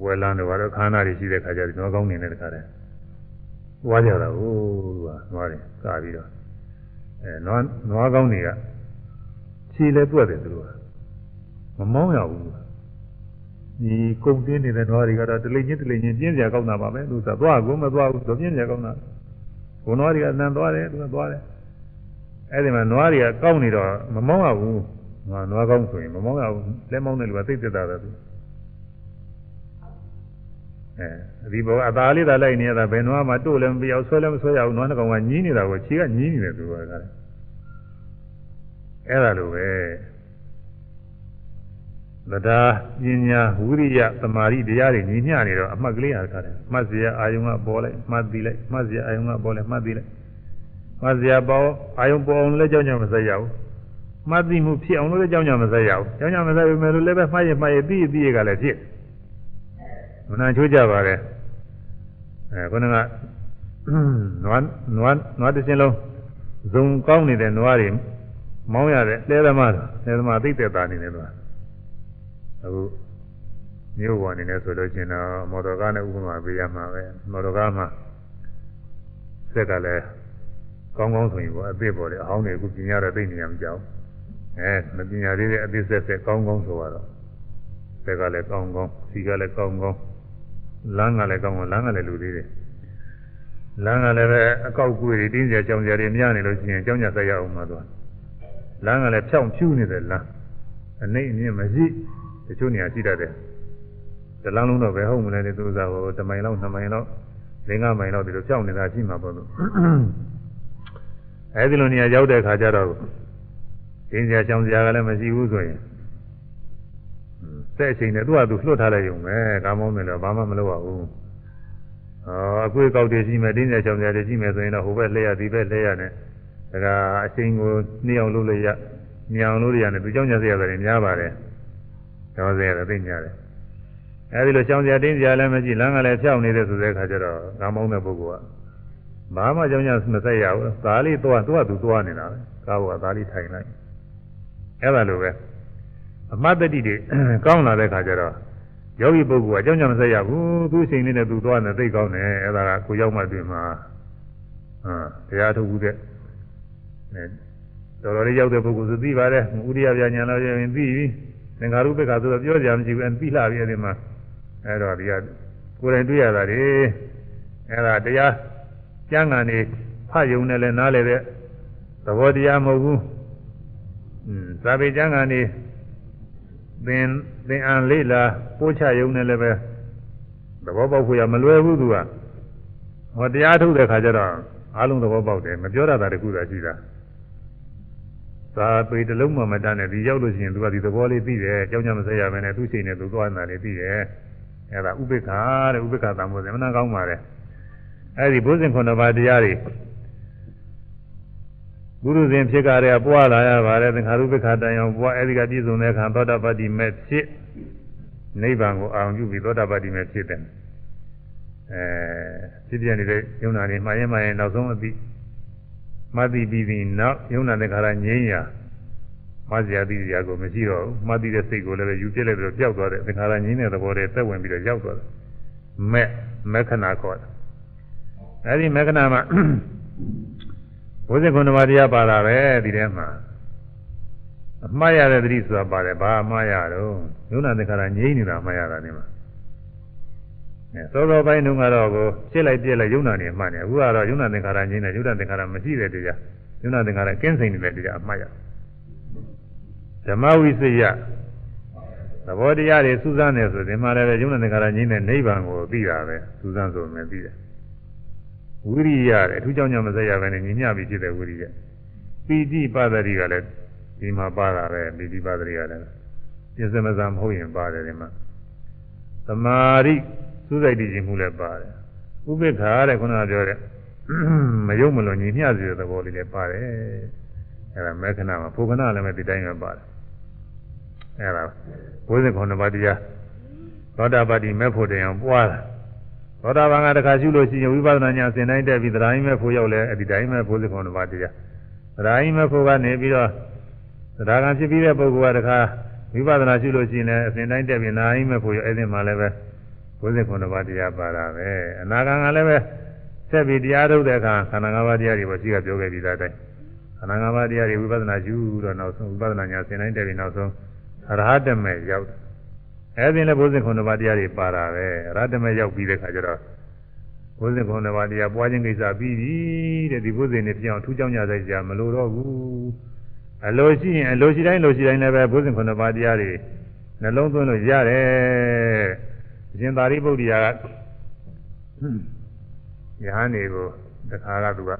ဘွယ်လန်းတွေဘာလို့ခန္ဓာတွေရှိတဲ့ခါကျတော့နွားကောင်းတွေနဲ့တခါတည်း ဝါကြတာဟိုးကနွားတွေကပြီးတော့အဲနွားနွားကောင်းတွေကခြေလဲတွက်တယ်သူတို့ကမမောင်းရဘူးဒီကုံတင်းနေတဲ့နွားတွေကတော့တလိမ့်ချင်းတလိမ့်ချင်းပြင်းစရာကောင်းတာပါပဲသူကသွားကိုမသွားဘူးသူပြင်းစရာကောင်းတာဘုံနွားတွေကအနံသွားတယ်သူကသွားတယ်အဲ့ဒီမှာနွားတွေကကောင်းနေတော့မမောင်းရဘူးနွားနွားကောင်းဆိုရင်မမောင်းရဘူးလက်မောင်းတဲ့လူကသိသက်တာပဲသူ အဲဒီဘောကအသားလေးသာလိုက်နေရတာဘယ်နွားမှတို့လည်းမပြောက်ဆွဲလည်းမဆွဲရဘူးနွားတစ်ကောင်ကညင်းနေတာကိုခြေကညင်းနေတယ်သူကအဲ့ဒါလိုပဲတရားပညာဝိရိယသမာဓိတရားတွေညီမျှနေတော့အမှတ်ကလေးရထားတယ်မှတ်စရာအာယုံကပေါ်လိုက်မှတ်သိလိုက်မှတ်စရာအာယုံကပေါ်လိုက်မှတ်သိလိုက်မှတ်စရာပေါ်အာယုံပေါ်အောင်လည်းကြောင်းကြောင်းမဆက်ရဘူးမှတ်သိမှုဖြစ်အောင်လည်းကြောင်းကြောင်းမဆက်ရဘူးကြောင်းကြောင်းမဆက်ပေမဲ့လည်းပဲမှတ်ရမှတ်ရသိရသိရကလည်းဖြစ် မနာချိုးကြပါလေအဲခုနကနွားနွားနွားတစ်ချင်းလုံးဇုံကောင်းနေတဲ့နွားတွေမောင်းရတဲ့လဲသမားလဲသမားသိတဲ့သားနေတယ်သူကအခုမြို့ပေါ်အနေနဲ့ဆိုလို့ရှိရင်တော့မော်တော်ကားနဲ့ဥပမာပေးရမှာပဲမော်တော်ကားမှာစက်ကလည်းကောင်းကောင်းဆိုရင်ပေါ့အသစ်ပေါ်တယ်အဟောင်းတွေအခုပြင်ရတော့သိနေရမကြောက်အဲမပညာသေးတဲ့အသစ်ဆက်ဆက်ကောင်းကောင်းဆိုတော့စက်ကလည်းကောင်းကောင်းစီကလည်းကောင်းကောင်း လမ်းကလည်းကောင်းကောင်းလမ်းကလည်းလူသေးတယ်လမ်းကလည်းပဲအကောက်ကွေးတွေတင်းကျကြောင်ကြတွေမြနေလို့ရှိရင်ကြောင်ကြဆက်ရအောင်မှာသွားလမ်းကလည်းဖြောင်းဖြူးနေတဲ့လမ်းအနှိမ့်အမြင့်မရှိတချို့နေရာရှိတတ်တယ်တလန်းလုံးတော့ပဲဟုတ်မလဲသူစားဟိုတမိုင်လောက်နှစ်မိုင်လောက်လင်းကမိုင်လောက်ဒီလိုကြောက်နေတာရှိမှာပေါ့လို့အဲဒီလိုနေရာရောက်တဲ့ခါကျတော့ဒင်းစရာချောင်းစရာကလည်းမရှိဘူးဆိုရင် စက်အချိန်နဲ့သူ့ဟာသူလွှတ်ထားလိုက်ရုံပဲကားမောင်းတယ်လို့ဘာမှမလုပ်ရဘူးအော်အကွေးကောက်တွေရှိမယ်တင်းစရာချောင်းစရာတွေရှိမယ်ဆိုရင်တော့ဟိုဘက်လှည့်ရဒီဘက်လှည့်ရနဲ့ဒါကအချိန်ကိုနှီးအောင်လုပ်လို့ရညောင်လို့ရတယ်သူကြောင့်ညစရာတွေများပါတယ်ကျောင်းစရာသိညာတယ်အဲဒီလိုကျောင်းစရာတင်းစရာလည်းမရှိလမ်းကလည်းဖြောက်နေတဲ့ဆိုတဲ့အခါကျတော့ငါမောင်းတဲ့ပုဂ္ဂိုလ်ကဘာမှကျောင်းညမဆက်ရဘူးသားလေးသွားသွားသူသွားနေတာပဲကားဘောကသားလေးထိုင်လိုက်အဲ့ဒါလိုပဲ အမတ်တတိတွေကောင်းလာတဲ့ခါကျတော့ယောဂီပုဂ္ဂိုလ်ကအကြောင်းကြောင့်မဆက်ရဘူးသူ့စိတ်လေးနဲ့သူသွားနေသိကောင်းတယ်အဲ့ဒါကကိုရောက်မှတွေ့မှာဟာတရားထုတ်ဘူးတဲ့တော်တော်လေးရောက်တဲ့ပုဂ္ဂိုလ်ဆိုသိပါတယ်ဥရိယပြညာလာရင်သိပြီသင်္ခါရုပ္ပခါဆိုတော့ပြောကြမရှိဘူးအဲသိလာပြီအဲ့ဒီမှာအဲ့တော့ဒီကကိုယ်တိုင်တွေ့ရတာတွေအဲ့ဒါတရားကျမ်းဂန်နေဖတ်ယုံနဲ့လည်းနားလေတဲ့သဘောတရားမဟုတ်ဘူးอืมဇာပေကျမ်းဂန်နေ သင်သင်အံလေးလာပို့ချယုံနဲ့လည်းပဲသဘောပေါက်ဖို့ရမလွယ်ဘူးသူကဟောတရားထုတ်တဲ့ခါကျတော့အားလုံးသဘောပေါက်တယ်မပြောရတာတခုသာရှိတာသာပေတလုံးမှမတတ်နဲ့ဒီရောက်လို့ရှိရင်သူကဒီသဘောလေးသိတယ်အကြောင်းကြောင့်မဆက်ရဘဲနဲ့သူ့ချိန်နဲ့သူသွားနေတာလေးသိတယ်အဲဒါဥပိ္ပခာတဲ့ဥပိ္ပခာတန်ဖို့စမနာကောင်းပါတယ်အဲဒီဘုဇင်ခုနှစ်ပါးတရားတွေ ဘုရုဇင်ဖြစ်ကြတဲ့ပွားလာရပါတယ်သင်္ခါရုပ္ပခာတန်အောင်ပွားအဲဒီကပြည့်စုံတဲ့အခါသောတာပတ္တိမဲ့ဖြစ်နိဗ္ဗာန်ကိုအာရုံပြုပြီးသောတာပတ္တိမဲ့ဖြစ်တယ်အဲဖြစ်ပြနေတဲ့ယုံနာနေမှားရင်မှားရင်နောက်ဆုံးအပြီးမသိပြီးပြီးနောက်ယုံနာတဲ့ခါရငြိမ်းရာမဇ္ဇာတိရာကိုမရှိတော့ဘူးမသိတဲ့စိတ်ကိုလည်းပဲယူပြစ်လိုက်ပြီးတော့ပျောက်သွားတဲ့သင်္ခါရငြိမ်းတဲ့သဘောတည်းသက်ဝင်ပြီးတော့ရောက်သွားတယ်မဲ့မက္ခဏာခေါ်တယ်အဲဒီမက္ခဏာမှာ ဘုဇင်ခုနပါးတရားပါတာပဲဒီထဲမှာအမှားရတဲ့သတိဆိုတာပါတယ်ဘာအမှားရတော့ယုံနာသင်္ခါရငြိမ်းနေတာအမှားရတာနေမှာအဲသောသောပိုင်းတုန်းကတော့ကိုဖြစ်လိုက်ပြက်လိုက်ယုံနာနေမှနေအခုကတော့ယုံနာသင်္ခါရငြိမ်းတယ်ယုံနာသင်္ခါရမရှိတဲ့တရားယုံနာသင်္ခါရကင်းစိန်နေတဲ့တရားအမှားရဓမ္မဝိစိယသဘောတရားတွေစူးစမ်းနေဆိုဒီမှာလည်းယုံနာသင်္ခါရငြိမ်းတဲ့နိဗ္ဗာန်ကိုသိတာပဲစူးစမ်းဆိုမှသိတယ် ဝိရိယတဲ့အထူးကြောင့်ညမဆက်ရပဲနဲ့ညီမျှပြီးဖြစ်တဲ့ဝိရိယပီတိပါဒတိကလည်းဒီမှာပါတာပဲပီတိပါဒတိကလည်းပြစ္ဆမဇံမဟုတ်ရင်ပါတယ်ဒီမှာသမာဓိစူးစိုက်တည်ခြင်းမှုလည်းပါတယ်ဥပိ္ပခာတဲ့ခုနကပြောတဲ့မယုံမလွန်ညီမျှစေတဲ့သဘောလေးလည်းပါတယ်အဲဒါမေခဏမှာဖုခဏလည်းပဲဒီတိုင်းပဲပါတယ်အဲဒါဘုဇင်ခုနှစ်ပါးတရားသောတာပတ္တိမေဖို့တည်းအောင်ပွားတာ သောတာပန်ကတခါရှုလို့ရှိရင်ဝိပဿနာဉာဏ်စင်တိုင်းတက်ပြီးသဒ္ဓါယိမဲ့ဖို့ရောက်လဲအဲ့ဒီတိုင်းမဲ့ဘုဇင်ခုနှစ်ပါးတရားသဒ္ဓါယိမဲ့ဖို့ကနေပြီးတော့သဒ္ဓါကံဖြစ်ပြီးတဲ့ပုဂ္ဂိုလ်ကတခါဝိပဿနာရှုလို့ရှိရင်လည်းအစဉ်တိုင်းတက်ပြီးနာယိမဲ့ဖို့ရောက်အဲ့ဒီမှာလည်းပဲ59ပါးတရားပါတာပဲအနာဂံကလည်းပဲဆက်ပြီးတရားထုတ်တဲ့အခါခန္ဓာ၅ပါးတရားတွေပေါ့ရှိကပြောခဲ့ပြီးသားတိုင်းခန္ဓာ၅ပါးတရားတွေဝိပဿနာယူတော့နောက်ဆုံးဝိပဿနာညာဆင်တိုင်းတက်ပြီးနောက်ဆုံးအရဟတမေရောက်တယ် အဲဒီလည်း59ပါးတရားတွေပါတာပဲအရဟတမေရောက်ပြီးတဲ့အခါကျတော့59ပါးတရားပွားခြင်းကိစ္စပြီးပြီတဲ့ဒီဘုဇင်နေပြောင်းထူးကြောင်းကြတဲ့ကြာမလို့တော့ဘူးအလိုရှိရင်အလိုရှိတိုင်းလိုရှိတိုင်းလည်းပဲဘုဇင်9ပါးတရားတွေနှလုံးသွင်းလို့ရတယ်အရှင်သာရိပုတ္တရာကယဟန်နေကိုတခါကသူက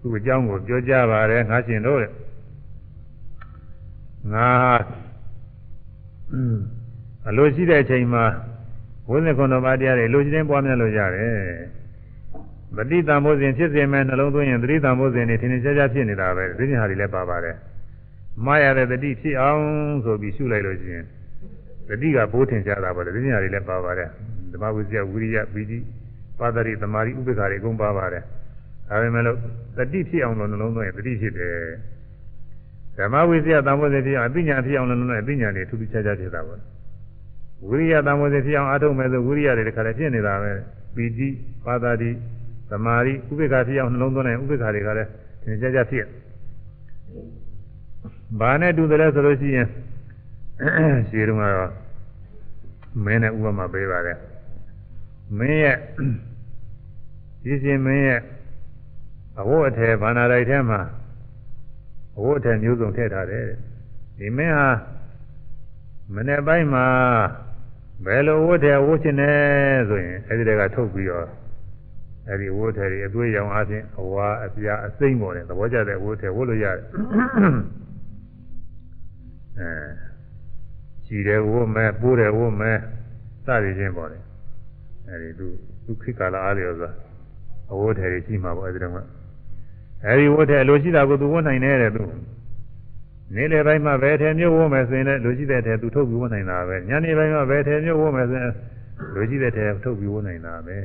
သူ့အကြောင်းကိုပြောကြပါတယ်ငါရှင်တို့တဲ့ငါ အလိုရှိတဲ့အချိန်မှာဝိသေခွန်တော်ပါတရားတွေလိုရှိတဲ့ပွားများလို့ရတယ်ပဋိသံဘုဇဉ်ဖြစ်စေမဲ့နှလုံးသွင်းရင်သတိသံဘုဇဉ်တွေထင်ထင်ရှားရှားဖြစ်နေတာပဲသိဉာဏ်ဟာတွေလည်းပါပါတယ်မှားရတဲ့တတိဖြစ်အောင်ဆိုပြီးရှုလိုက်လို့ရှိရင်တတိကဘိုးထင်ရှားတာပါလေသိညာတွေလည်းပါပါတယ်ဓမ္မဝိဇ္ဇဝိရိယပီတိပါဒရိသမာဓိဥပ္ပခါတွေအကုန်ပါပါတယ်ဒါပေမဲ့လို့တတိဖြစ်အောင်လို့နှလုံးသွင်းရင်တတိဖြစ်တယ်ဓမ္မဝိဇ္ဇသံဃေဖြစ်အောင်အသိဉာဏ်ဖြစ်အောင်လို့နှလုံးသွင်းအသိဉာဏ်တွေထူးထူးခြားခြားဖြစ်တာပါ ဝိရိယသံဃေဖြစ်အောင်အထုတ်မဲ့ဆိုဝိရိယတွေတခါတည်းဖြစ်နေတာပဲပီတိပါဒရိသမာဓိဥပ္ပခါဖြစ်အောင်နှလုံးသွင်းရင်ဥပ္ပခါတွေကလည်းသင်ကြားကြဖြစ်ဘာနဲ့တူတယ်လဲဆိုလို့ရှိရင်ရှိတုန်းကတော့မင်းနဲ့ဥပမာပေးပါတယ်မင်းရဲ့ရှိရှင်မင်းရဲ့အဝတ်အထည်ဘာနာလိုက်ထဲမှာအဝတ်အထည်မျိုးစုံထည့်ထားတယ်ဒီမင်းဟာမနေ့ပိုင်းမှာ ဘယ်လိုဝတ်တယ်ဝတ်ချင်တယ်ဆိုရင်အဲဒီတည်းကထုတ်ပြီးတော့အဲဒီဝတ်တယ်တွေအသွေးရောင်အားဖြင့်အဝါအပြာအစိမ့်ပေါ်တယ်သဘောကျတဲ့ဝတ်တယ်ဝတ်လို့ရတယ်အဲကြည်တယ်ဝတ်မဲပိုးတယ်ဝတ်မဲစသည်ချင်းပေါ့လေအဲဒီသူသူခိကာလအားလျော်စွာအဝတ်ထည်ကြီးမှာပေါ့အဲဒီတော့အဲဒီဝတ်ထည်လိုရှိတာကိုသူဝတ်နိုင်တယ်တဲ့သူ နေ့လယ်ပိုင်းမှာဘယ်ထည်မျိုးဝတ်မယ်ဆိုရင်လည်းလိုရှိတဲ့ထည်သူထုတ်ပြီးဝတ်နိုင်တာပဲညနေပိုင်းမှာဘယ်ထည်မျိုးဝတ်မယ်ဆိုရင်လိုရှိတဲ့ထည်ထုတ်ပြီးဝတ်နိုင်တာပဲ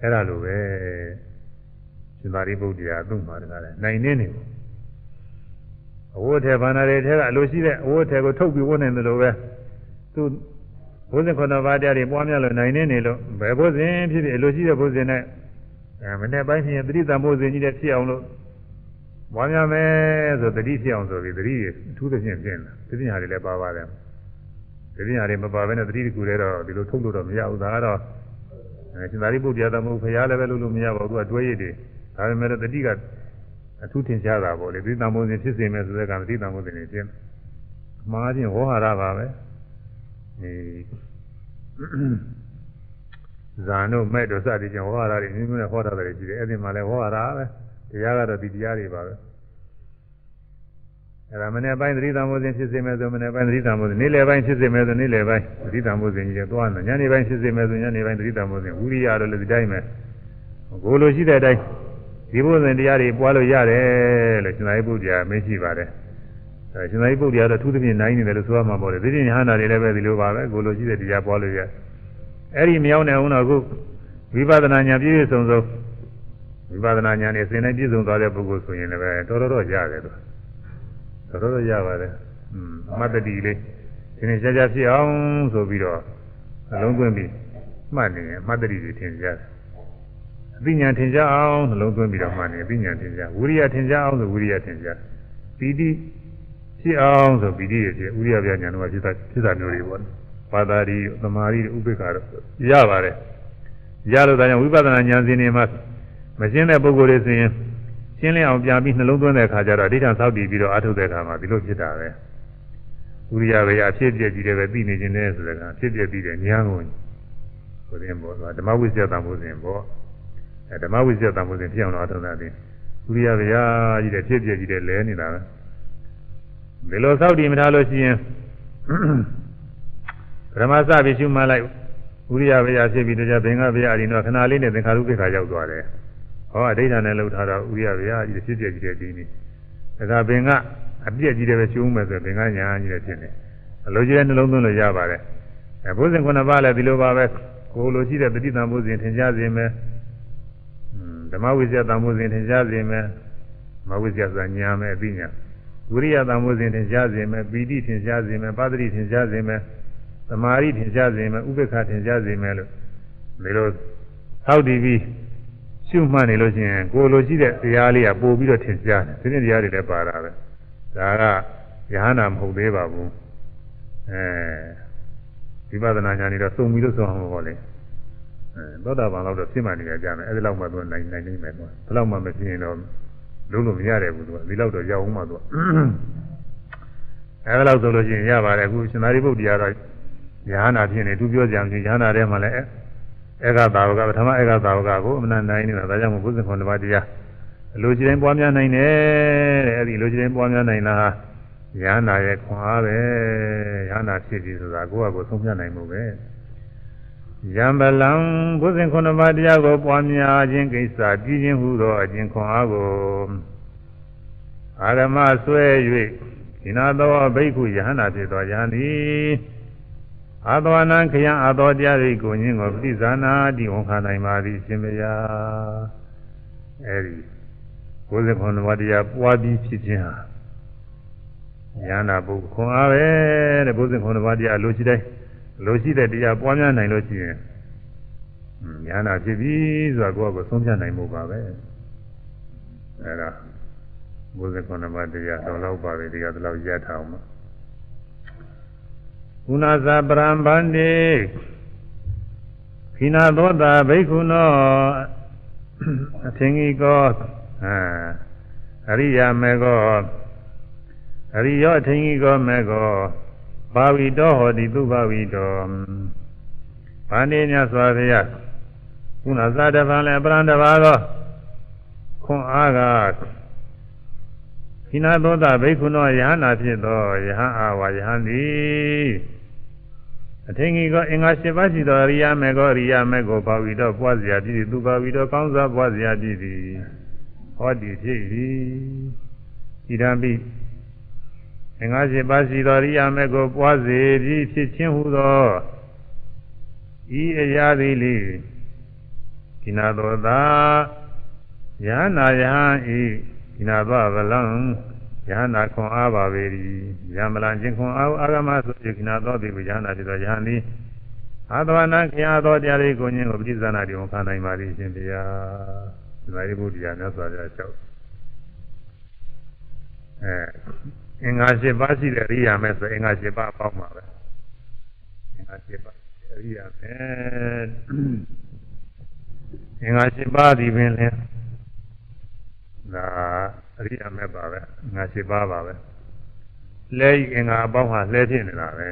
အဲ့ဒါလိုပဲရှင်သာရိပုတ္တရာသူ့မှာတကားလဲနိုင်နေနေပေါ့အဝတ်ထဲဘာနာတွေထဲကအလိုရှိတဲ့အဝတ်ထဲကိုထုတ်ပြီးဝတ်နိုင်တယ်လို့ပဲသူဘုဇင်ခုနပါးတရားတွေပွားများလို့နိုင်နေနေလို့ဘယ်ဘုဇင်ဖြစ်ဖြစ်အလိုရှိတဲ့ဘုဇင်နဲ့အဲမနေ့ပိုင်းဖြစ်ရင်တတိတံဘုဇင်ကြီးတဲ့ဖြစ်အောင်လို့ ပွားများမယ်ဆိုတတိဖြစ်အောင်ဆိုပြီးတတိအထူးသဖြင့်ပြင်တာတတိဟာတွေလည်းပါပါတယ်တတိဟာတွေမပါဘဲနဲ့တတိတကူလည်းတော့ဒီလိုထုတ်လို့တော့မရဘူးဒါကတော့အဲရှင်သာရိပုတ္တရာသမုဖရာလည်းပဲလုပ်လို့မရပါဘူးသူကတွဲရည်တွေဒါပေမဲ့တတိကအထူးထင်ရှားတာပေါ့လေဒီတံမိုးစဉ်ဖြစ်စေမယ်ဆိုတဲ့ကံဒီတံမိုးစဉ်နေပြင်းမှားခြင်းဝေါဟာရပါပဲဒီဇာနုမဲ့တို့စသည်ဖြင့်ဝေါဟာရတွေမျိုးမျိုးနဲ့ဟောတာတွေရှိတယ်အဲ့ဒီမှာလည်းဝေါဟာရပဲ တရားကတော့ဒီတရားတွေပါပဲအဲ့ဒါမနေ့ပိုင်းသတိတံမိုးစဉ်ဖြစ်စေမယ်ဆိုမနေ့ပိုင်းသတိတံမိုးစဉ်နေ့လယ်ပိုင်းဖြစ်စေမယ်ဆိုနေ့လယ်ပိုင်းသတိတံမိုးစဉ်ကြီးတွေသွားတယ်ညနေပိုင်းဖြစ်စေမယ်ဆိုညနေပိုင်းသတိတံမိုးစဉ်ဝိရိယတို့လည်းဒီတိုင်းပဲကိုလိုရှိတဲ့အတိုင်းဒီဘုဇင်တရားတွေပွားလို့ရတယ်လို့ရှင်သာရိပုတ္တရာမင်းရှိပါတယ်အဲရှင်သာရိပုတ္တရာတော့သူသဖြင့်နိုင်နေတယ်လို့ဆိုရမှာပေါ့လေဒီပြင်ညာနာတွေလည်းပဲဒီလိုပါပဲကိုလိုရှိတဲ့တရားပွားလို့ရအဲ့ဒီမရောက်နေအောင်တော့အခုဝိပဿနာဉာဏ်ပြည့်စုံစုံ ဝိပဿနာဉာဏ်နဲ့စင်နေပြည့်စုံသွားတဲ့ပုဂ္ဂိုလ်ဆိုရင်လည်းတော်တော်တော့ရတယ်သူတော်တော်တော့ရပါတယ်อืมအမတ္တတိလေးဒီနေ့ကြာကြာဖြစ်အောင်ဆိုပြီးတော့အလုံးသွင်းပြီးမှတ်နေရင်အမတ္တတိတွေထင်ကြတယ်အသိဉာဏ်ထင်ရှားအောင်နှလုံးသွင်းပြီးတော့မှနေအသိဉာဏ်ထင်ရှားဝိရိယထင်ရှားအောင်ဆိုဝိရိယထင်ရှားပီတိဖြစ်အောင်ဆိုပီတိရဲ့ဖြစ်ဝိရိယပြညာတော့ဖြစ်တာဖြစ်တာမျိုးတွေပေါ့ဘာသာရီသမာဓိဥပိ္ပခါတော့ရပါတယ်ရလို့ဒါကြောင့်ဝိပဿနာဉာဏ်စဉ်တွေမှာ မရှင်းတဲ့ပုဂ္ဂိုလ်တွေဆိုရင်ရှင်းလင်းအောင်ပြန်ပြီးနှလုံးသွင်းတဲ့အခါကျတော့အဋ္ဌာန်သောက်တည်ပြီးတော့အထုတ်တဲ့အခါမှာဒီလိုဖြစ်တာပဲဝိရိယပဲအဖြစ်ပြက်ကြီးတယ်ပဲသိနေခြင်းနဲ့ဆိုတဲ့ကအဖြစ်ပြက်ပြီးတဲ့ဉာဏ်ကိုဆိုရင်ပေါ့ဓမ္မဝိဇ္ဇာတမှုစဉ်ပေါ့အဲဓမ္မဝိဇ္ဇာတမှုစဉ်ဖြစ်အောင်တော့အထုံးတာဒီဝိရိယဗျာကြီးတဲ့ဖြစ်ပြကြီးတဲ့လဲနေတာပဲဒီလိုသောက်တည်မထားလို့ရှိရင်ပရမစပြီးရှုမှတ်လိုက်ဝိရိယဗျာဖြစ်ပြီးတော့ဘင်္ဂဗျာအရင်တော့ခဏလေးနဲ့သင်္ခါရုပ္ပခါရောက်သွားတယ် ဟောအဋ္ဌာနဲ့လှုပ်ထားတော့ဝိရိယဗျာကြီးဖြစ်ပြကြီးတဲ့ဒီနည်းဒါကဘင်္ဂအပြည့်ကြီးတယ်ပဲရှုံးမယ်ဆိုဘင်္ဂညာကြီးတဲ့ဖြစ်နေအလိုကြီးတဲ့နှလုံးသွင်းလို့ရပါတယ်အဲဘုဇင်ခုနှစ်ပါးလည်းဒီလိုပါပဲကိုလိုရှိတဲ့ပဋိသင်္ဘုဇင်ထင်ရှားစေမယ်ဓမ္မဝိဇ္ဇာတန်ဖိုးစဉ်ထင်ရှားစေမယ်မဝိဇ္ဇာဆိုတာညာမယ်အသိညာဝိရိယတန်ဖိုးစဉ်ထင်ရှားစေမယ်ပီတိထင်ရှားစေမယ်ပါတိထင်ရှားစေမယ်သမာဓိထင်ရှားစေမယ်ဥပေက္ခထင်ရှားစေမယ်လို့ဒီလိုသောက်တည်ပြီး ရှုမှတ်နေလို့ရှိရင်ကိုလိုရှိတဲ့တရားလေးကပို့ပြီးတော့ထင်ရှားတယ်ဒီနေ့တရားတွေလည်းပါတာပဲဒါကယဟနာမဟုတ်သေးပါဘူးအဲဝိပဿနာဉာဏ်တွေတော့စုံပြီးလို့ဆိုအောင်ပါလေအဲသောတာပန်လောက်တော့ဖြစ်မှနေကြတယ်အဲဒီလောက်မှသူနိုင်နိုင်နေမယ်သူဘယ်လောက်မှမဖြစ်ရင်တော့လုံးလို့မရတယ်ဘူးသူကဒီလောက်တော့ရောက်အောင်မှသူကအဲဒီလောက်ဆိုလို့ရှိရင်ရပါတယ်အခုရှင်သာရိပုတ္တရာတော့ယဟနာဖြစ်နေသူပြောကြံချင်းယဟနာထဲမှာလည်း ဧကသာဝကပထမဧကသာဝကကိုအမှန်နိုင်နေတာဒါကြောင့်မို့ဘုဇင်ခွန်တစ်ပါးတရားအလိုချင်တိုင်းပွားများနိုင်တယ်တဲ့အဲဒီလိုချင်တိုင်းပွားများနိုင်တာဟာယဟနာရဲ့ခွန်အားပဲယဟနာဖြစ်ပြီဆိုတာကိုယ့်အကိုဆုံးဖြတ်နိုင်မှုပဲယံပလံဘုဇင်ခုနှစ်ပါးတရားကိုပွားများခြင်းကိစ္စပြည်ခြင်းဟုသောအကျင့်ခွန်အားကိုအာရမဆွဲ၍ဒီနာသောဘိက္ခုယဟနာဖြစ်သောယဟန်သည် အာသဝနံခယံအာသောတရားတွေကိုညင်းကိုပြိဇာနာတိဝန်ခံနိုင်ပါသည်ရှင်မယားအဲဒီဘုဇင်ခုနှစ်ပါးတရားပွားပြီးဖြစ်ခြင်းဟာယဟနာပုဂ္ဂိုလ်ခွန်အားပဲတဲ့ဘုဇင်ခုနှစ်ပါးတရားလိုရှိတိုင်းလိုရှိတဲ့တရားပွားများနိုင်လို့ရှိရင်ညာနာဖြစ်ပြီဆိုတာကိုယ့်ကိုဆုံးဖြတ်နိုင်မှုပါပဲအဲဒါဘုဇင်ခုနမတရားတော်တော့ပါပဲတရားတော်ရထားအောင်ပါ ကုဏဇာပရံဗန္တိခိနာသောတာဘိက္ခုနောအထင်ကြီးကောအာအရိယာမေကောအရိယောအထင်ကြီးကောမေကောဘာဝီတော်ဟောတိသူဘာဝီတော်ဗန္ဒီမြတ်စွာဘုရားခုနသာတပံလည်းပရံတပါသောခွန်အားက ခိနာသောတာဘိက္ခုနောယဟနာဖြစ်သောယဟန်အာဝါယဟန်သည်အထင်ကြီးကအင်္ဂါ၈ပါးရှိသောအရိယာမေကောအရိယာမေကိုဘာဝီတော်ပွားစရာပြည်သူဘာဝီတော်ကောင်းစွာပွားစရာပြည်သည်ဟောတိဖြစ်၏ဣဒံပိင်္ဂါရှိပါရှိသောရိယာမေကိုပွားစေပြီးဖြစ်ချင်းဟုသောဤအရာသည်လေကိနာသောသာယဟနာယဟဤ ကိနာသောဗလံယဟနာခွန်အားပါပေ၏ယမလံခြင်းခွန်အားအာဂမဆိုယခိနာသောတိကိုယဟနာဖြစ်သောယဟန်သည်အာသဝနာခရသောတရားလေးကိုညင်ကိုပဋိသနာတိကိုခံနိုင်ပါသည်ရှင်ဘုရားဒီမှာဒီဘုရားမြတ်စွာဘုရားလျှောက်အဲအင်္ဂါ၈ပါးရှိတဲ့ရိယာမဲ့ဆိုအင်္ဂါ၈ပါးအပေါင်းပါပဲအင်္ဂါ၈ပါးရိယာမဲ့အင်္ဂါ၈ပါးဒီပင်လဲ ဒါအရိယာမဲ့ပါပဲငါ၈ပါးပါပဲလဲအင်္ဂါအပေါင်းဟာလဲဖြစ်နေတာပဲ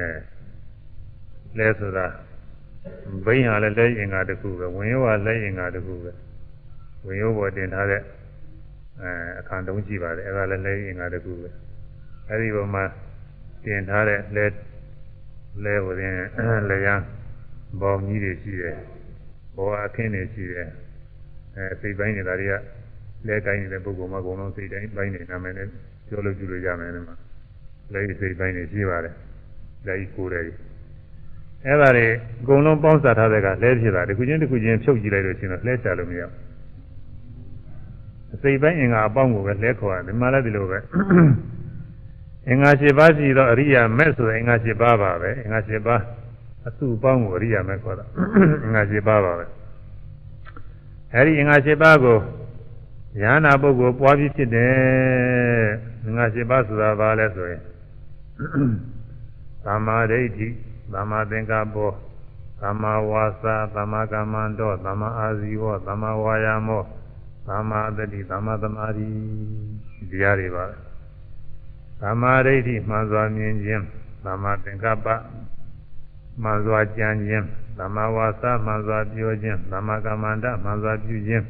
လဲဆိုတာဘိန်းဟာလည်းလဲအင်္ဂါတစ်ခုပဲဝင်ရောကလဲအင်္ဂါတစ်ခုပဲဝင်ရောပေါ်တင်ထားတဲ့အဲအခါတုံးရှိပါတယ်အဲဒါလည်းလဲအင်္ဂါတစ်ခုပဲအဲဒီပေါ်မှာတင်ထားတဲ့လဲလဲဝင်လဲရန်ဘောင်ကြီးတွေရှိတယ်ဘောအခင်းတွေရှိတယ်အဲစိတ်ပိုင်းနေတာတွေက လဲကိုင်းနေတဲ့ပုဂ္ဂိုလ်မှာအကုန်လုံးစိတ်တိုင်းပိုင်းနေနာမည်နဲ့ပြောလို့ကြည့်လို့ရမယ်ဒီမှာလဲစိတ်ပိုင်းတွေရှိပါတယ်လဲကိုယ်တွေအဲ့ဒါတွေအကုန်လုံးပေါင်းစားထားတဲ့ကလဲဖြစ်တာတစ်ခုချင်းတစ်ခုချင်းဖြုတ်ကြည့်လိုက်လို့ရှိရင်တော့လဲချလို့မရဘူးအစိတ်ပိုင်းအင်္ဂါအပေါင်းကိုပဲလဲခေါ်ရတယ်ဒီမှာလည်းဒီလိုပဲအင်္ဂါ၈ပါးရှိတော့အရိယာမဲ့ဆိုတဲ့အင်္ဂါ၈ပါးပါပဲအင်္ဂါ၈ပါးအစုပေါင်းကိုအရိယာမဲ့ခေါ်တာအင်္ဂါ၈ပါးပါပဲအဲဒီအင်္ဂါ၈ပါးကို ဉာဏပုဂ္ဂိုလ်ပွားပြီးဖြစ်တယ်အင်္ဂါ၈ပါးဆိုတာဘာလဲဆိုရင်သမ္မာဒိဋ္ဌိသမ္မာသင်္ကပ္ပောသမ္မာဝါစာသမ္မာကမ္မန္တောသမ္မာအာဇီဝသမ္မာဝါယာမောသမ္မာတတိသမ္မာသမာဓိတရားတွေပါသမ္မာဒိဋ္ဌိမှန်စွာမြင်ခြင်းသမ္မာသင်္ကပ္ပမှန်စွာကြံခြင်းသမ္မာဝါစာမှန်စွာပြောခြင်းသမ္မာကမ္မန္တမှန်စွာပြုခြင်း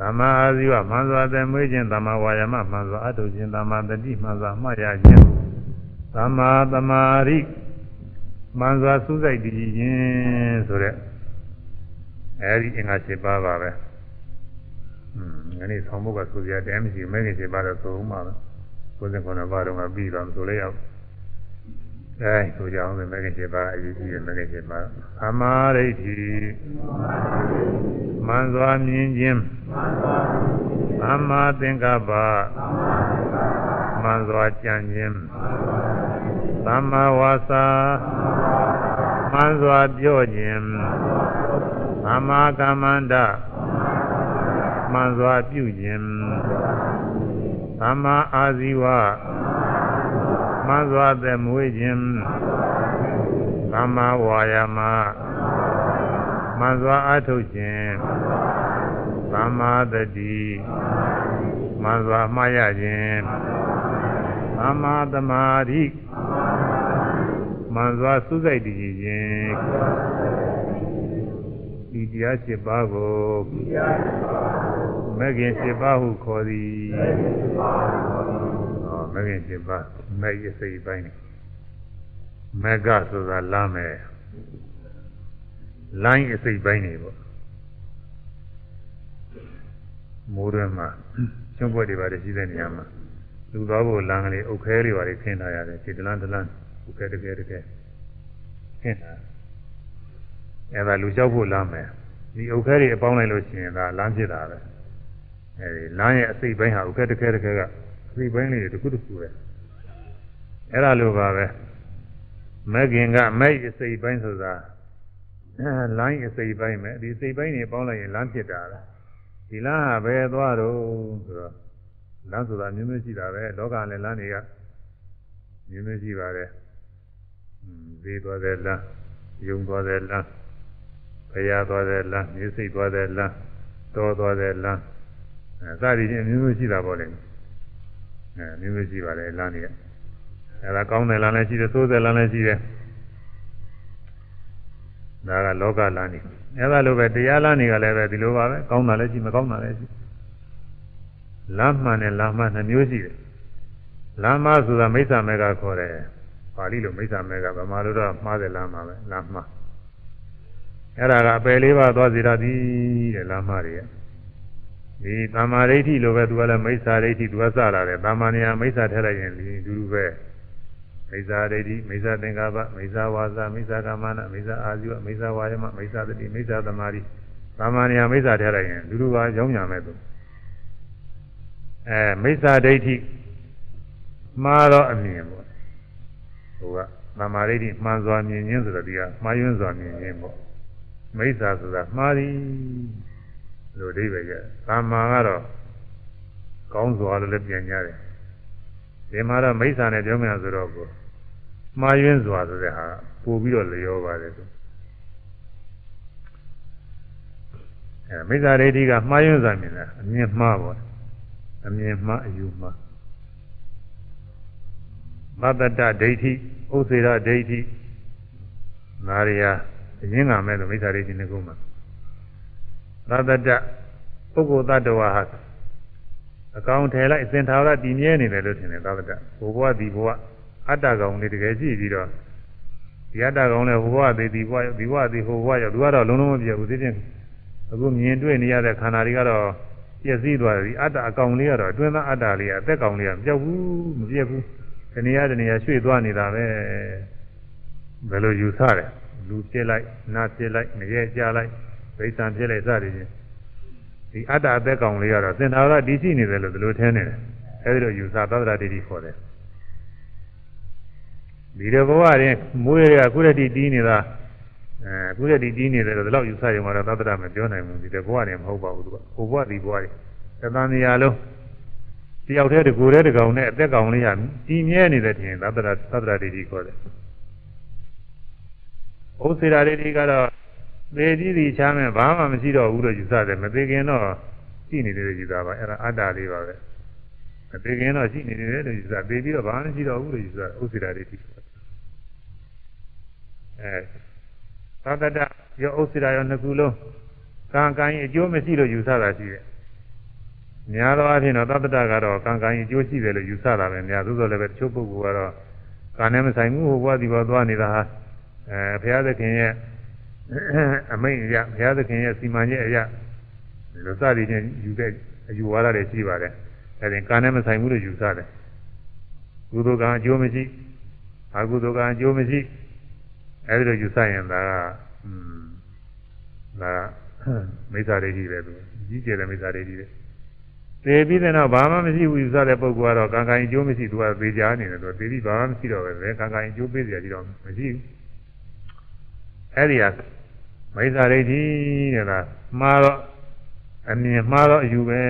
သမ္မာအာဇီဝမှန်စွာသမွေးခြင်းသမ္မာဝါယာမမှန်စွာအထုခြင်းသမ္မာတတိမှန်စွာမှတ်ရခြင်းသမ္မာသမာဓိမှန်စွာစူးစိုက်တည်ခြင်းဆိုတဲ့အဲဒီအင်္ဂါ7ပါးပါပဲ။อืมငါနေ့ဆောင်းဖို့ကဆိုကြတယ်မရှိမဲခင်7ပါးတော့သုံးပါပဲ။99ပါးတော့မှပြီးတော့ဆိုလိုက်အောင်။ အဲဆိုကြအောင်မဲခင်7ပါးအရေးကြီးတယ်မဲခင်7ပါး။အမာရိဋ္ဌိမှန်စွာမြင်ခြင်းသမ္မာသင်္ကပ္ပမှန်စွာကြံခြင်းသမ္မာဝါစာမှန်စွာပြောခြင်းသမ္မာကမ္မန္တမှန်စွာပြုခြင်းသမ္မာအာဇီဝမှ န်စွာသမွေးခြင်းသမ္မာဝါယာမမှန်စွာအထုတ်ခြင်းသမ္မာတတိမှန်စွာမှားရခြင်းသမ္မာသမာဓိမှန်စွာစုစိုက်တည်ခြင်းဒီတရား7ပါးကိုမဂ္ဂင်7ပါးဟုခေါ်သည်မဂ္ဂင်7ပါး မဂ္ဂင်စိတ်ပိုင်းမဂ္ဂဆိုတာလမ်းမယ်လိုင်းအစိတ်ပိုင်းနေပေါ့မိုးရွယ်မှာကျွန်းပွက်တွေပါတယ်ရှိတဲ့နေရာမှာလူသွားဖို့လမ်းကလေးအုတ်ခဲတွေပါတယ်ခင်းထားရတယ်ဒီတလန်းတလန်းအုတ်ခဲတကယ်တကယ်ခင်းတာအဲဒါလူလျှောက်ဖို့လမ်းမယ်ဒီအုတ်ခဲတွေအပေါင်းလိုက်လို့ရှိရင်ဒါလမ်းဖြစ်တာပဲအဲဒီလမ်းရဲ့အစိတ်ပိုင်းဟာအုတ်ခဲတကယ်တကယ်ကအစိတ်ပိုင်းလေးတစ်ခုတစ်ခုပဲ အဲ့ဒါလိုပါပဲမဂ်ခင်ကမဂ်အစိတ်ပိုင်းဆိုတာလိုင်းအစိတ်ပိုင်းပဲဒီစိတ်ပိုင်းတွေပေါင်းလိုက်ရင်လမ်းဖြစ်တာလားဒီလမ်းဟာဘယ်သွားတော့ဆိုတော့လမ်းဆိုတာမျိုးမျိုးရှိတာပဲလောကလည်းလမ်းတွေကမျိုးမျိုးရှိပါတယ်ဈေးသွားတဲ့လမ်းယုံသွားတဲ့လမ်းဖရာသွားတဲ့လမ်းမြေစိတ်သွားတဲ့လမ်းတောသွားတဲ့လမ်းအဲစသည်ဖြင့်မျိုးမျိုးရှိတာပေါ့လေအဲမျိုးမျိုးရှိပါတယ်လမ်းတွေက အဲဒါကောင်းတဲ့လမ်းလည်းရှိတယ်ဆိုးတဲ့လမ်းလည်းရှိတယ်ဒါကလောကလမ်းနေအဲဒါလိုပဲတရားလမ်းတွေကလည်းပဲဒီလိုပါပဲကောင်းတာလည်းရှိမကောင်းတာလည်းရှိလမ်းမှန်နဲ့လမ်းမှန်နှမျိုးရှိတယ်လမ်းမဆိုတာမိစ္ဆာမေကခေါ်တယ်ပါဠိလိုမိစ္ဆာမေကဗမာလိုတော့မှားတယ်လမ်းမှာပဲလမ်းမှားအဲ့ဒါကအပယ်လေးပါးသွားစီရသည်တဲ့လမ်းမှားတွေကဒီသမ္မာဒိဋ္ဌိလိုပဲသူကလည်းမိစ္ဆာဒိဋ္ဌိသူကစလာတယ်သမ္မာနေယမိစ္ဆာထည့်လိုက်ရင်ဒီဒူဒူပဲ မိစ္ဆာဒိဋ္ဌိမိစ္ဆာသင်္ကပ္ပမိစ္ဆာဝါစာမိစ္ဆာကမ္မနာမိစ္ဆာအာဇီဝမိစ္ဆာဝါယမမိစ္ဆာတတိမိစ္ဆာသမာဓိသမ္မာနေယမိစ္ဆာထည့်လိုက်ရင်ဒူဒူပါကြောင်းညာမဲ့သူအဲမိစ္ဆာဒိဋ္ဌိမှားတော့အမြင်ပေါ့ဟိုကသမာဓိတိမှန်စွာမြင်ခြင်းဆိုတော့ဒီကမှားယွင်းစွာမြင်ခြင်းပေါ့မိစ္ဆာဆိုတာမှားသည်လို့အဓိပ္ပာယ်ကျသမာကတော့ကောင်းစွာလို့လည်းပြန်ကြတယ်ဒီမှာတော့မိစ္ဆာနဲ့ပြောမှဆိုတော့ကို မှားယွင်းစွာဆိုတဲ့ဟာပို့ပြီးတော့လျောပါတယ်ဆိုအဲမိစ္ဆာဒိဋ္ဌိကမှားယွင်းစွာမြင်တာအမြင်မှားပေါ့အမြင်မှားအယူမှားမတ္တတဒိဋ္ဌိဥစေရဒိဋ္ဌိနာရီယာအရင်းကမဲ့လို့မိစ္ဆာဒိဋ္ဌိနှစ်ခုမှာမတ္တတပုဂ္ဂိုလ်တ attva ဟာအကောင်ထည်လိုက်စင်ထာဝရတည်မြဲနေတယ်လို့ထင်တယ်သာဝတ္တဘိုးဘဝဒီဘဝ အတ္တကောင်လေးတကယ်ကြည့်ပြီးတော့ဒီအတ္တကောင်လည်းဘိုးဘဝသေးဒီဘဝဒီဘဝသေးဟိုဘဝရောက်သူကတော့လုံးလုံးမပြတ်ဘူးသိချင်းအခုမြင်တွေ့နေရတဲ့ခန္ဓာတွေကတော့ပြည့်စည်သွားပြီအတ္တအကောင်လေးကတော့အတွင်းသားအတ္တလေးကအသက်ကောင်လေးကမပြောက်ဘူးမပြည့်ဘူးတဏှာတဏှာရွှေ့သွားနေတာပဲဘယ်လိုယူဆတယ်လူပြစ်လိုက်နာပြစ်လိုက်ငရဲကြလိုက်ဗိသံပြစ်လိုက်စသည်ချင်းဒီအတ္တအသက်ကောင်လေးကတော့သင်္သာရတည်ရှိနေတယ်လို့ဒီလိုထင်နေတယ်အဲဒီလိုယူဆသဒ္ဒရာတိတိခေါ်တယ် ဒီတော့ဘဝရင်မွေးရကုရတိတီးနေတာအဲကုရတိတီးနေတယ်လို့ဒီလောက်ယူဆရုံကတော့သဒ္ဒရာမပြောနိုင်ဘူးဒီတော့ဘဝရင်မဟုတ်ပါဘူးသူကဟိုဘဝဒီဘဝရင်သတ္တန်နေရာလုံးတယောက်တည်းတကူတည်းတကောင်နဲ့အသက်ကောင်လေးရတည်မြဲနေတဲ့ထင်သဒ္ဒရာသဒ္ဒရာတိတိခေါ်တယ်ဥစ္စေရာတိတိကတော့သေကြီးဒီချမ်းမဲ့ဘာမှမရှိတော့ဘူးလို့ယူဆတယ်မသေးခင်တော့ရှိနေတယ်ယူဆပါအဲ့ဒါအတ္တလေးပါပဲမသေးခင်တော့ရှိနေတယ်လို့ယူဆသေပြီးတော့ဘာမှမရှိတော့ဘူးလို့ယူဆဥစ္စေရာတိတိ အဲသတ္တတရောဥစ္စေရာရောနှစ်ခုလုံးကံကံအကျိုးမရှိလို့ယူဆတာရှိတယ်များသောအားဖြင့်တော့သတ္တတကတော့ကံကံအကျိုးရှိတယ်လို့ယူဆတာပဲများသို့သောလည်းပဲတချို့ပုဂ္ဂိုလ်ကတော့ကံနဲ့မဆိုင်ဘူးဟိုဘဝဒီဘဝသွားနေတာဟာအဲဘုရားသခင်ရဲ့အမိန့်အရဘုရားသခင်ရဲ့စီမံချက်အရလူစသည်ချင်းယူတဲ့အယူဝါဒတွေရှိပါတယ်အဲဒီကံနဲ့မဆိုင်ဘူးလို့ယူဆတယ်ကုသိုလ်ကံအကျိုးမရှိအကုသိုလ်ကံအကျိုးမရှိ အဲဒီလိုယူဆရင်ဒါကอืมဒါမိစ္ဆာဒိဋ္ဌိပဲသူကြီးကျယ်တဲ့မိစ္ဆာဒိဋ္ဌိပဲသေပြီးတဲ့နောက်ဘာမှမရှိဘူးယူဆတဲ့ပုဂ္ဂိုလ်ကတော့ကံကံအကျိုးမရှိသူကသေချာနေတယ်သူသေပြီးဘာမှမရှိတော့ပဲကံကံအကျိုးပေးစရာကြီးတော့မရှိဘူးအဲဒီဟာမိစ္ဆာဒိဋ္ဌိတဲ့လားမှားတော့အမြင်မှားတော့အယူပဲ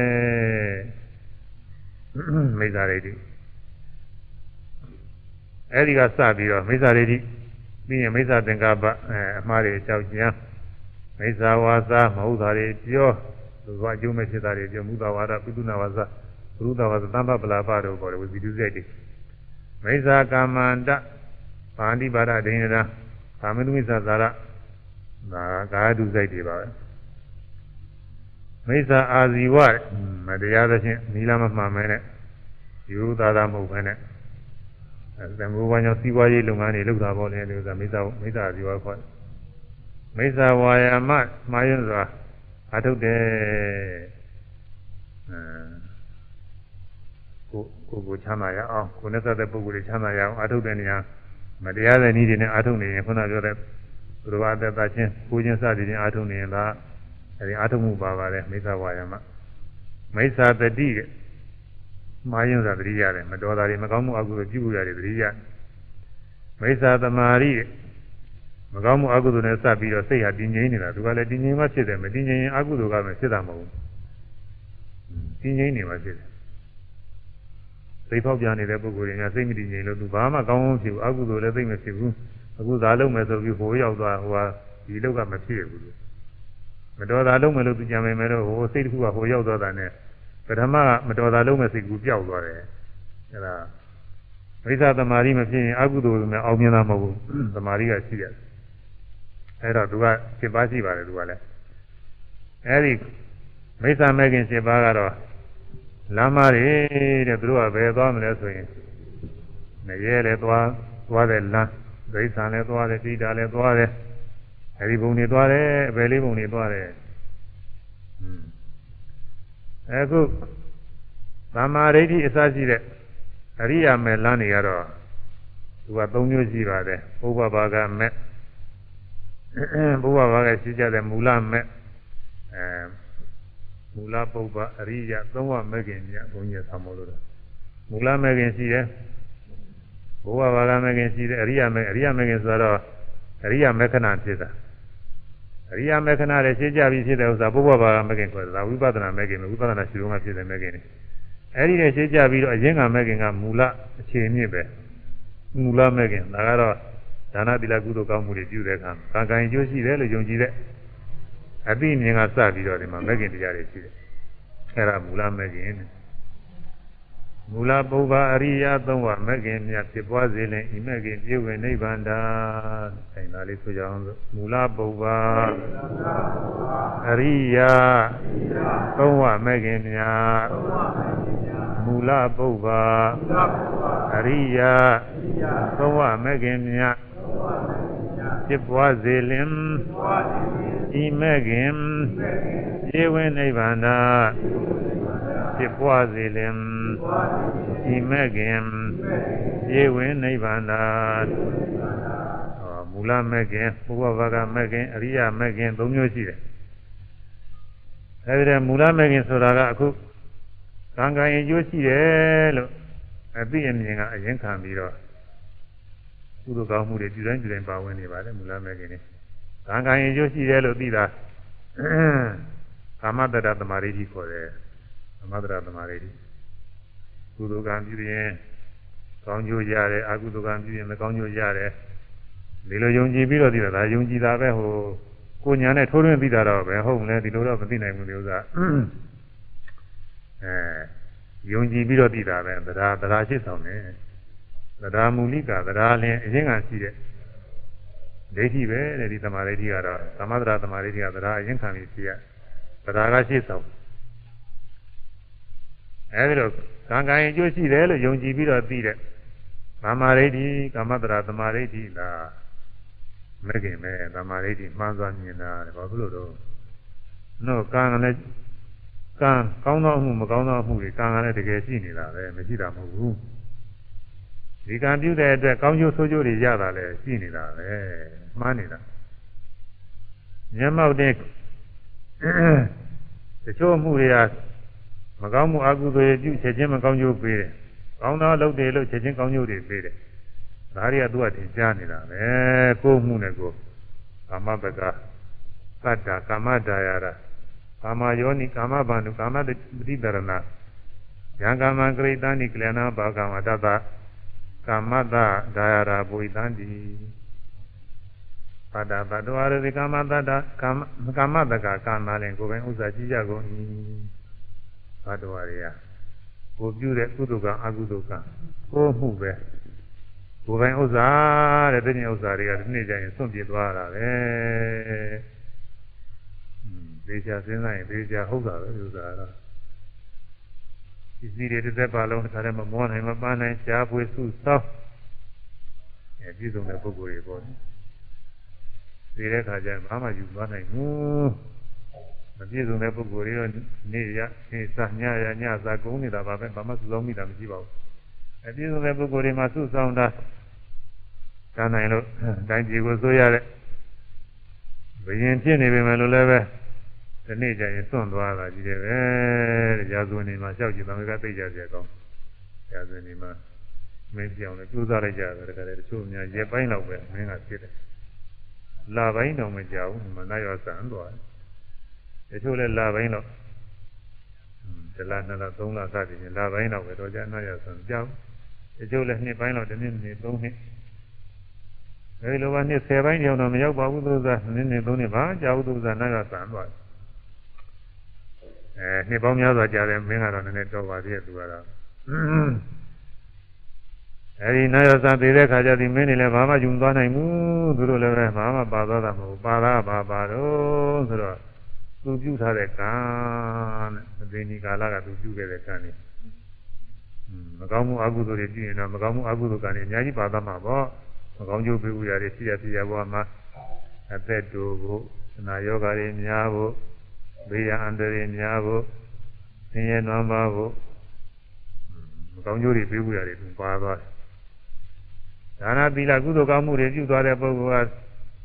မိစ္ဆာဒိဋ္ဌိအဲဒီကစပြီးတော့မိစ္ဆာဒိဋ္ဌိ ပြီးရင်မိစ္ဆာသင်္ကပ္ပအဲအမှားတွေအကြောက်ကျမ်းမိစ္ဆာဝါစာမဟုတ်တာတွေပြောသူကအကျိုးမဲ့ဖြစ်တာတွေပြောမူတာဝါဒပုဒုနာဝါစာဘုရုဒဝါစာသံပပလာပတို့ခေါ်တယ်ဝိသုစိတ်တွေမိစ္ဆာကာမန္တပါဠိပါဒဒိဋ္ဌိနာကာမတုမိစ္ဆာသာရဒါကာယတုစိတ်တွေပါပဲမိစ္ဆာအာဇီဝမတရားသဖြင့်နီလာမမှန်မဲနဲ့ယူသာသာမဟုတ်ဘဲနဲ့ သံဃာဝါညောစီးပွားရေးလုပ်ငန်းတွေလုပ်တာပေါ့လေလို့ဆိုမိစ္ဆာမိစ္ဆာအာဇီဝခေါ်မိစ္ဆာဝါယာမမှားရင်စွာအထုတ်တယ်အဲကိုကိုကိုချမ်းသာရအောင်ကိုနဲ့သက်တဲ့ပုဂ္ဂိုလ်တွေချမ်းသာရအောင်အထုတ်တဲ့နေရာမတရားတဲ့နည်းတွေနဲ့အထုတ်နေရင်ခုနပြောတဲ့သူတော်ဘာသက်သာချင်းကိုချင်းစသည်ချင်းအာထုံနေရင်လားအဲဒီအာထုံမှုပါပါတယ်မိစ္ဆာဝါယမမိစ္ဆာတတိက မာယုံသာတတိရတယ်မတော်တာတွေမကောင်းမှုအကုသိုလ်ပြုမှုရတယ်တတိရမိစ္ဆာသမာဓိမကောင်းမှုအကုသိုလ်နဲ့စပ်ပြီးတော့စိတ်ဟာတည်ငြိမ်နေတာသူကလည်းတည်ငြိမ်မှဖြစ်တယ်မတည်ငြိမ်ရင်အကုသိုလ်ကမှဖြစ်တာမဟုတ်ဘူးတည်ငြိမ်နေမှဖြစ်တယ်စိတ်ပေါက်ပြနေတဲ့ပုဂ္ဂိုလ်တွေကစိတ်မတည်ငြိမ်လို့သူဘာမှကောင်းကောင်းဖြစ်ဘူးအကုသိုလ်လည်းသိမဖြစ်ဘူးအခုသာလုံးမယ်ဆိုပြီးဟိုရောက်သွားဟိုဟာဒီလောက်ကမဖြစ်ဘူးလို့မတော်တာလုံးမယ်လို့သူကြံမယ်မယ်တော့ဟိုစိတ်တစ်ခုကဟိုရောက်သွားတာနဲ့ ပထမမတော်တာလုံးမဲ့စိတ်ကူပျောက်သွားတယ်အဲဒါမိစ္ဆာတမာရီမဖြစ်ရင်အကုသိုလ်နဲ့အောင်မြင်တာမဟုတ်ဘူးတမာရီကရှိရတယ်အဲတော့သူက7ပါးရှိပါတယ်သူကလည်းအဲဒီမိစ္ဆာမဲ့ခင်7ပါးကတော့လမ်းမတွေတဲ့သူတို့ကဘယ်သွားမလဲဆိုရင်ငရဲလည်းသွားသွားတဲ့လမ်းဒိဋ္ဌာန်လည်းသွားတယ်တိတာလည်းသွားတယ်အဲဒီဘုံတွေသွားတယ်အပေလေးဘုံတွေသွားတယ် အခုသမာဓိဋ္ဌိအစရှိတဲ့အရိယာမေလမ်းတွေကတော့သူက၃မျိုးရှိပါတယ်ဘုဘဘာကမဲ့ဘုဘဘာကရှိကြတဲ့မူလမဲ့အဲမူလပုပ္ပအရိယသုံးဝမဲ့ခင်ကြီးဘုန်းကြီးဆောင်းမို့လို့မမူလမဲ့ခင်ရှိတယ်ဘုရားဘာသာမဲ့ခင်ရှိတယ်အရိယာမဲ့အရိယာမဲ့ခင်ဆိုတော့အရိယာမေခဏဖြစ်တာ အရိယာမေခဏလည်းရှင်းကြပြီးဖြစ်တဲ့ဥစ္စာဘုရားဘာသာမဲ့ခင်ခေါ်တာဝိပဿနာမဲ့ခင်ဝိပဿနာရှိတော့မှဖြစ်တဲ့မဲ့ခင်အဲ့ဒီနဲ့ရှင်းကြပြီးတော့အရင်ကမဲ့ခင်ကမူလအခြေအမြစ်ပဲမူလမဲ့ခင်ဒါကတော့ဒါနသီလကုသိုလ်ကောင်းမှုတွေပြုတဲ့အခါကံကံကျိုးရှိတယ်လို့ယုံကြည်တဲ့အသိဉာဏ်ကစပြီးတော့ဒီမှာမဲ့ခင်တရားတွေရှိတယ်အဲ့ဒါမူလမဲ့ခင် မူလပုဗ္ဗအရိယသုံးပါးမဲ့ခင်မြတ်ဖြစ်ပွားစေလင်ဤမဲ့ခင်ပြည့်ဝနိဗ္ဗာန်တာအဲဒါလေးဆိုကြအောင်ဆိုမူလပုဗ္ဗအရိယသုံးပါးမဲ့ခင်မြတ်မူလပုဗ္ဗအရိယသုံးပါးမဲ့ခင်မြတ်ဖြစ်ပွားစေလင်ဤမဲ့ခင်ပြည့်ဝနိဗ္ဗာန်တာ ဖြစ်ပွားစေလင်ဤမဲ့ခင်ပြေဝင်နိဗ္ဗာန်သာမူလမဲ့ခင်ဘုရားဘာကမဲ့ခင်အရိယမဲ့ခင်၃မျိုးရှိတယ်အဲဒီတဲ့မူလမဲ့ခင်ဆိုတာကအခုကံကံအကျိုးရှိတယ်လို့အသိအမြင်ကအရင်ခံပြီးတော့ကုသိုလ်ကောင်းမှုတွေပြုတိုင်းပြုတိုင်းပါဝင်နေပါတယ်မူလမဲ့ခင်တွေကံကံအကျိုးရှိတယ်လို့သိတာကာမတ္တသမารိဋ္ဌိခေါ်တယ်သ မတ္တသမารိဋ္ဌိကုသိုလ်ကံပြုရင်ကောင်းကျိုးရတယ်အကုသိုလ်ကံပြုရင်မကောင်းကျိုးရတယ်ဒီလိုယုံကြည်ပြီးတော့ဒီလိုဒါယုံကြည်တာပဲဟိုကိုညာနဲ့ထိုးထွင်းသိတာတော့ပဲဟုတ်မလဲဒီလိုတော့မသိနိုင်ဘူးဒီဥစ္စာအဲယုံကြည်ပြီးတော့သိတာပဲတရားတရားရှိဆောင်တယ်တရားမူလိကတရားလင်းအရင်ကရှိတဲ့ဒိဋ္ဌိပဲတဲ့ဒီသမာဓိဋ္ဌိကတော့သမထသမာဓိဋ္ဌိကတရားအရင်ခံပြီးရှိရတရားကရှိဆောင် အဲဒီလိုကံကံအကျိုးရှိတယ်လို့ယုံကြည်ပြီးတော့သိတဲ့သမာဓိဋ္ဌိကမ္မတရာသမာဓိဋ္ဌိလားမဂ္ဂင်ပဲသမာဓိဋ္ဌိမှန်စွာမြင်တာဘာဖြစ်လို့တော့နော်ကံကလည်းကံကောင်းသောမှုမကောင်းသောမှုတွေကံကလည်းတကယ်ရှိနေတာပဲမရှိတာမဟုတ်ဘူးဒီကံပြုတဲ့အတွက်ကောင်းကျိုးဆိုးကျိုးတွေရတာလည်းရှိနေတာပဲမှားနေတာမျက်မှောက်တဲ့တချို့မှုတွေက မကောင်းမှုအကုသိုလ်ပြုချက်ချင်းမကောင်းကျိုးပေးတယ်။ကောင်းသောလုပ်တယ်လို့ချက်ချင်းကောင်းကျိုးတွေပေးတယ်။ဒါတွေကသူကသင်ကြားနေတာပဲ။ကိုယ်မှုနဲ့ကိုယ်ကာမပကသတ္တာကာမဒါယရာကာမယောနိကာမဘာနုကာမပฏิတရဏယံကာမကရိတန္တိကလျာဏဘာကာမတတကာမတဒါယရာဘုိတန္တိပတ္တပတ္တဝရတိကာမတတ္တကာမကာမတကကာမလည်းကိုယ်ပိုင်ဥစ္စာကြည့်ကြကုန်၏ ဘတ်တော်တွေကကိုပြုတဲ့ကုသိုလ်ကံအကုသိုလ်ကံကိုမှုပဲကိုယ်ပိုင်ဥစ္စာတဲ့တည်းဥစ္စာတွေကဒီနေ့ကျရင်ဆွန့်ပြေသွားတာပဲသေချာစဉ်းစားရင်သေချာဟုတ်တာပဲဥစ္စာတော့ဒီစီတွေတစ်သက်ပါလုံးတစ်ခါတည်းမမောနိုင်မပန်းနိုင်ရှားပွေစုဆောင်းအဲပြည့်စုံတဲ့ပုဂ္ဂိုလ်တွေပေါ့ဒီတဲ့ခါကျရင်ဘာမှယူသွားနိုင်ဘူး မပြည့်စုံတဲ့ပုဂ္ဂိုလ်တွေတော့နေရနေစားညရညစားကုန်နေတာပါပဲဘာမှစုဆောင်မိတာမရှိပါဘူးအပြည့်စုံတဲ့ပုဂ္ဂိုလ်တွေမှာစုဆောင်တာကံနိုင်လို့တိုင်းပြည်ကိုဆိုရတဲ့ဘယင်ဖြစ်နေပေမဲ့လို့လည်းပဲဒီနေ့ကျရင်စွန့်သွားတာကြီးတယ်ပဲတဲ့ရာဇဝင်နေမှာလျှောက်ကြည့်သမကသိကြကြကောင်းရာဇဝင်နေမှာမင်းပြောင်းလဲကြိုးစားလိုက်ကြတယ်တကယ်တချို့များရက်ပိုင်းလောက်ပဲမင်းကဖြစ်တယ်လာပိုင်းတော့မကြောက်ဘူးမနာရောဆန်သွားတယ် တချို့လည်းလာပိုင်းတော့တလားနှစ်လားသုံးလားစသည်ဖြင့်လာပိုင်းတော့ပဲတော့ကြာနာရဆိုကြောက်တချို့လည်းနှစ်ပိုင်းတော့တစ်နှစ်နှစ်သုံးနှစ်အဲဒီလိုပါနှစ်10ပိုင်းကျော်တော့မရောက်ပါဘူးသူစားနှစ်နှစ်သုံးနှစ်ပါကြာဘူးသူစားနာရဆန်သွားအဲနှစ်ပေါင်းများစွာကြာတယ်မင်းကတော့နည်းနည်းတော့ပါသေးတယ်သူကတော့အဲဒီနာရဆန်သေးတဲ့ခါကျဒီမင်းတွေလည်းဘာမှယူမသွားနိုင်ဘူးသူတို့လည်းပဲဘာမှပါသွားတာမဟုတ်ပါလားပါပါတော့ဆိုတော့ သူပြုထားတဲ့ကံတဲ့မသိနီကာလကသူပြုခဲ့တဲ့ကံนี่မကောင်းမှုအကုသိုလ်တွေပြုရင်တော့မကောင်းမှုအကုသိုလ်ကံတွေအများကြီးပါသမှာပေါ့မကောင်းကျိုးပေးဥရာတွေရှိရပြရဘဝမှာအသက်တူဖို့နာယောဂါတွေများဖို့ဘေးရန်အန္တရာယ်များဖို့ဆင်းရဲနွမ်းပါဖို့မကောင်းကျိုးတွေပေးဥရာတွေသူပါသွားတယ်ဒါနသီလကုသိုလ်ကောင်းမှုတွေပြုသွားတဲ့ပုဂ္ဂိုလ်က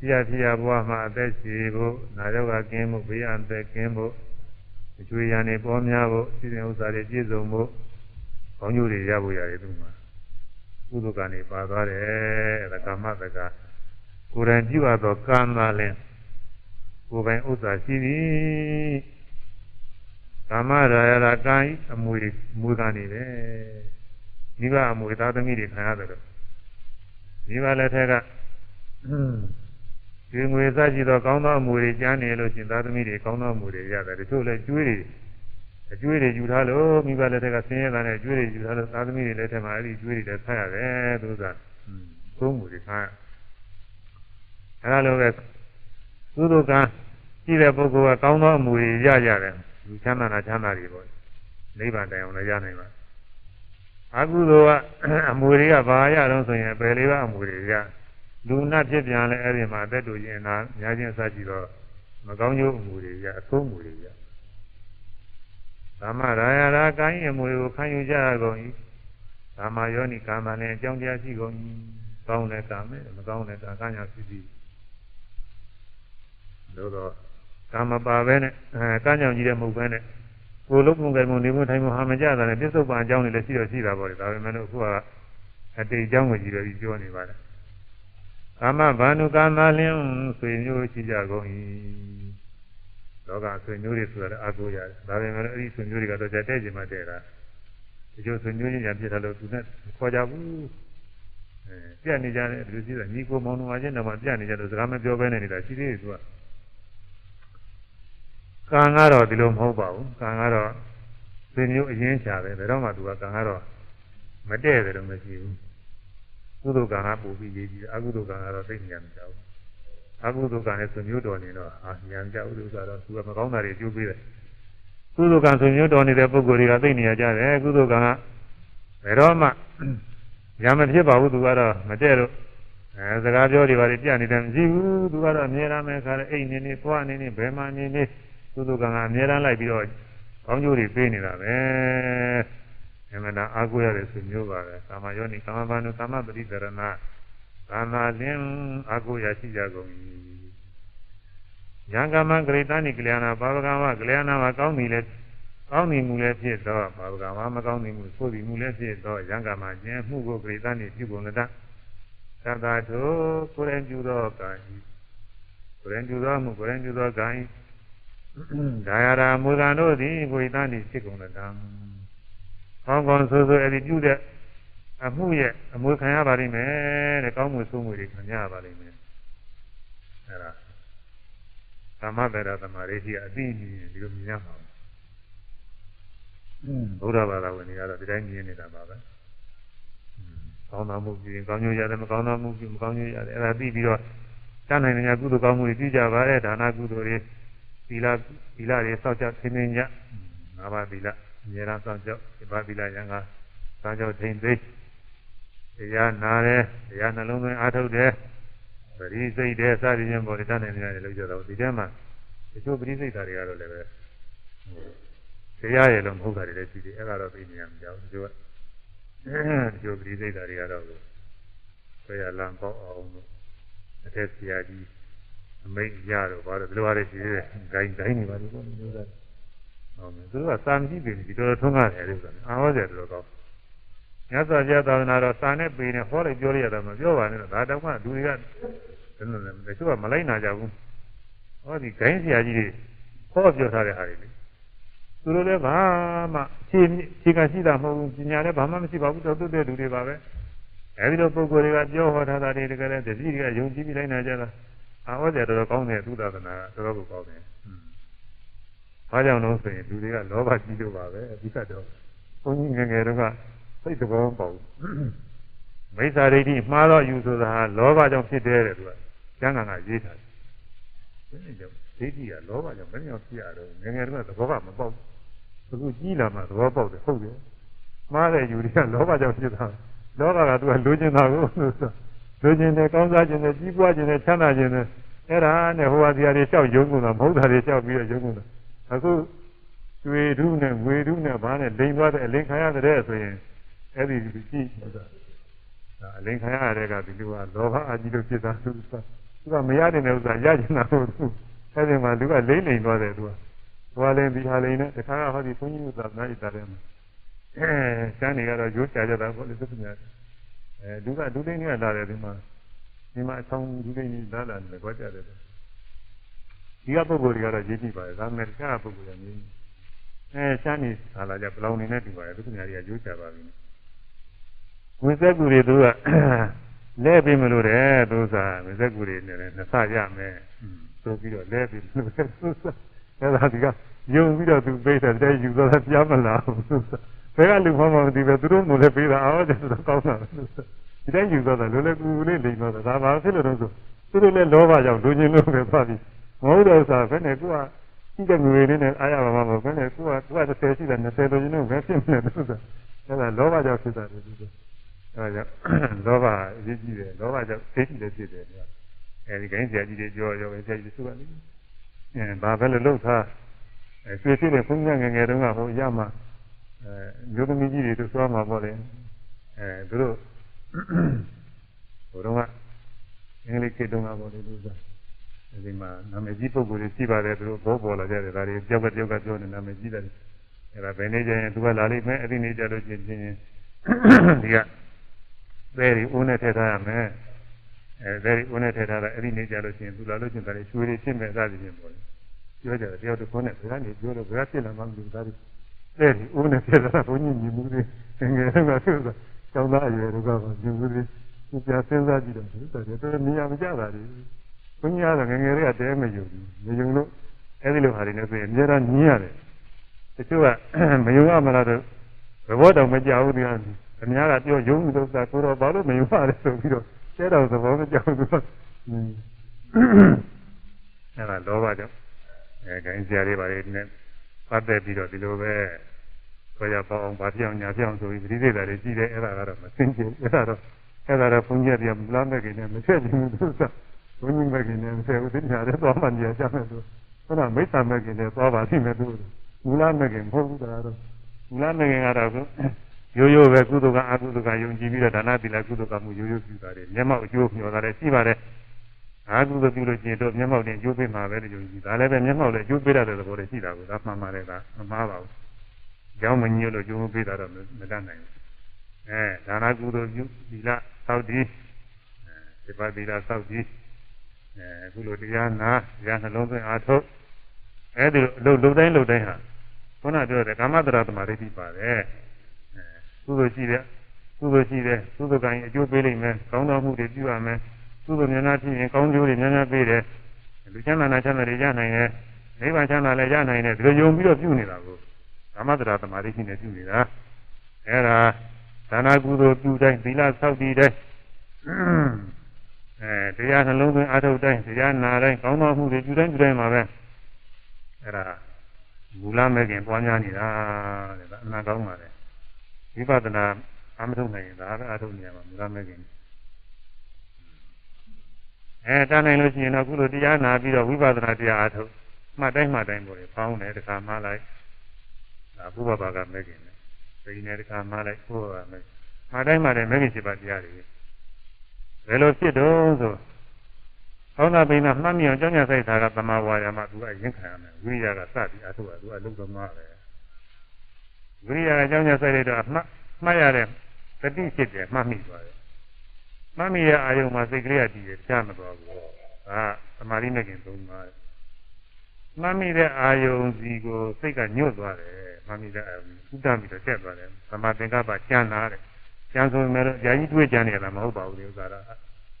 ပြရပြရဘဝမှာအသက်ရှည်ဖို့နာယောဂကင်းဖို့ဘေးအန္တရာယ်ကင်းဖို့အကျွေးရံနေပေါ်များဖို့စီစဉ်ဥစ္စာတွေပြည့်စုံဖို့ကောင်းကျိုးတွေရဖို့ရတယ်သူမှာကုသိုလ်ကံတွေပါသွားတယ်အဲဒါကာမတကကိုယ်တိုင်ပြုရသောကံသာလင်ကိုယ်ပိုင်ဥစ္စာရှိသည်ကာမရာယရာကံဤအမွေမွေကနေတယ်မိဘအမွေသားသမီးတွေခံရတယ်လို့မိဘလက်ထက်က ဒီငွေစားကြည့်တော့ကောင်းသောအမွေတွေကျမ်းနေလို့ရှင်သားသမီးတွေကောင်းသောအမွေတွေရတယ်တချို့လည်းကျွေးတွေအကျွေးတွေယူထားလို့မိဘလက်ထက်ကဆင်းရဲတာနဲ့ကျွေးတွေယူထားလို့သားသမီးတွေလက်ထက်မှာအဲ့ဒီကျွေးတွေလည်းဆက်ရတယ်သူကသုံးမှုတွေခံရအဲ့လိုပဲသုဒ္ဓကံရှိတဲ့ပုဂ္ဂိုလ်ကကောင်းသောအမူတွေရကြတယ်လူချမ်းသာတာချမ်းသာတွေပေါ့နိဗ္ဗာန်တိုင်အောင်လည်းရနိုင်ပါအကုသိုလ်ကအမူတွေကဘာရတော့ဆိုရင်ပယ်လေးပါအမူတွေရ လူနာဖြစ်ပြန်လဲအဲ့ဒီမှာအသက်တူရင်နာညာချင်းစကြည့်တော့မကောင်းကျိုးအမူတွေရအဆိုးအမူတွေရသမရာယရာကိုင်းအမူတွေကိုခံယူကြရကုန်၏ကာမယောနိကာမနဲ့အကြောင်းတရားရှိကုန်၏ကောင်းတဲ့ကာမဲမကောင်းတဲ့ကာကညာဖြစ်ပြီးလို့တော့ကာမပါပဲနဲ့အဲကကြောင်ကြီးတဲ့မဟုတ်ပဲနဲ့ကိုလုံးပုံကံပုံနေမှုထိုင်မှုဟာမကြတာနဲ့ပြစ္ဆုတ်ပံအကြောင်းတွေလည်းရှိတော့ရှိတာပေါ့လေဒါပေမဲ့လို့အခုကအတိတ်အကြောင်းကိုကြည့်တော့ပြီးပြောနေပါတယ် ကာမဘာနုကာမလင်းဆွေမျိုးရှိကြကုန်၏လောကဆွေမျိုးတွေဆိုတာလည်းအကူရတယ်ဒါပေမဲ့လို့အဲ့ဒီဆွေမျိုးတွေကတော့ကြတဲ့ကျင်မှတဲ့တာဒီလိုဆွေမျိုးချင်းညာဖြစ်တယ်လို့သူနဲ့ခေါ်ကြဘူးအဲပြတ်နေကြတယ်လူကြီးကညီကိုမောင်နှမချင်းတော့မှပြတ်နေကြလို့စကားမပြောဘဲနဲ့နေတာရှိသေးတယ်သူကကံကတော့ဒီလိုမဟုတ်ပါဘူးကံကတော့ဆွေမျိုးအရင်ချတယ်ဘယ်တော့မှသူကကံကတော့မတည့်တယ်လို့မရှိဘူး ကုသိုလ်ကံကပို့ပြီးရေးကြည့်တယ်အကုသိုလ်ကံကတော့သိဉာဏ်မကြောက်ဘူးအကုသိုလ်ကံနဲ့ဆွေမျိုးတော်နေတော့အာဉာဏ်ကြောက်လို့ဆိုတော့သူကမကောင်းတာတွေကျိုးပေးတယ်ကုသိုလ်ကံဆွေမျိုးတော်နေတဲ့ပုဂ္ဂိုလ်တွေကသိနေရကြတယ်ကုသိုလ်ကံကဘယ်တော့မှညာမဖြစ်ပါဘူးသူကတော့မတည့်လို့အဲစကားပြောတွေပါလေပြနေတယ်မရှိဘူးသူကတော့အမြဲတမ်းပဲခါတယ်အိတ်နေနေသွားနေနေဘယ်မှနေနေကုသိုလ်ကံကအများအားလိုက်ပြီးတော့ကောင်းကျိုးတွေပေးနေတာပဲ အမှန်တရားအားကိုးရတဲ့ဆွေမျိုးပါပဲကာမယောနိကာမဘာနုကာမပရိသရဏကာမလင်းအားကိုးရရှိကြကုန်၏ယံကာမဂရိတနိကလျာဏဘာဝကံဝကလျာဏမှာကောင်းပြီလေကောင်းပြီမူလည်းဖြစ်တော့ဘာဝကံဝမကောင်းပြီမူဆိုပြီမူလည်းဖြစ်တော့ယံကာမကျင်မှုကိုဂရိတနိပြုကုန်တဲ့သတ္တထိုကိုယ်ရင်ပြုသောကံဤကိုယ်ရင်ပြုသောမှုကိုယ်ရင်ပြုသောကံဤဒါရရာမူဇံတို့သည်ကိုယ်တန်းသည်ဖြစ်ကုန်တဲ့ ကံဟောင်းကောင်းဆိုဆိုအဲ့ဒီပြုတဲ့အမှုရဲ့အမွေခံရပါလိမ့်မယ်တဲ့ကောင်းမှုဆိုးမှုတွေခံရပါလိမ့်မယ်အဲ့ဒါသမဗေဒသမารိရှိအသိဉာဏ်ဒီလိုမြင်ရမှာဘုရားဘာသာဝင်တွေကတော့ဒီတိုင်းမြင်နေတာပါပဲကောင်းတာမှုပြီးရင်ကောင်းကျိုးရတယ်မကောင်းတာမှုပြီးမကောင်းကျိုးရတယ်အဲ့ဒါသိပြီးတော့တတ်နိုင်တဲ့ကုသိုလ်ကောင်းမှုတွေပြုကြပါရဲ့ဒါနကုသိုလ်တွေသီလသီလတွေစောင့်ကြသိနေကြငါးပါးသီလ အများအားစောင့်ကြဒီပါသီလရံကစောင့်ကြထိန်သိတရားနာတယ်တရားနှလုံးသွင်းအားထုတ်တယ်ပရိစိတ်တဲ့စသည်ဖြင့်ပေါ်တတ်နိုင်တယ်လို့ပြောတော့ဒီထဲမှာတချို့ပရိစိတ်ဓာတ်တွေကတော့လည်းပဲတရားရယ်လို့မဟုတ်တာတွေလည်းရှိတယ်အဲ့ဒါတော့သိနေရမှာကြောက်တချို့ကတချို့ပရိစိတ်ဓာတ်တွေကတော့ဆွဲရလမ်းပေါက်အောင်လို့အထက်ဆရာကြီးအမိတ်ရတော့ဘာလို့ဘယ်လိုပါလဲရှိသေးတယ်ဂိုင်းဂိုင်းနေပါလို့ကိုမျိုးသား ဟုတ်မယ်သူကစာမရှိပြီဒီတော်ထွန်းကားတယ်လို့ဆိုတာအာဟောတယ်တော်ကောင်းမြတ်စွာဘုရားသာသနာတော်စာနဲ့ပေနဲ့ဟောလိုက်ပြောရတာမပြောပါနဲ့ဒါတောင်မှလူတွေကတချို့ကမလိုက်နာကြဘူးဟောဒီဂိုင်းဆရာကြီးတွေဟောပြောထားတဲ့ဟာတွေလေသူတို့လည်းဘာမှအခြေအခြေခံရှိတာမဟုတ်ဘူးပညာလည်းဘာမှမရှိပါဘူးတော်သူတဲ့လူတွေပါပဲအဲဒီလိုပုဂ္ဂိုလ်တွေကပြောဟောထားတာတွေတကယ်လည်းတတိတွေကယုံကြည်ပြီးလိုက်နာကြတာအာဟောတယ်တော်တော်ကောင်းတယ်သုဒ္ဓသနာတော်တော်ကိုကောင်းတယ်။ ဘာကြောင့်လို့ဆိုရင်လူတွေကလောဘကြီးလို့ပါပဲအဓိကတော့ဘုန်းကြီးငယ်ငယ်တုန်းကစိတ်သဘောမပေါဘူး။မိစ္ဆာဒိဋ္ဌိမှားတော့ယူဆိုတာဟာလောဘကြောင့်ဖြစ်တယ်တဲ့သူကကျမ်းဂန်ကရေးထားတယ်။ဒီနေ့ကြောင့်ဒိဋ္ဌိကလောဘကြောင့်မင်းရောက်ဖြစ်ရတော့ငယ်ငယ်တုန်းကသဘောကမပေါက်ဘူး။အခုကြီးလာမှသဘောပေါက်တယ်ဟုတ်တယ်။မှားတဲ့ယူတွေကလောဘကြောင့်ဖြစ်တာ။လောဘကသူကလိုချင်တာကိုလို့ဆိုလိုချင်တယ်ကောင်းစားခြင်းနဲ့ကြီးပွားခြင်းနဲ့ချမ်းသာခြင်းနဲ့အဲ့ဒါနဲ့ဟိုဟာဒီဟာတွေလျှောက်ယုံကုန်တာမဟုတ်တာတွေလျှောက်ပြီးတော့ယုံကုန်တာ အခုကျွေဓုနဲ့ငွေဓုနဲ့ဘာနဲ့လိန်သွားတဲ့အလင်းခံရတဲ့ဆိုရင်အဲ့ဒီကြည့်ဒါအလင်းခံရတဲ့ကဒီလိုကလောဘအကြီးလို့ဖြစ်တာသူကသူကမရတဲ့ဥစ္စာရချင်တာဟုတ်သူအဲ့ဒီမှာသူကလိမ့်လိန်သွားတယ်သူကဟိုဟာလိန်ဒီဟာလိန်နဲ့တခါကဟောဒီဘုန်းကြီးဥစ္စာနားဣတာထဲမှာအဲကျန်းနေကတော့ရိုးချကြတာပေါ့လေသုခမြတ်အဲဒုကဒုသိန်းကလာတယ်ဒီမှာဒီမှာအဆောင်ဒုသိန်းကြီးလာလာတယ်ကြွားကြတယ် ဒီကပုဂ္ဂိုလ်တွေကတော့ရေးကြည့်ပါရဲ့ဒါမဲ့တခြားပုဂ္ဂိုလ်တွေမျိုးအဲကျန်းနေလာလာကြဘလောင်နေနဲ့တူပါရဲ့သုခမြတ်ကြီးကရိုးချပါပြီဝိသက်ကူတွေသူကလဲပြီးမလို့တဲ့သူစားဝိသက်ကူတွေနဲ့နှစ်ဆရမယ်ဆိုပြီးတော့လဲပြီးလို့သူစားအဲဒါဒီကယုံပြီးတော့သူပေးတယ်တဲ့ယူသွားတာပြမလားသူစားဘယ်ကလူမှမမသိပဲသူတို့မျိုးလည်းပေးတာအော်ကျတော့ကောင်းတာဒီတိုင်းယူသွားတာလိုလည်းကူကူလေးလိမ်သွားတာဒါပါဖြစ်လို့တော့ဆိုသူတို့လည်းလောဘကြောင့်လူချင်းလို့ပဲသွားပြီး မဟုတ်တော့စားဘယ်နဲ့ကိုကရှိတဲ့ငွေလေးနဲ့အားရပါမှာမဟုတ်ဘယ်နဲ့ကိုကသူက30ရှိတယ်20လူချင်းလို့ပဲဖြစ်နေတယ်သူကအဲဒါလောဘကြောင့်ဖြစ်တာလေသူကအဲဒါကြောင့်လောဘအရေးကြီးတယ်လောဘကြောင့်သိရှိလည်းဖြစ်တယ်ကွာအဲဒီခိုင်းဆရာကြီးတွေပြောရောဆရာကြီးတွေဆိုပါလိမ့်အဲဘာပဲလို့လှုပ်ထားအဲဆွေရှိတဲ့ဘုန်းကြီးငယ်ငယ်တုန်းကဟိုရမှာအဲမျိုးသမီးကြီးတွေတို့သွားမှာပေါ့လေအဲသူတို့ဟိုတော့ကအင်္ဂလိပ်ခေတ်တုန်းကပေါ့လေသူက အဲဒီမှာနာမည်ကြီးပုဂ္ဂိုလ်တွေရှိပါတယ်သူတို့ဘောပေါ်လာကြတယ်ဒါတွေကြောက်ကကြောက်ကပြောနေနာမည်ကြီးတယ်အဲဒါဘယ်နေကြရင်သူကလာလိမ့်မယ်အဲ့ဒီနေကြလို့ချင်းချင်းဒီကသဲရီဦးနဲ့ထည့်ထားရမယ်အဲသဲရီဦးနဲ့ထည့်ထားတာအဲ့ဒီနေကြလို့ချင်းသူလာလို့ချင်းဒါတွေရွှေတွေဖြစ်မဲ့စသည်ဖြင့်ပေါ့လေပြောကြတယ်တယောက်တစ်ခုနဲ့ဘယ်ကနေပြောလို့ဘယ်ကဖြစ်လာမှမသိဘူးဒါတွေတဲ့ဦးနဲ့ဖြစ်တာဘုန်းကြီးညီမှုတွေငယ်ငယ်ကဆိုတော့ကျောင်းသားအရွယ်တွေကညီမှုတွေသူပြစဉ်းစားကြည့်တော့ဆိုတော့တော်နေရာမကြတာလေ ဘုန်းကြီးကတော့ငယ်ငယ်တွေကတဲမယုံဘူးမယုံလို့အဲ့ဒီလိုဟာတွေနဲ့ဆိုရင်အများအားညင်းရတယ်တချို့ကမယုံရမလားတော့ဘဘောတော်မကြောက်ဘူးတရားအများကပြောယုံလို့သာကိုတော့ဘာလို့မယုံရလဲဆိုပြီးတော့ကျဲတော်သဘောမကြောက်ဘူးအဲ့ဒါလောဘကြောင့်အဲခိုင်းစရာတွေပါလေနဲ့ပတ်သက်ပြီးတော့ဒီလိုပဲဆိုရပေါအောင်ဗာပြောင်းညာပြောင်းဆိုပြီးပရိသေတာတွေရှိတယ်အဲ့ဒါကတော့မသိချင်အဲ့ဒါတော့အဲ့ဒါတော့ဘုန်းကြီးတွေကမလားမဲ့ခင်နဲ့မဆက်ချင်ဘူးသူက ဘုန်းကြီးမဲ့ခင်နဲ့မဆက်ဘူးသိညာတဲ့သွားမှညာကြမယ်သူဟောတာမိစ္ဆာမဲ့ခင်နဲ့သွားပါလိမ့်မယ်သူမူလမဲ့ခင်မဟုတ်ဘူးဒါတော့မူလမဲ့ခင်ကတော့ရိုးရိုးပဲကုသိုလ်ကအကုသိုလ်ကယုံကြည်ပြီးတော့ဒါနသီလကုသိုလ်ကမှုရိုးရိုးပြုတာတွေမျက်မှောက်အကျိုးမျှော်တာတွေရှိပါတယ်အာဟုသပြုလို့ကျင်တော့မျက်မှောက်နဲ့အကျိုးပေးမှာပဲလို့ယုံကြည်ဒါလည်းပဲမျက်မှောက်လည်းအကျိုးပေးရတဲ့သဘောတွေရှိတာကိုဒါမှန်ပါတယ်ကမမှားပါဘူးကြောင်းမညို့လို့အကျိုးပေးတာတော့မတတ်နိုင်ဘူးအဲဒါနကုသိုလ်ပြုသီလသောက်တည်အဲဒီပါသီလသောက်တည် အဲအခုလိုတရားနာတရားနှလုံးသွင်းအားထုတ်အဲဒီလိုလှုပ်တိုင်းလှုပ်တိုင်းဟာခုနပြောတဲ့ကာမတရာသမာဓိရှိပါတယ်အဲကုသိုလ်ရှိတဲ့ကုသိုလ်ရှိတဲ့ကုသိုလ်ကံအကျိုးပေးလိမ့်မယ်ကောင်းသောမှုတွေပြုရမယ်ကုသိုလ်များများဖြစ်ရင်ကောင်းကျိုးတွေများများပေးတယ်လူချမ်းသာနာချမ်းသာတွေရနိုင်တယ်နိဗ္ဗာန်ချမ်းသာလည်းရနိုင်တယ်ဒီလိုယုံပြီးတော့ပြုနေတာကိုကာမတရာသမာဓိရှိနေပြုနေတာအဲဒါဒါနာကုသိုလ်ပြုတိုင်းသီလဆောက်တည်တိုင်း အဲတရားနှလုံးသွင်းအထုတ်တိုင်းတရားနာတိုင်းကောင်းသောမှုတွေပြုတိုင်းပြုတိုင်းမှာပဲအဲဒါမူလမဲ့ခင်ပွားများနေတာတဲ့ဒါအနာကောင်းပါလေဝိပဿနာအမထုတ်နိုင်ရင်ဒါပဲအထုတ်နေရမှာမူလမဲ့ခင်အဲတန်းနိုင်လို့ရှိရင်တော့ခုလိုတရားနာပြီးတော့ဝိပဿနာတရားအထုတ်မှတ်တိုင်းမှတ်တိုင်းပေါ်တယ်ဖောင်းတယ်တခါမှလိုက်ဒါဘုရားဘာကမဲ့ခင်တယ်ပိနေတခါမှလိုက်ဘုရားမဲ့မှတ်တိုင်းမှတ်တိုင်းမဲ့ခင်7ပါးတရားတွေ ဘယ်လိုဖြစ်တော့ဆိုဟောင်းတာပိနာမှတ်မြအောင်ကြောင်းညာဆိုင်တာကသမာဝါယာမသူကအရင်ခံရမယ်ဝိရိယကစပြီးအထုတ်ရသူအလုံးသမားပဲဝိရိယကကြောင်းညာဆိုင်လိုက်တော့မှတ်မှတ်ရတဲ့တတိဖြစ်တယ်မှတ်မိသွားတယ်မှတ်မိရဲ့အာယုံမှာစိတ်ကလေးကတည်ရချမသွားဘူးဒါသမာဓိနဲ့ခင်သုံးပါမှတ်မိတဲ့အာယုံစီကိုစိတ်ကညှို့သွားတယ်မှတ်မိတဲ့အာယုံဥဒ္ဒပြီးတော့တက်သွားတယ်သမာသင်္ကပ္ပကျန်လာတယ် ကျန်ဆိုရင်လည်းယာကြီးတွေးကြနေရတာမဟုတ်ပါဘူးဒီဥစ္စာက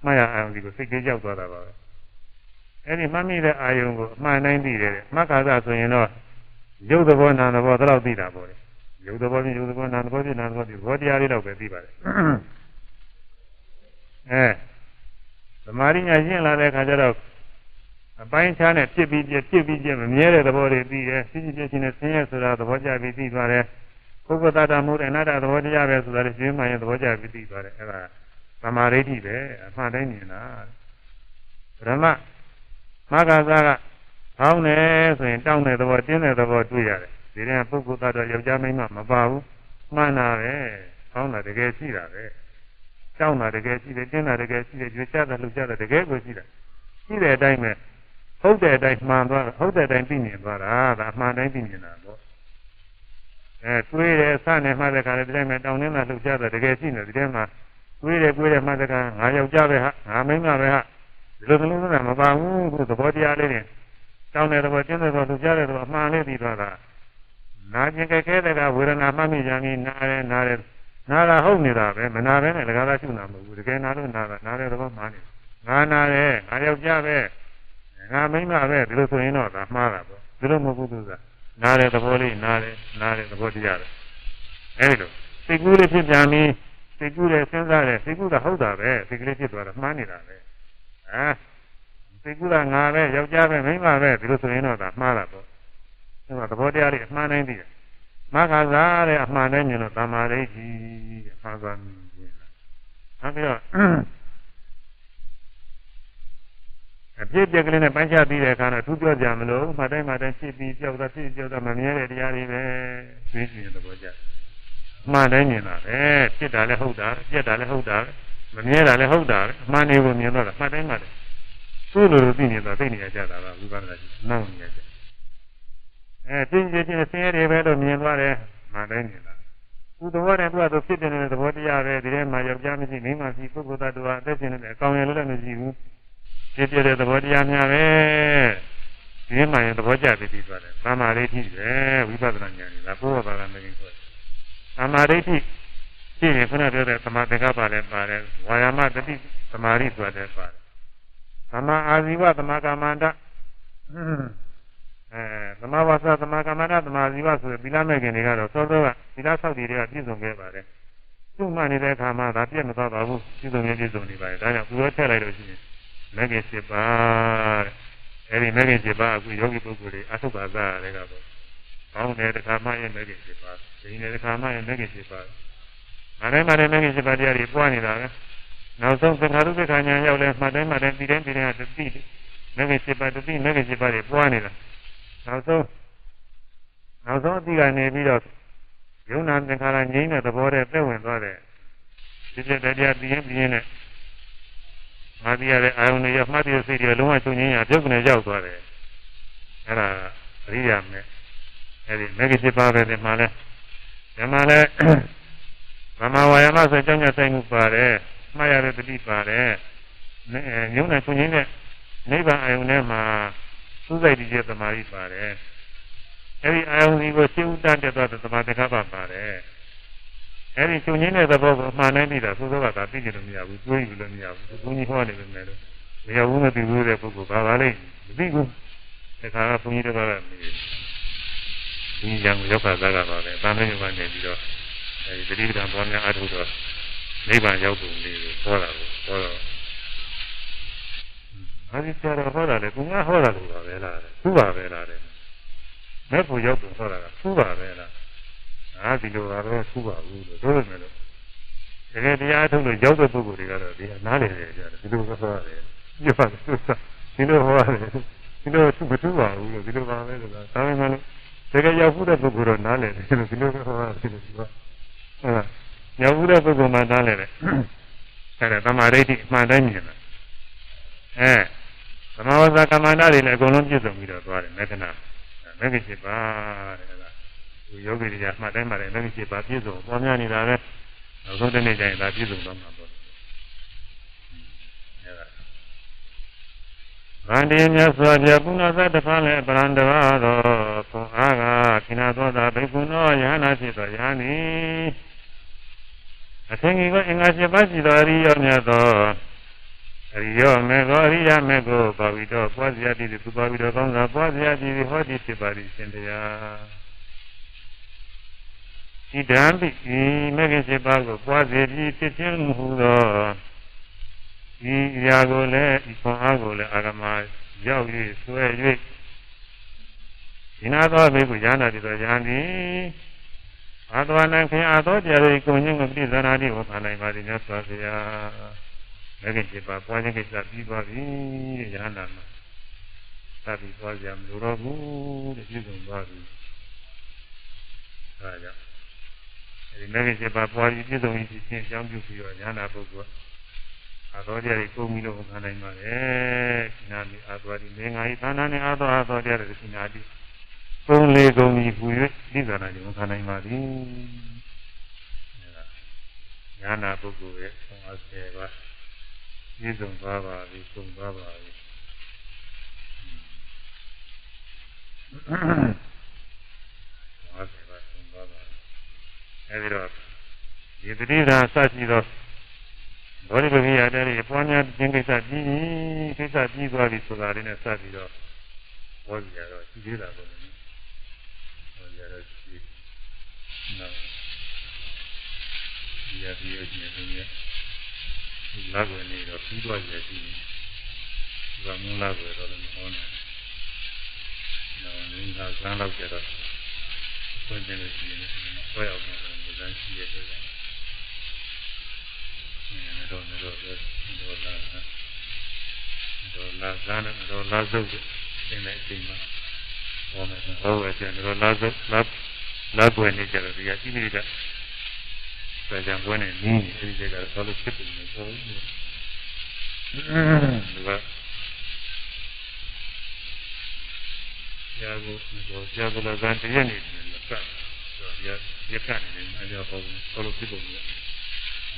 မှတ်ရအာယုံစီကိုစိတ်ကြီးကြောက်သွားတာပါပဲအဲ့ဒီမှတ်မိတဲ့အာယုံကိုအမှန်တိုင်းသိတယ်မှတ်ကာသဆိုရင်တော့ရုပ်သဘောနာသဘောတော့သိတာပေါ့လေရုပ်သဘောချင်းရုပ်သဘောနာသဘောချင်းနာသဘောဒီဘောတရားလေးတော့ပဲသိပါတယ်အဲသမာဓိညာရှင်းလာတဲ့အခါကျတော့အပိုင်းခြားနဲ့ဖြစ်ပြီးပြဖြစ်ပြီးပြမမြဲတဲ့သဘောတွေသိတယ်ဖြစ်ဖြစ်ပြချင်းနဲ့ဆင်းရဲဆိုတာသဘောကျပြီးသိသွားတယ် ပုဂ္ဂတတာမှုတဲ့အနာတ္တသဘောတရားပဲဆိုတာလည်းရှင်းမှရင်သဘောကျပြီးသိသွားတယ်အဲဒါသမာဓိဋ္ဌိပဲအမှန်တိုင်းမြင်တာဗြဟ္မမဂ္ဂသာကဖောင်းတယ်ဆိုရင်တောင်းတဲ့သဘောတင်းတဲ့သဘောတွေ့ရတယ်ဒီတဲ့ပုဂ္ဂိုလ်သားတော့ယောက်ျားမိန်းမမပါဘူးမှန်တာပဲဖောင်းတာတကယ်ရှိတာပဲတောင်းတာတကယ်ရှိတယ်တင်းတာတကယ်ရှိတယ်ကြွေချတာလှုပ်ချတာတကယ်ကိုရှိတာရှိတဲ့အတိုင်းပဲဟုတ်တဲ့အတိုင်းမှန်သွားဟုတ်တဲ့အတိုင်းသိမြင်သွားတာဒါအမှန်တိုင်းသိမြင်တာပေါ့ အဲတွေးတယ်စနေမှတဲ့ခါလေဒီတိုင်းမှာတောင်းနေတာလှုပ်ရှားတယ်တကယ်ရှိနေဒီထဲမှာတွေးတယ်တွေးတယ်မှတဲ့ခါငါယောက်ျားပဲဟာငါမိန်းမပဲဟာဒီလိုလိုလိုမပါဘူးသူသဘောတရားလေးနဲ့တောင်းတဲ့သဘောကျင်းတဲ့သဘောလှုပ်ရှားတဲ့သဘောအမှန်လေးသိသွားတာနာကျင်ကြခဲတဲ့ကဝေဒနာမှတ်မိကြပြီးနားတယ်နားတယ်နာတာဟုတ်နေတာပဲမနာပဲနဲ့လကားသားရှုနာမဟုတ်ဘူးတကယ်နာလို့နာတာနာတဲ့သဘောမှန်နေငါနာတယ်ငါယောက်ျားပဲငါမိန်းမပဲဒီလိုဆိုရင်တော့ဒါမှားတာပေါ့ဒီလိုမဟုတ်ဘူးသူက နားတဲ့သဘောလေးနားတယ်နားတဲ့သဘောတရားပဲအဲဒီလိုစိတ်ကူးလေးဖြစ်ပြန်ပြီးစိတ်ကူးတယ်စဉ်းစားတယ်စိတ်ကူးတာဟုတ်တာပဲစိတ်ကလေးဖြစ်သွားတာမှားနေတာပဲအာစိတ်ကူးတာငါပဲယောက်ျားပဲမိန်းမပဲဒီလိုဆိုရင်တော့ဒါမှားတာပေါ့အဲဒါသဘောတရားလေးအမှန်တိုင်းသိတယ်မခါစားတဲ့အမှန်တိုင်းမြင်လို့သမာဓိကြီးတဲ့မှားသွားမြင်လာနောက်ပြီးတော့ အပြည့်ပြက်ကလေးနဲ့ပိုင်းခြားပြီးတဲ့အခါတော့သူပြောကြမလို့မှတ်တိုင်းမှတ်တိုင်းဖြစ်ပြီးကြောက်တာဖြစ်ကြောက်တာမမြဲတဲ့တရားတွေပဲသိကျင်သဘောကျမှန်တိုင်းမြင်တာပဲဖြစ်တာလည်းဟုတ်တာပြက်တာလည်းဟုတ်တာမမြဲတာလည်းဟုတ်တာအမှန်တွေကိုမြင်တော့တာမှတ်တိုင်းမှတ်တိုင်းသူ့လိုလိုသိနေတော့သိနေရကြတာပါဝိပဿနာကြီးနောက်နေရကြအဲပြင်းပြင်းချင်းဆင်းရဲတွေပဲလို့မြင်သွားတယ်မှန်တိုင်းမြင်တာသူသဘောနဲ့သူကသူဖြစ်နေတဲ့သဘောတရားပဲဒီထဲမှာယောက်ျားမရှိမိန်းမရှိပုဂ္ဂိုလ်သတ္တဝါအသက်ရှင်နေတဲ့အကောင်ရလည်းမရှိဘူး ဖြစ်ပြတဲ့သဘောတရားများပဲဒီမှရင်သဘောကျပြီးပြီးသွားတယ်သမာဓိဋ္ဌိပဲဝိပဿနာဉာဏ်ကြီးဒါဘုရားဘာသာမင်းဆိုသမာဓိဋ္ဌိရှိရင်ခုနပြောတဲ့သမာသင်္ကပ္ပလည်းပါတယ်ဝါယာမတတိသမာဓိဆိုတဲ့ပါတယ်သမာအာဇီဝသမာကမ္မန္တအဲသမာဝါစာသမာကမ္မန္တသမာဇီဝဆိုတဲ့သီလမဲ့ခင်တွေကတော့စောစောကသီလဆောက်တည်တွေကပြည့်စုံခဲ့ပါတယ်သူ့မှနေတဲ့အခါမှာဒါပြည့်မသွားပါဘူးပြည့်စုံရင်ပြည့်စုံနေပါတယ်ဒါကြောင့်သူရောထည့်လိုက်လို့ရှိရင် မဂ္ဂင်7ပါးတဲ့အဲဒီမဂ္ဂင်7ပါးအခုယောဂီပုဂ္ဂိုလ်တွေအထုပ်ပါသားတွေကပေါ့ကောင်းတဲ့တစ်ခါမှရဲ့မဂ္ဂင်7ပါးဒီနေ့တစ်ခါမှရဲ့မဂ္ဂင်7ပါးမတိုင်းမတိုင်းမဂ္ဂင်7ပါးတရားတွေပွားနေတာပဲနောက်ဆုံးသင်္ခါရုပ္ပခာညာရောက်လဲမှတ်တိုင်းမှတိုင်းဒီတိုင်းဒီတိုင်းကတတိမဂ္ဂင်7ပါးတတိမဂ္ဂင်7ပါးတွေပွားနေတာနောက်ဆုံးနောက်ဆုံးအတိကနေပြီးတော့ယုံနာသင်္ခါရငြိမ်းတဲ့သဘောနဲ့သက်ဝင်သွားတယ်ဒီပြတရားပြင်းပြင်းနဲ့ မာတိရတဲ့အာယုန်တွေရမှတ်ရစိတ်တွေလုံးဝချုပ်ငင်းရပြုတ်ကနေရောက်သွားတယ်အဲ့ဒါအရိယာမဲ့အဲ့ဒီမဂ္ဂင်7ပါးပဲဒီမှာလဲဒီမှာလဲမမဝါယမဆိုကြောင့်ညဆိုင်မှုပါတယ်မှားရတဲ့တတိပါတယ်ညုံနဲ့ချုပ်ငင်းတဲ့နိဗ္ဗာန်အာယုန်ထဲမှာသုစိတ်တည်တဲ့သမာဓိပါတယ်အဲ့ဒီအာယုန်ဒီကိုရှင်းဥတတ်တဲ့သမာဓိကပ္ပပါတယ် အဲ့ဒီချုပ်ငင်းတဲ့သဘောကိုအမှန်တိုင်းသိတာသို့သောကသာသိကြလို့မရဘူးတွေးယူလို့မရဘူးဘုန်းကြီးဟောနေပေမဲ့လို့မရဘူးမသိဘူးတဲ့ပုဂ္ဂိုလ်ဘာပါလိမ့်မသိဘူးဒါကဘုန်းကြီးတွေကလည်းဒီရံရောက်ခါသားကပါပဲတာမင်းညကနေပြီးတော့အဲဒီတတိပံပေါ်များအထုတော့နိဗ္ဗာန်ရောက်ပုံလေးကိုဟောတာကိုဟောတော့အဲဒီဆရာတော်ဟောတာလေသူကဟောတာလို့ပါပဲလားသူပါပဲလားတဲ့မဲ့ဖို့ရောက်ပုံဟောတာကသူပါပဲလား အာဒီလိုပါတော့သူ့ပါဘူးလို့ပြောရမယ်လို့တကယ်တရားထုတ်လို့ရောက်တဲ့ပုဂ္ဂိုလ်တွေကတော့ဒီနားလေတယ်ကြတယ်ဒီလိုဆိုရတယ်ပြပါတယ်ဒီလိုဟောရတယ်ဒီလိုသူ့မသူ့ပါဘူးလို့ဒီလိုပါပဲလို့ဒါပေမဲ့လို့တကယ်ရောက်ဖို့တဲ့ပုဂ္ဂိုလ်တော့နားလေတယ်လို့ဒီလိုဟောရတယ်လို့ပြောအဲရောက်ဖို့တဲ့ပုဂ္ဂိုလ်မှနားလေတယ်အဲဒါသမာဓိဋ္ဌိအမှန်တိုင်းမြင်တာအဲသမဝဇ္ဇကမ္မန္တတွေလည်းအကုန်လုံးပြည့်စုံပြီးတော့သွားတယ်မေခဏမဂ္ဂင်7ပါးတဲ့ဒီ ယောဂီတွေကမှတ်တိုင်းမှလည်းလည်းဖြစ်ပါပြည့်စုံပေါ်များနေတာပဲနောက်ဆုံးတစ်နေ့ကျရင်ဒါပြည့်စုံတော့မှာပေါ့အဲဒါဗန္တိမြတ်စွာဘုရားပုဏ္ဏသတ္တဖန်လည်းပရံတဘာတော်ဘုအားကခိနာသောတာဘိက္ခုနောယဟနာဖြစ်သောယဟနိအသင်္ကေကအင်္ဂါ7ပါးရှိသောအရိယောမြတ်သောအရိယောမေကောအရိယမေကောပါဝိတော်ပွားစရာတည်သူပါဝိတော်ကောင်းစွာပွားစရာတည်ဟောဒီဖြစ်ပါသည်ရှင်တရား ဤတံပိဤမဂ္ဂင်7ပါးကိုပွားစေပြီးဖြစ်ခြင်းမူသောဤရာကိုလည်းဤခွန်အားကိုလည်းအာဂမရောက်၍ဆွဲ၍ဒီနာသောဘေကုရဟနာတိသောယဟန်သည်အာသဝနံခင်အာသောတရား၏ကိုညင်းကိုပြည့်စုံနာတိဝခံနိုင်ပါသည်မြတ်စွာဘုရားမဂ္ဂင်7ပါးပွားခြင်းကိစ္စပြီးသွားပြီယဟနာမှာသတိသွားကြမလို့တော့ဘူးတဲ့ပြည့်စုံသွားပြီအဲဒါကြောင့် အဲဒီမဂ္ဂင်7ပါးပွားပြီးပြည့်စုံပြီးရှင်းကြောင်းပြုပြီးတော့ဉာဏပုဂ္ဂိုလ်အာသောတရားကိုကုန်ပြီးတော့ခံနိုင်ပါတယ်။နာမီအာသောဒီမင်္ဂါဤသာနာနဲ့အာသောအာသောတရားတွေရှင်နာတိသုံးလေးကုန်ကြီးဟူ၍သိက္ခာနာကြောင့်ခံနိုင်ပါသည်ညာနာပုဂ္ဂိုလ်ရဲ့ဆုံးအပ်ဆယ်ပါးပြည့်စုံသွားပါပြီဆုံးသွားပါပြီဆုံးအပ်ဆယ်ပါးဆုံးသွားပါပြီ အဲဒီတော့ဒီတတိသာစရှိသောဘောဓိပတိရတဲ့ပွားများခြင်းကိစ္စပြီးကိစ္စပြီးသွားပြီဆိုတာလေးနဲ့စပြီးတော့ဟောကြရတော့ရှိသေးတာပေါ့လေဟောကြတော့ရှိနော်ဒီရပြီးရခြင်းတွေနဲ့လာွယ်နေတော့ပြီးသွားရရှိနေဒီကမူလာွယ်တော့လည်းမဟောနိုင်နော်နင်းကဇန်းလောက်ကြတော့ဆွင့်နေလို့ရှိရင် ဆွဲအောင်လို့ဇန်းရှိရတယ်တော့တော့တော့တော့လာတော့လာဇာနတော့လာစုပ်တင်တဲ့အချိန်မှာဟောမယ်ဟောပဲကျန်တော့လာစုပ်လာလာပွင့်နေကြတော့ဒီကရှိနေတာဆရာကဘွဲနေနင်းနေအဲဒီကတော့လို့ဖြစ်နေတယ်ဆိုတော့ဒီကရာကိုတော့ဆရာကလည်းဇန်တရက်နေတယ်လို့က ပ်တော့ရရက်ကနေတယ်အကြောဟောလို့ဖြစ်ပုံရတယ်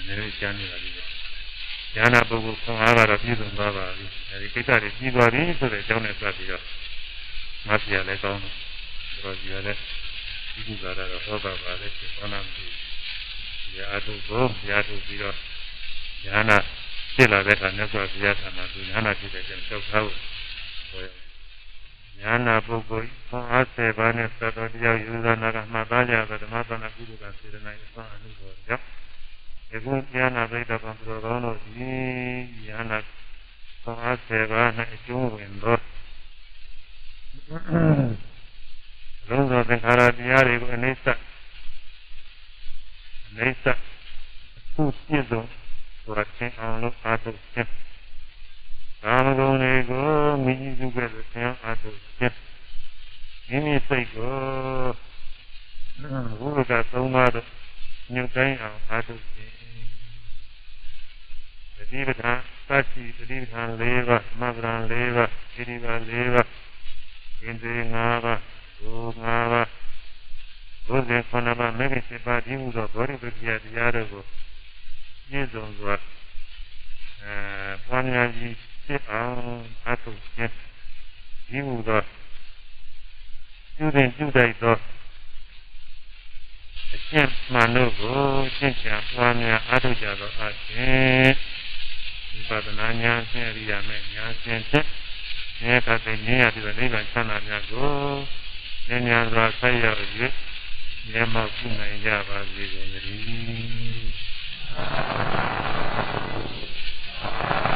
နည်းနည်းကြားနေတာလေးဉာဏပုဂ္ဂိုလ်ခွန်အားကတော့ပြည့်စုံသွားပါပြီအဲဒီကိစ္စတွေပြီးသွားပြီဆိုတဲ့အကြောင်းနဲ့စပ်ပြီးတော့မဆရာလည်းကောင်းတယ်ဆိုတော့ဒီကလည်းဒီကုသာတော့ဟောပါပါလေဖြစ်သွားနာမရှိဘူးရာထုကိုရာထုပြီးတော့ဉာဏဖြစ်လာတဲ့အခါမြတ်စွာဘုရားထာမှာသူဉာဏဖြစ်တဲ့ကြောင့်ကြောက်ထားဖို့ဟော ဉာဏပုဂ္ဂိုလ်ခွန်အားဆယ်ပါးနဲ့သတ္တတရားယူဇာနာကမှတ်သားကြသောဓမ္မသနာကုသကစေတနာ၏အစွမ်းအမှုတော်ကြောင့်ယခုဉာဏပိဋကံပရောတော်တို့ဒီဉာဏသောအဆေဘာ၌အကျုံးဝင်သောလုံးစုံသင်္ခါရတရားတွေကိုအနိစ္စအနိစ္စအခုပြည့်စုံဆိုတာချင်းအောင်လို့အားထုတ်ခြင်း ကာမဂုဏ်တွေကိုမိကြီးစုကဲ့သို့သင်အားထုတ်ခြင်းမိမိစိတ်ကိုဘုရားသုံးပါးတို့ညွတ်တိုင်းအောင်အားထုတ်ခြင်းတတိပဌာသတိတတိပဌာ၄ပါးမဂ္ဂရ၄ပါးဣတိပါ၄ပါးဣန္ဒြေ၅ပါးဘု၅ပါးဘုဇင်ခုနပါးမဂ္ဂင်7ပါးဒီဟုသောဘောဓိပတိယတရားတို့ကိုပြည့်စုံစွာအဲပွားများကြီး ဖြစ်အောင်အထုခြင်းဒီဟုသောပြုတဲ့ပြုတိုက်သောအကျင့်မှန်တို့ကိုရှင်းပြပွားများအားထုတ်ကြသောအခြင်းဝိပဿနာဉာဏ်ဖြင့်အရိယာမဲ့ဉာဏ်ဖြင့်ဖြင့်ဉာဏ်ကတည်းကဉာဏ်ရပြီးတော့နိဗ္ဗာန်ချမ်းသာများကိုဉာဏ်ဉာဏ်စွာဆက်ရောက်၍ဉာဏ်မှပြုနိုင်ကြပါစေကုန်သတည်း